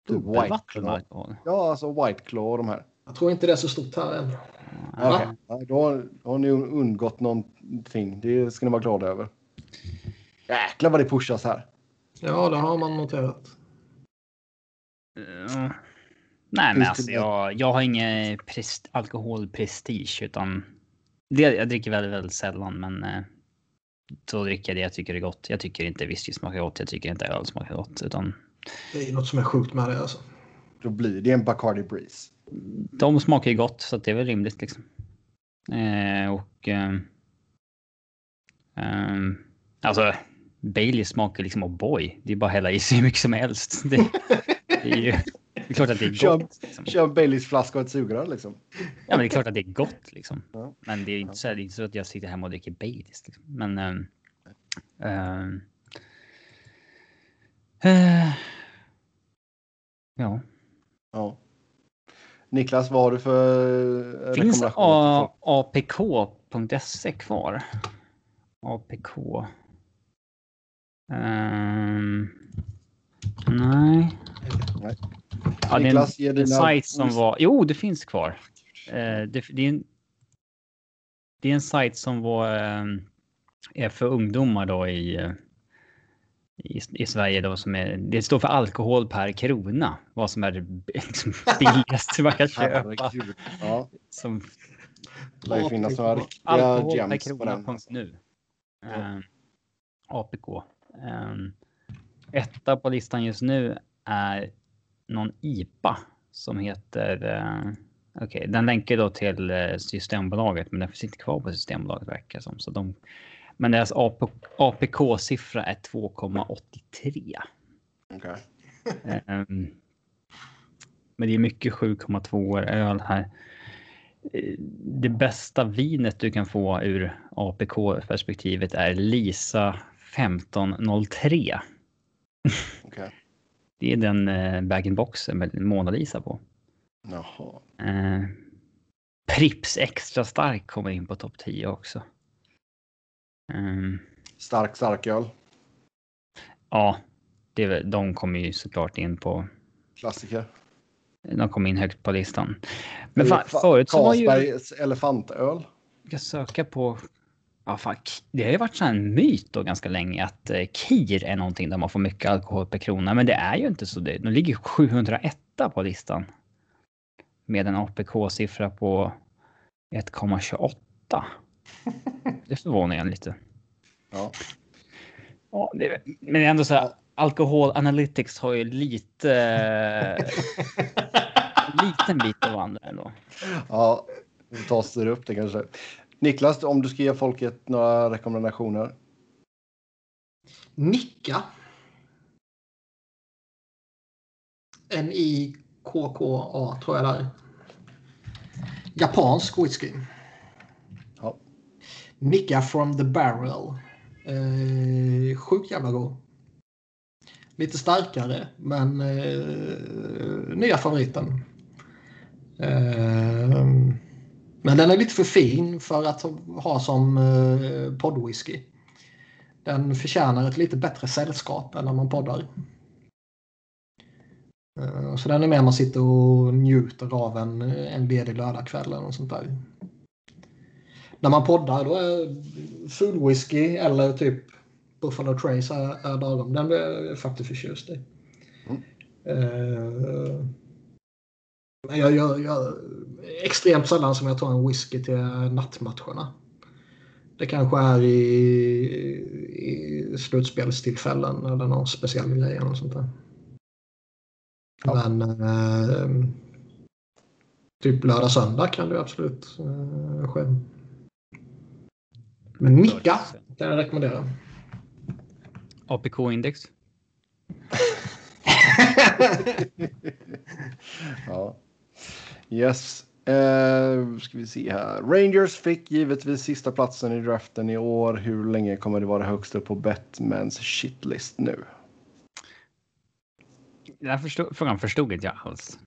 Typ Bubbelvatten med alkohol. Ja, alltså White Claw och de här. Jag tror inte det är så stort här än. Okej. Ja, då, har, då har ni undgått någonting. Det ska ni vara glada över. Jäklar vad det pushas här. Ja, det har man noterat. Uh, nej, men alltså jag, jag har ingen prest, alkoholprestige utan det, jag dricker väldigt, väldigt sällan, men eh, då dricker jag det jag tycker är gott. Jag tycker inte whisky smakar gott. Jag tycker inte öl smakar gott, utan Det är något som är sjukt med det alltså. Då blir det en Bacardi Breeze. de smakar ju gott så det är väl rimligt liksom. Eh, och ehm, alltså Bailey smakar liksom O'boy. Det är bara att hälla i sig hur mycket som helst. Det, det är ju det är klart att det är gott. Liksom. Kör Baileys flaska och ett sugrör liksom. Ja, men det är klart att det är gott liksom. Ja. Men det är inte så, det är inte så att jag sitter hemma och dricker Baileys. Liksom. Men... ehm, eh, ja. Ja. Niklas, vad har du för eh, Finns apk.se kvar? APK. Ehm, nej. Nej. Ja, det är en, en sajt som var... Jo, det finns kvar. Eh, det, det, är en, det är en sajt som var, eh, är för ungdomar då i, eh, i, i Sverige. Då, som är, det står för alkohol per krona. Vad som är det liksom billigaste man kan köpa. Ja, Som det lär ju finnas några riktiga alkohol gems på den. krona nu. Eh, APK. Eh, etta på listan just nu är någon IPA som heter eh, Okej, den länkar då till eh, Systembolaget, men den finns inte kvar på Systembolaget verkar som. Så de, men deras AP, APK-siffra är 2,83. Okej. Ehm, men det är mycket 7,2 öl här. Eh, Det bästa vinet du kan få ur APK-perspektivet är Lisa 1503. Okej. Det är den eh, bag-in-boxen med Mona Lisa på. Jaha. Eh, Prips extra stark kommer in på topp 10 också. Ehm, Stark starköl. ja, det, de kommer ju såklart in på. Klassiker. De kommer in högt på listan. Men fan, fa- förut så var ju. Elefantöl. Jag ska söka på. Ja, fuck. Det har ju varit så här en myt då ganska länge att eh, Kir är någonting där man får mycket alkohol per krona, men det är ju inte så. Det. De ligger 701 på listan. Med en APK-siffra på 1,28. Det förvånar en lite. Ja. Ja, det, men ändå så här. Alkohol Analytics har ju lite. en liten bit av andra ändå. Ja, och styr upp det kanske. Niklas, om du ska ge folket några rekommendationer. Nicka. N-I-K-K-A tror jag det är. Japansk whisky. Ja. Nicka from the barrel. Eh, sjukt jävla god. Lite starkare, men eh, nya favoriten. Eh, men den är lite för fin för att ha som eh, poddwhisky. Den förtjänar ett lite bättre sällskap än när man poddar. Eh, Så den är mer man sitter och njuter av en, en ledig lördagkväll eller något sånt där. När man poddar då är full whisky eller typ Buffalo Trace är, är lagom. Den blir jag faktiskt förtjust i. Mm. Men jag gör, jag, extremt sällan som jag tar en whisky till nattmatcherna. Det kanske är i, i slutspelstillfällen eller någon speciell grej eller något sånt där. Ja. Men eh, typ lördag söndag kan det absolut eh, ske. Men Nicka kan jag rekommendera. APK-index. Ja. Yes. Eh, ska vi se här. Rangers fick givetvis sista platsen i draften i år. Hur länge kommer det vara högst upp på Batmans shitlist nu? Den här förstod, frågan förstod inte jag alls.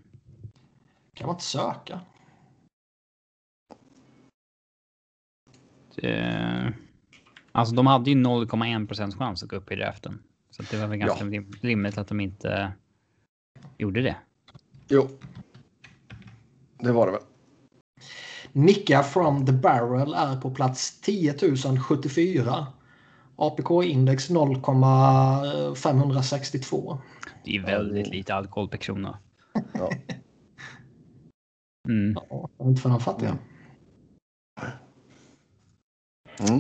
kan man inte söka. Eh, alltså de hade ju 0,1 procents chans att gå upp i draften. Så det var väl ganska rim- rimligt att de inte gjorde det. Jo. Det var det väl. Nicka from the barrel är på plats 10 074. APK-index 0,562. Det är väldigt lite alkohol per krona. Ja. Mm. Ja, inte för de fattiga. Mm.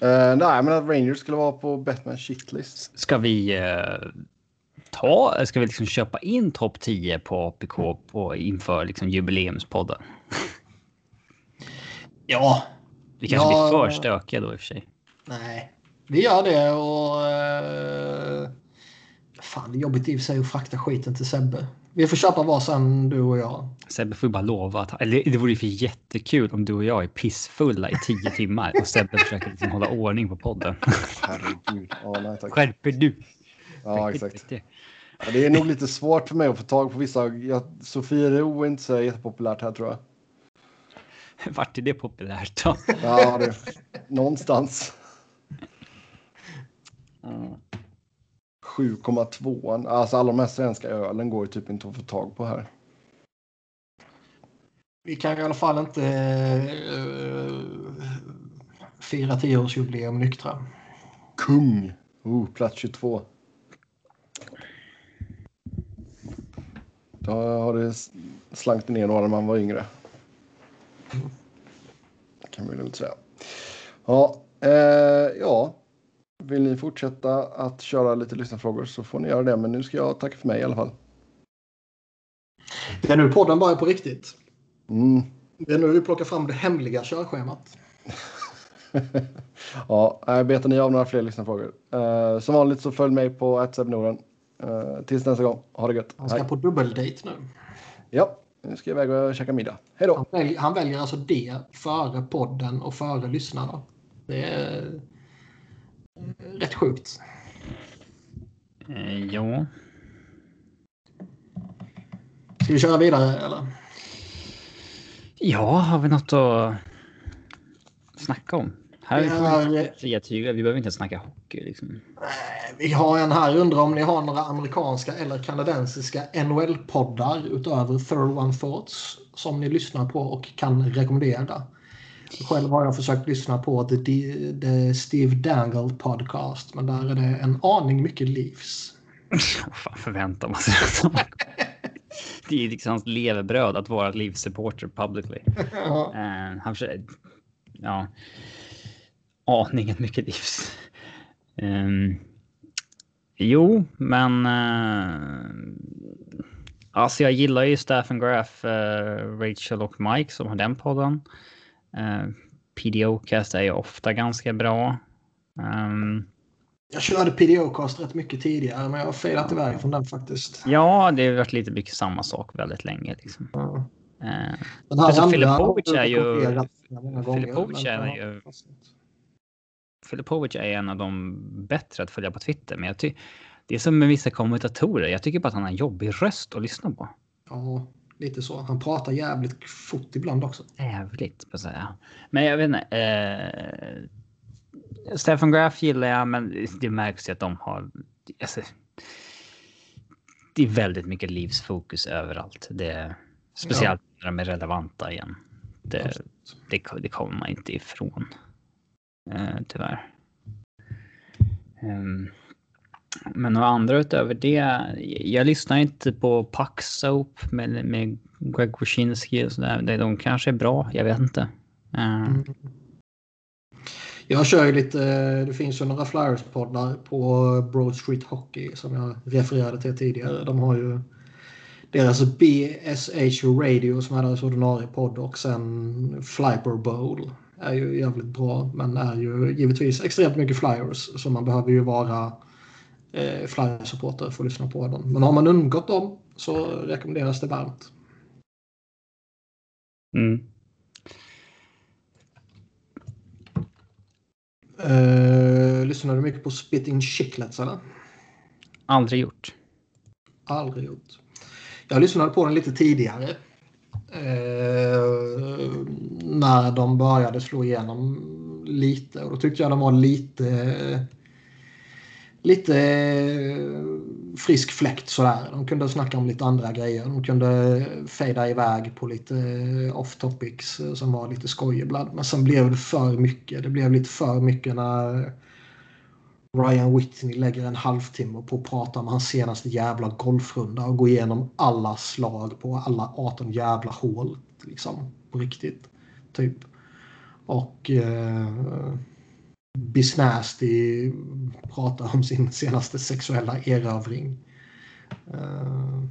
Eh, nej, men att Rangers skulle vara på Batmans shitlist. Ska vi eh, ta, ska vi liksom köpa in topp 10 på APK på, inför liksom jubileumspodden? Ja, Vi kanske Ja. blir för stökiga då i och för sig. nej. Vi gör det och... Eh, fan, det är jobbigt i och för sig att frakta skiten till Sebbe. Vi får köpa varsin du och jag. Sebbe får ju bara lova att, eller det vore ju för jättekul om du och jag är pissfulla i tio timmar och Sebbe försöker liksom hålla ordning på podden. Herregud. Ja, nej, tack. Skärper du? Ja, exakt. Ja, det är nog lite svårt för mig att få tag på vissa. Jag, Sofiero är inte så jättepopulärt här tror jag. Vart är det populärt då? Ja, det, någonstans. 7,2. Alltså alla de här svenska ölen går ju typ inte att få tag på här. Vi kan i alla fall inte eh, fira 10-årsjubileum nyktra. Kung. Oh, plats 22. Då har det slankt ner några när man var yngre. Kan vi väl säga. Ja, eh, ja. Vill ni fortsätta att köra lite lyssnarfrågor så får ni göra det. Men nu ska jag tacka för mig i alla fall. Det är nu podden börjar på riktigt. Mm. Det är nu vi plockar fram det hemliga körschemat. ja, jag betar ni av några fler lyssnarfrågor. Uh, som vanligt så följ mig på atsebnorden. Uh, tills nästa gång. Ha det gött. Han ska Hej. på dubbeldate nu. Ja, nu ska jag iväg och käka middag. Hej då. Han väljer, han väljer alltså det före podden och före lyssnarna. Det är eh, rätt sjukt. Eh, ja. Ska vi köra vidare eller? Ja, har vi något att snacka om? Här får vi fria tyglar. Vi behöver inte snacka hockey liksom. Vi har en här. Undrar om ni har några amerikanska eller kanadensiska NHL-poddar utöver Third One Thoughts som ni lyssnar på och kan rekommendera. Själv har jag försökt lyssna på The, D- The Steve Dangle Podcast men där är det en aning mycket livs. Vad fan förväntar man sig? det är liksom hans levebröd att vara livssupporter publicly. Ja. Eh, han försöker... Ja. Aningen mycket livs. Ehm, jo, men... Uh, alltså jag gillar ju Staffen Graff, eh, Rachel och Mike som har den podden. Uh, PDO-cast är ju ofta ganska bra. Ehm, Jag körde PDO-cast rätt mycket tidigare men jag har failat iväg från den faktiskt. ja, det har varit lite mycket samma sak väldigt länge. Liksom. Eh, Den här Alltså, Filipovic är ju- Filipovic är ju- Filipovic är en av de bättre att följa på Twitter, men jag ty- det är som med vissa kommentatorer. Jag tycker bara att han har en jobbig röst att lyssna på. Ja, lite så. Han pratar jävligt fort ibland också. Jävligt, på säga. Men jag vet inte. Eh, Stefan Graff gillar jag, men det märks ju att de har... Alltså, det är väldigt mycket livsfokus överallt. Det, speciellt när de är relevanta igen. Det, det, det kommer man inte ifrån. Eh, tyvärr. Um, men några andra utöver det. Jag lyssnar inte på Puck Soap med, med Greg Wyszynski och sådär. De, de kanske är bra. Jag vet inte. Uh. Mm. Jag kör ju lite, eh, det finns ju några Flyers-poddar på Broad Street Hockey som jag refererade till tidigare. De har ju deras BSH Radio som är deras ordinarie podd och sen Flyper Bowl är ju jävligt bra men är ju givetvis extremt mycket Flyers så man behöver ju vara eh, Flyers-supporter för att lyssna på dem. Men har man undgått dem så rekommenderas det varmt. Mm. Eh, lyssnar du mycket på Spitting Chicklets eller? Aldrig gjort. Aldrig gjort. Jag lyssnade på den lite tidigare. Eh, när de började slå igenom lite. Och då tyckte jag de var lite... Lite eh, frisk fläkt sådär. De kunde snacka om lite andra grejer. De kunde fejda iväg på lite eh, off topics eh, som var lite skoj ibland. Men sen blev det för mycket. Det blev lite för mycket när Ryan Whitney lägger en halvtimme på att prata om hans senaste jävla golfrunda och gå igenom alla slag på alla 18 jävla hål. Liksom, på riktigt. Typ. Och eh, Bisnasty pratar om sin senaste sexuella erövring. Eh,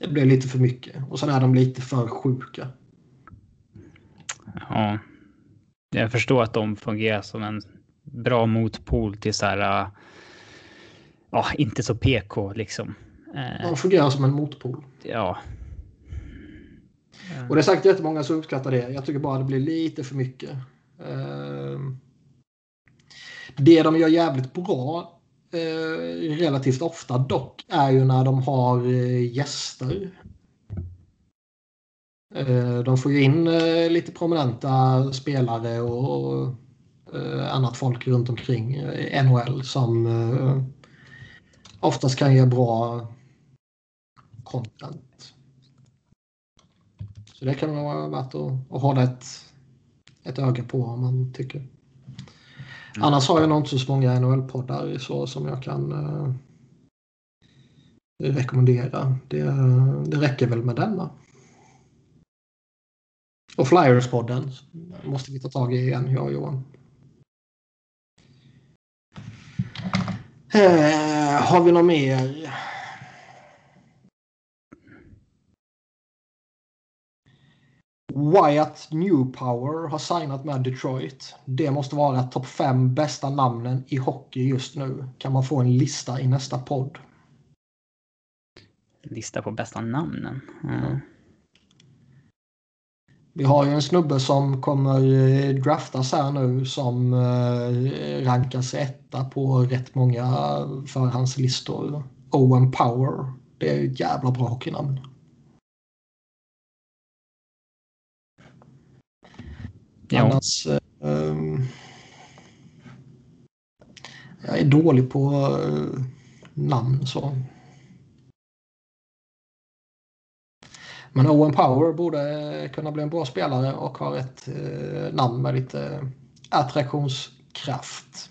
det blev lite för mycket. Och sen är de lite för sjuka. Ja. Jag förstår att de fungerar som en bra motpol till så här. äh, Ja, inte så PK liksom. Eh, De fungerar som en motpol. ja. Och det är säkert jättemånga som uppskattar det. Jag tycker bara det blir lite för mycket. Ehm, Det de gör jävligt bra eh, relativt ofta dock är ju när de har eh, gäster. De får ju in lite prominenta spelare och annat folk runt omkring eh, NHL som eh, oftast kan ge bra content. Så det kan vara värt att, att hålla ett, ett öga på om man tycker. Annars har jag nog inte så många NHL-poddar så som jag kan eh, rekommendera. Det, det räcker väl med denna. Och Flyers-podden måste vi ta tag i igen, jag och Johan. Eh, har vi något mer? Wyatt Newpower har signat med Detroit. Det måste vara topp fem bästa namnen i hockey just nu. Kan man få en lista i nästa podd? Lista på bästa namnen? Mm. Vi har ju en snubbe som kommer eh, draftas här nu som eh, rankas etta på rätt många förhandslistor. Owen Power. Det är ett jävla bra hockeynamn. Ja. Annars, um, jag är dålig på uh, namn så. Men Owen Power borde eh, kunna bli en bra spelare och har ett eh, namn med lite attraktionskraft.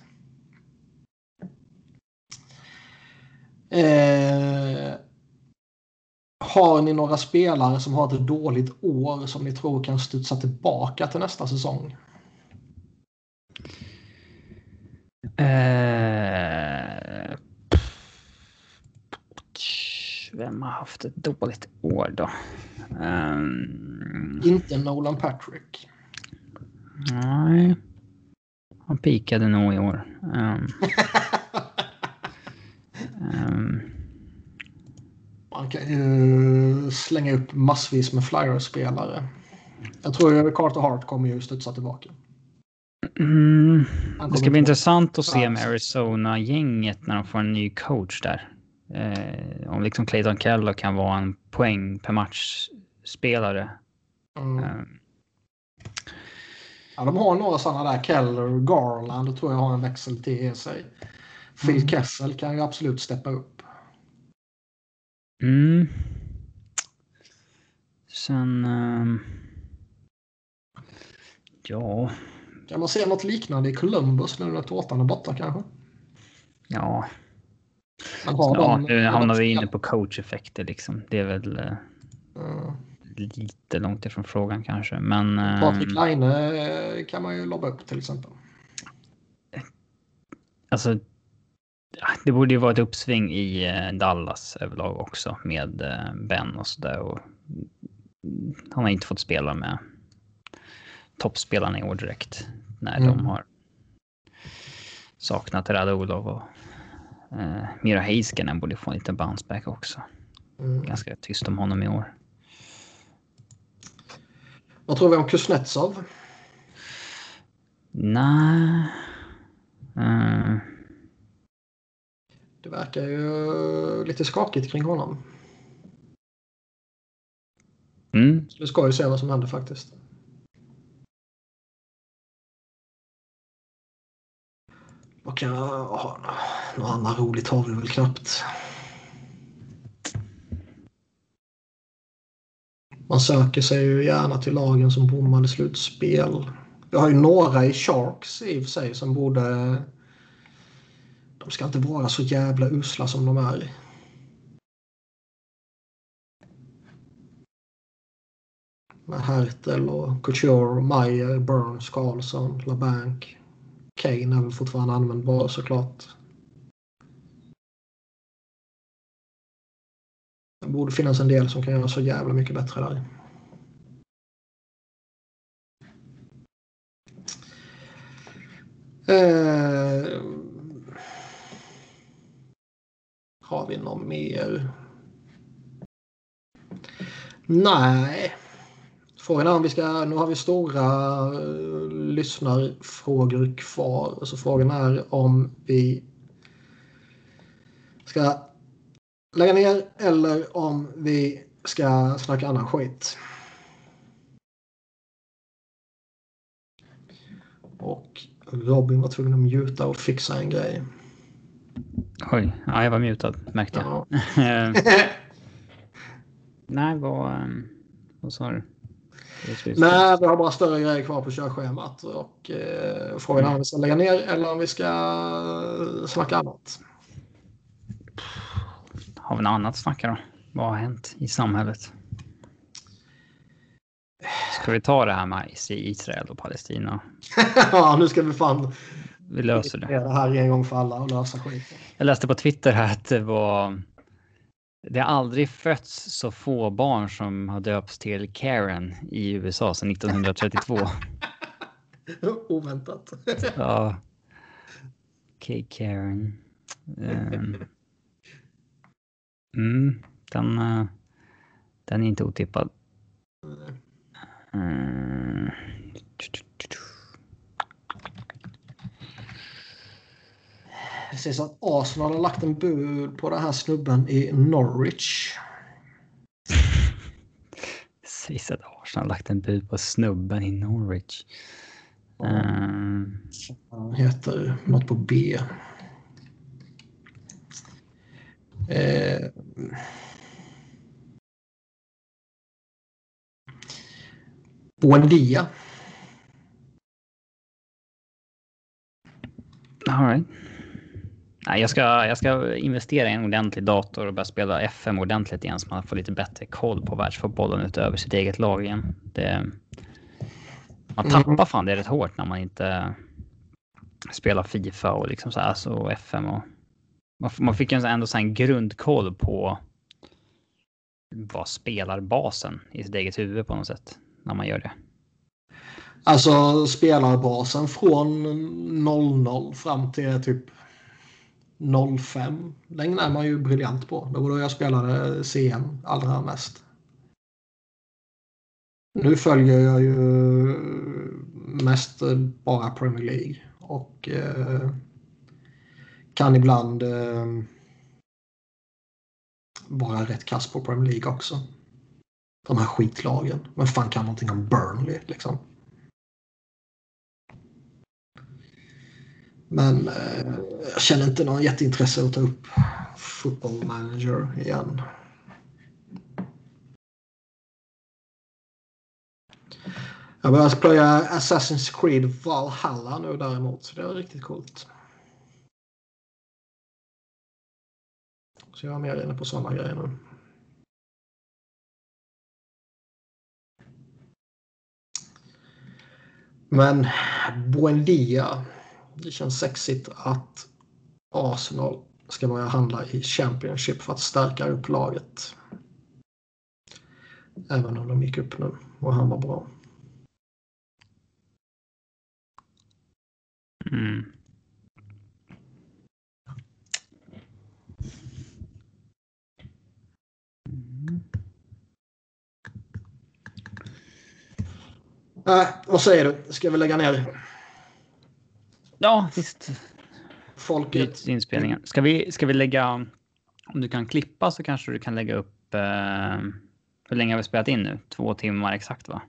Eh, har ni några spelare som har ett dåligt år som ni tror kan studsa tillbaka till nästa säsong? Eh, vem har haft ett dåligt år då? Um, Inte Nolan Patrick. Nej. Han pikade nog i år. Um, um, man kan ju slänga upp massvis med Flyers-spelare. Jag tror Carter Hart kommer ju studsa tillbaka. Mm. Det ska bli intressant att se med Arizona-gänget när de får en ny coach där. Eh, om liksom Clayton Keller kan vara en poäng per match-spelare. Mm. Eh. Ja, de har några sådana där. Keller och Garland tror jag har en växel till sig. Phil mm. Kessel kan ju absolut steppa upp. Mm. Sen... Um... Ja. Kan man se något liknande i Columbus nu när tårtan är borta kanske? Ja. Ja, nu hamnar vi inne på coach-effekter liksom. Det är väl uh, lite långt ifrån frågan kanske. Men... Patrik um, Laine eh, kan man ju lobba upp till exempel. Alltså det borde ju vara ett uppsving i eh, Dallas överlag också med Ben och sådär. Han har inte fått spela med toppspelarna i år direkt. När mm. de har saknat Radulov och eh, Mira Heiskanen borde få en liten bounce back också. Mm. Ganska tyst om honom i år. Vad tror vi om Kuznetsov? Nej. Uh. Det verkar ju lite skakigt kring honom. Mm. Det ska ju se vad som händer faktiskt. Vad kan jag ha? Något annat roligt har vi väl knappt. Man söker sig ju gärna till lagen som bommade slutspel. Vi har ju några i Sharks i och för sig som borde de ska inte vara så jävla usla som de är. Med Hertel och Couture, Meyer, Burns, Karlsson, LaBank. Kane är väl fortfarande användbar såklart. Det borde finnas en del som kan göra så jävla mycket bättre där. Eh, har vi något mer? Nej. Frågan är om vi ska... Nu har vi stora uh, lyssnarfrågor kvar. Så frågan är om vi ska lägga ner eller om vi ska snacka annan skit. Och Robin var tvungen att mjuta och fixa en grej. Oj, ja, jag var mutad märkte jag. Ja. Nej, vad, ehm, vad sa du? Nej, vi har bara större grejer kvar på körschemat. Och, eh, frågan är om vi ska lägga ner eller om vi ska snacka annat. Har vi något annat att snacka då? Vad har hänt i samhället? Ska vi ta det här med Israel och Palestina? ja, nu ska vi fan vi löser det. Det här en gång för alla och lösa skiten. Jag läste på Twitter här att det var Det har aldrig fötts så få barn som har döpts till Karen i USA sedan 1932. Oväntat. Ja. Okej, Karen. Um. Mm, den, uh, den är inte otippad. Mm. Sägs att Arsenal har lagt en bud på den här snubben i Norwich. Det sägs att Arsenal har lagt en bud på snubben i Norwich. Um. Han heter något på B. Eh. Buendia. All right. Nej, jag, ska, jag ska investera i en ordentlig dator och börja spela FM ordentligt igen så man får lite bättre koll på världsfotbollen utöver sitt eget lag igen. Det, man tappar fan det rätt hårt när man inte spelar Fifa och liksom så här, så FM och man, man fick ju ändå så en grundkoll på vad spelar basen i sitt eget huvud på något sätt när man gör det. Alltså spelarbasen från 00 fram till typ 05. Den är man ju briljant på. Det var då jag spelade CM allra mest. Nu följer jag ju mest bara Premier League och eh, kan ibland eh, vara rätt kass på Premier League också. De här skitlagen. Men fan kan någonting om Burnley liksom. Men eh, jag känner inte någon jätteintresse att ta upp football manager igen. Jag börjar plöja Assassin's Creed Valhalla nu däremot. Så det är riktigt coolt. Så jag är mer inne på sådana grejer nu. Men Buendia. Det känns sexigt att Arsenal ska börja handla i Championship för att stärka upp laget. Även om de gick upp nu och han var bra. Mm. Äh, vad säger du? Ska vi lägga ner? Ja, visst. Folket. Inspelningen. Ska vi, ska vi lägga... Om du kan klippa så kanske du kan lägga upp... Eh, hur länge har vi spelat in nu? Två timmar exakt va?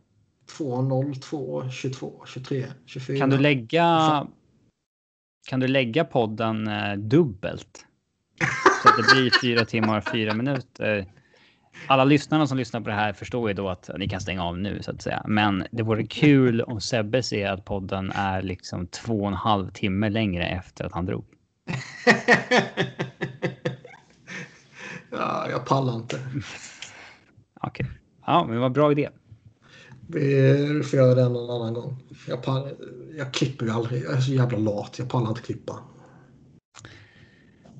2, 2, 22, 23, 24. Kan du lägga... Kan du lägga podden eh, dubbelt? Så att det blir fyra timmar och fyra minuter. Alla lyssnarna som lyssnar på det här förstår ju då att ni kan stänga av nu så att säga. Men det vore kul om Sebbe ser att podden är liksom två och en halv timme längre efter att han drog. ja, jag pallar inte. Okej. Okay. Ja, men vad bra idé. Vi får göra det någon annan gång. Jag, pallar, jag klipper ju aldrig. Jag är så jävla lat. Jag pallar inte klippa.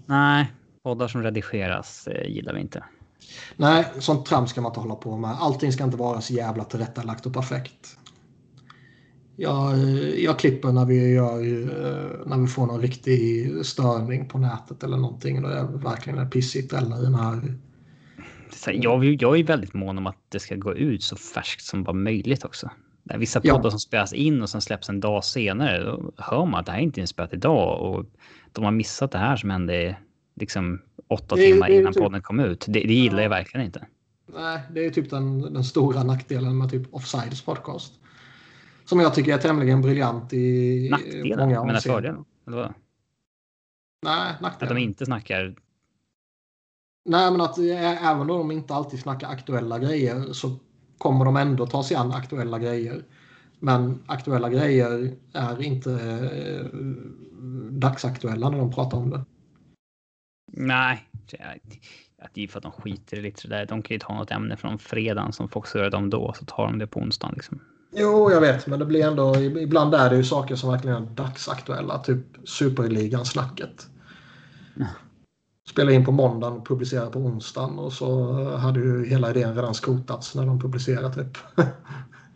Nej, poddar som redigeras eh, gillar vi inte. Nej, sånt trams ska man inte hålla på med. Allting ska inte vara så jävla tillrättalagt och perfekt. Jag, jag klipper när vi, gör, när vi får någon riktig störning på nätet eller någonting. Då är det verkligen pissigt eller den här... Jag, jag är väldigt mån om att det ska gå ut så färskt som bara möjligt också. Vissa poddar ja. som spelas in och sen släpps en dag senare, då hör man att det här är inte inspelat idag och de har missat det här som hände liksom åtta det, timmar det innan typ, podden kom ut. Det, det gillar jag verkligen inte. Nej, det är typ den, den stora nackdelen med typ Offsides podcast. Som jag tycker är tämligen briljant i Nackdelen? Många men fördelen? Eller vad? Nej, nackdelen. Att de inte snackar... Nej, men att även om de inte alltid snackar aktuella grejer så kommer de ändå ta sig an aktuella grejer. Men aktuella grejer är inte eh, dagsaktuella när de pratar om det. Nej, det är för att de skiter i lite sådär. De kan ju ta något ämne från fredagen som folk göra dem då, så tar de det på onsdagen. Liksom. Jo, jag vet, men det blir ändå, ibland är det ju saker som verkligen är dagsaktuella, typ superligan-snacket. spela in på måndagen och publicera på onsdagen och så hade ju hela idén redan skrotats när de publicerat typ.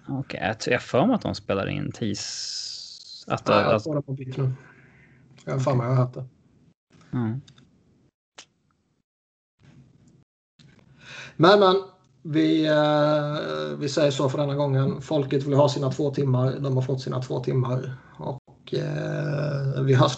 Okej, okay, jag för mig att de spelar in tis... Att, Nej, jag får det på bit nu. Jag har för mig att jag har hört det. Mm. Men, men. Vi, eh, vi säger så för denna gången. Folket vill ha sina två timmar. De har fått sina två timmar. Och eh, vi hörs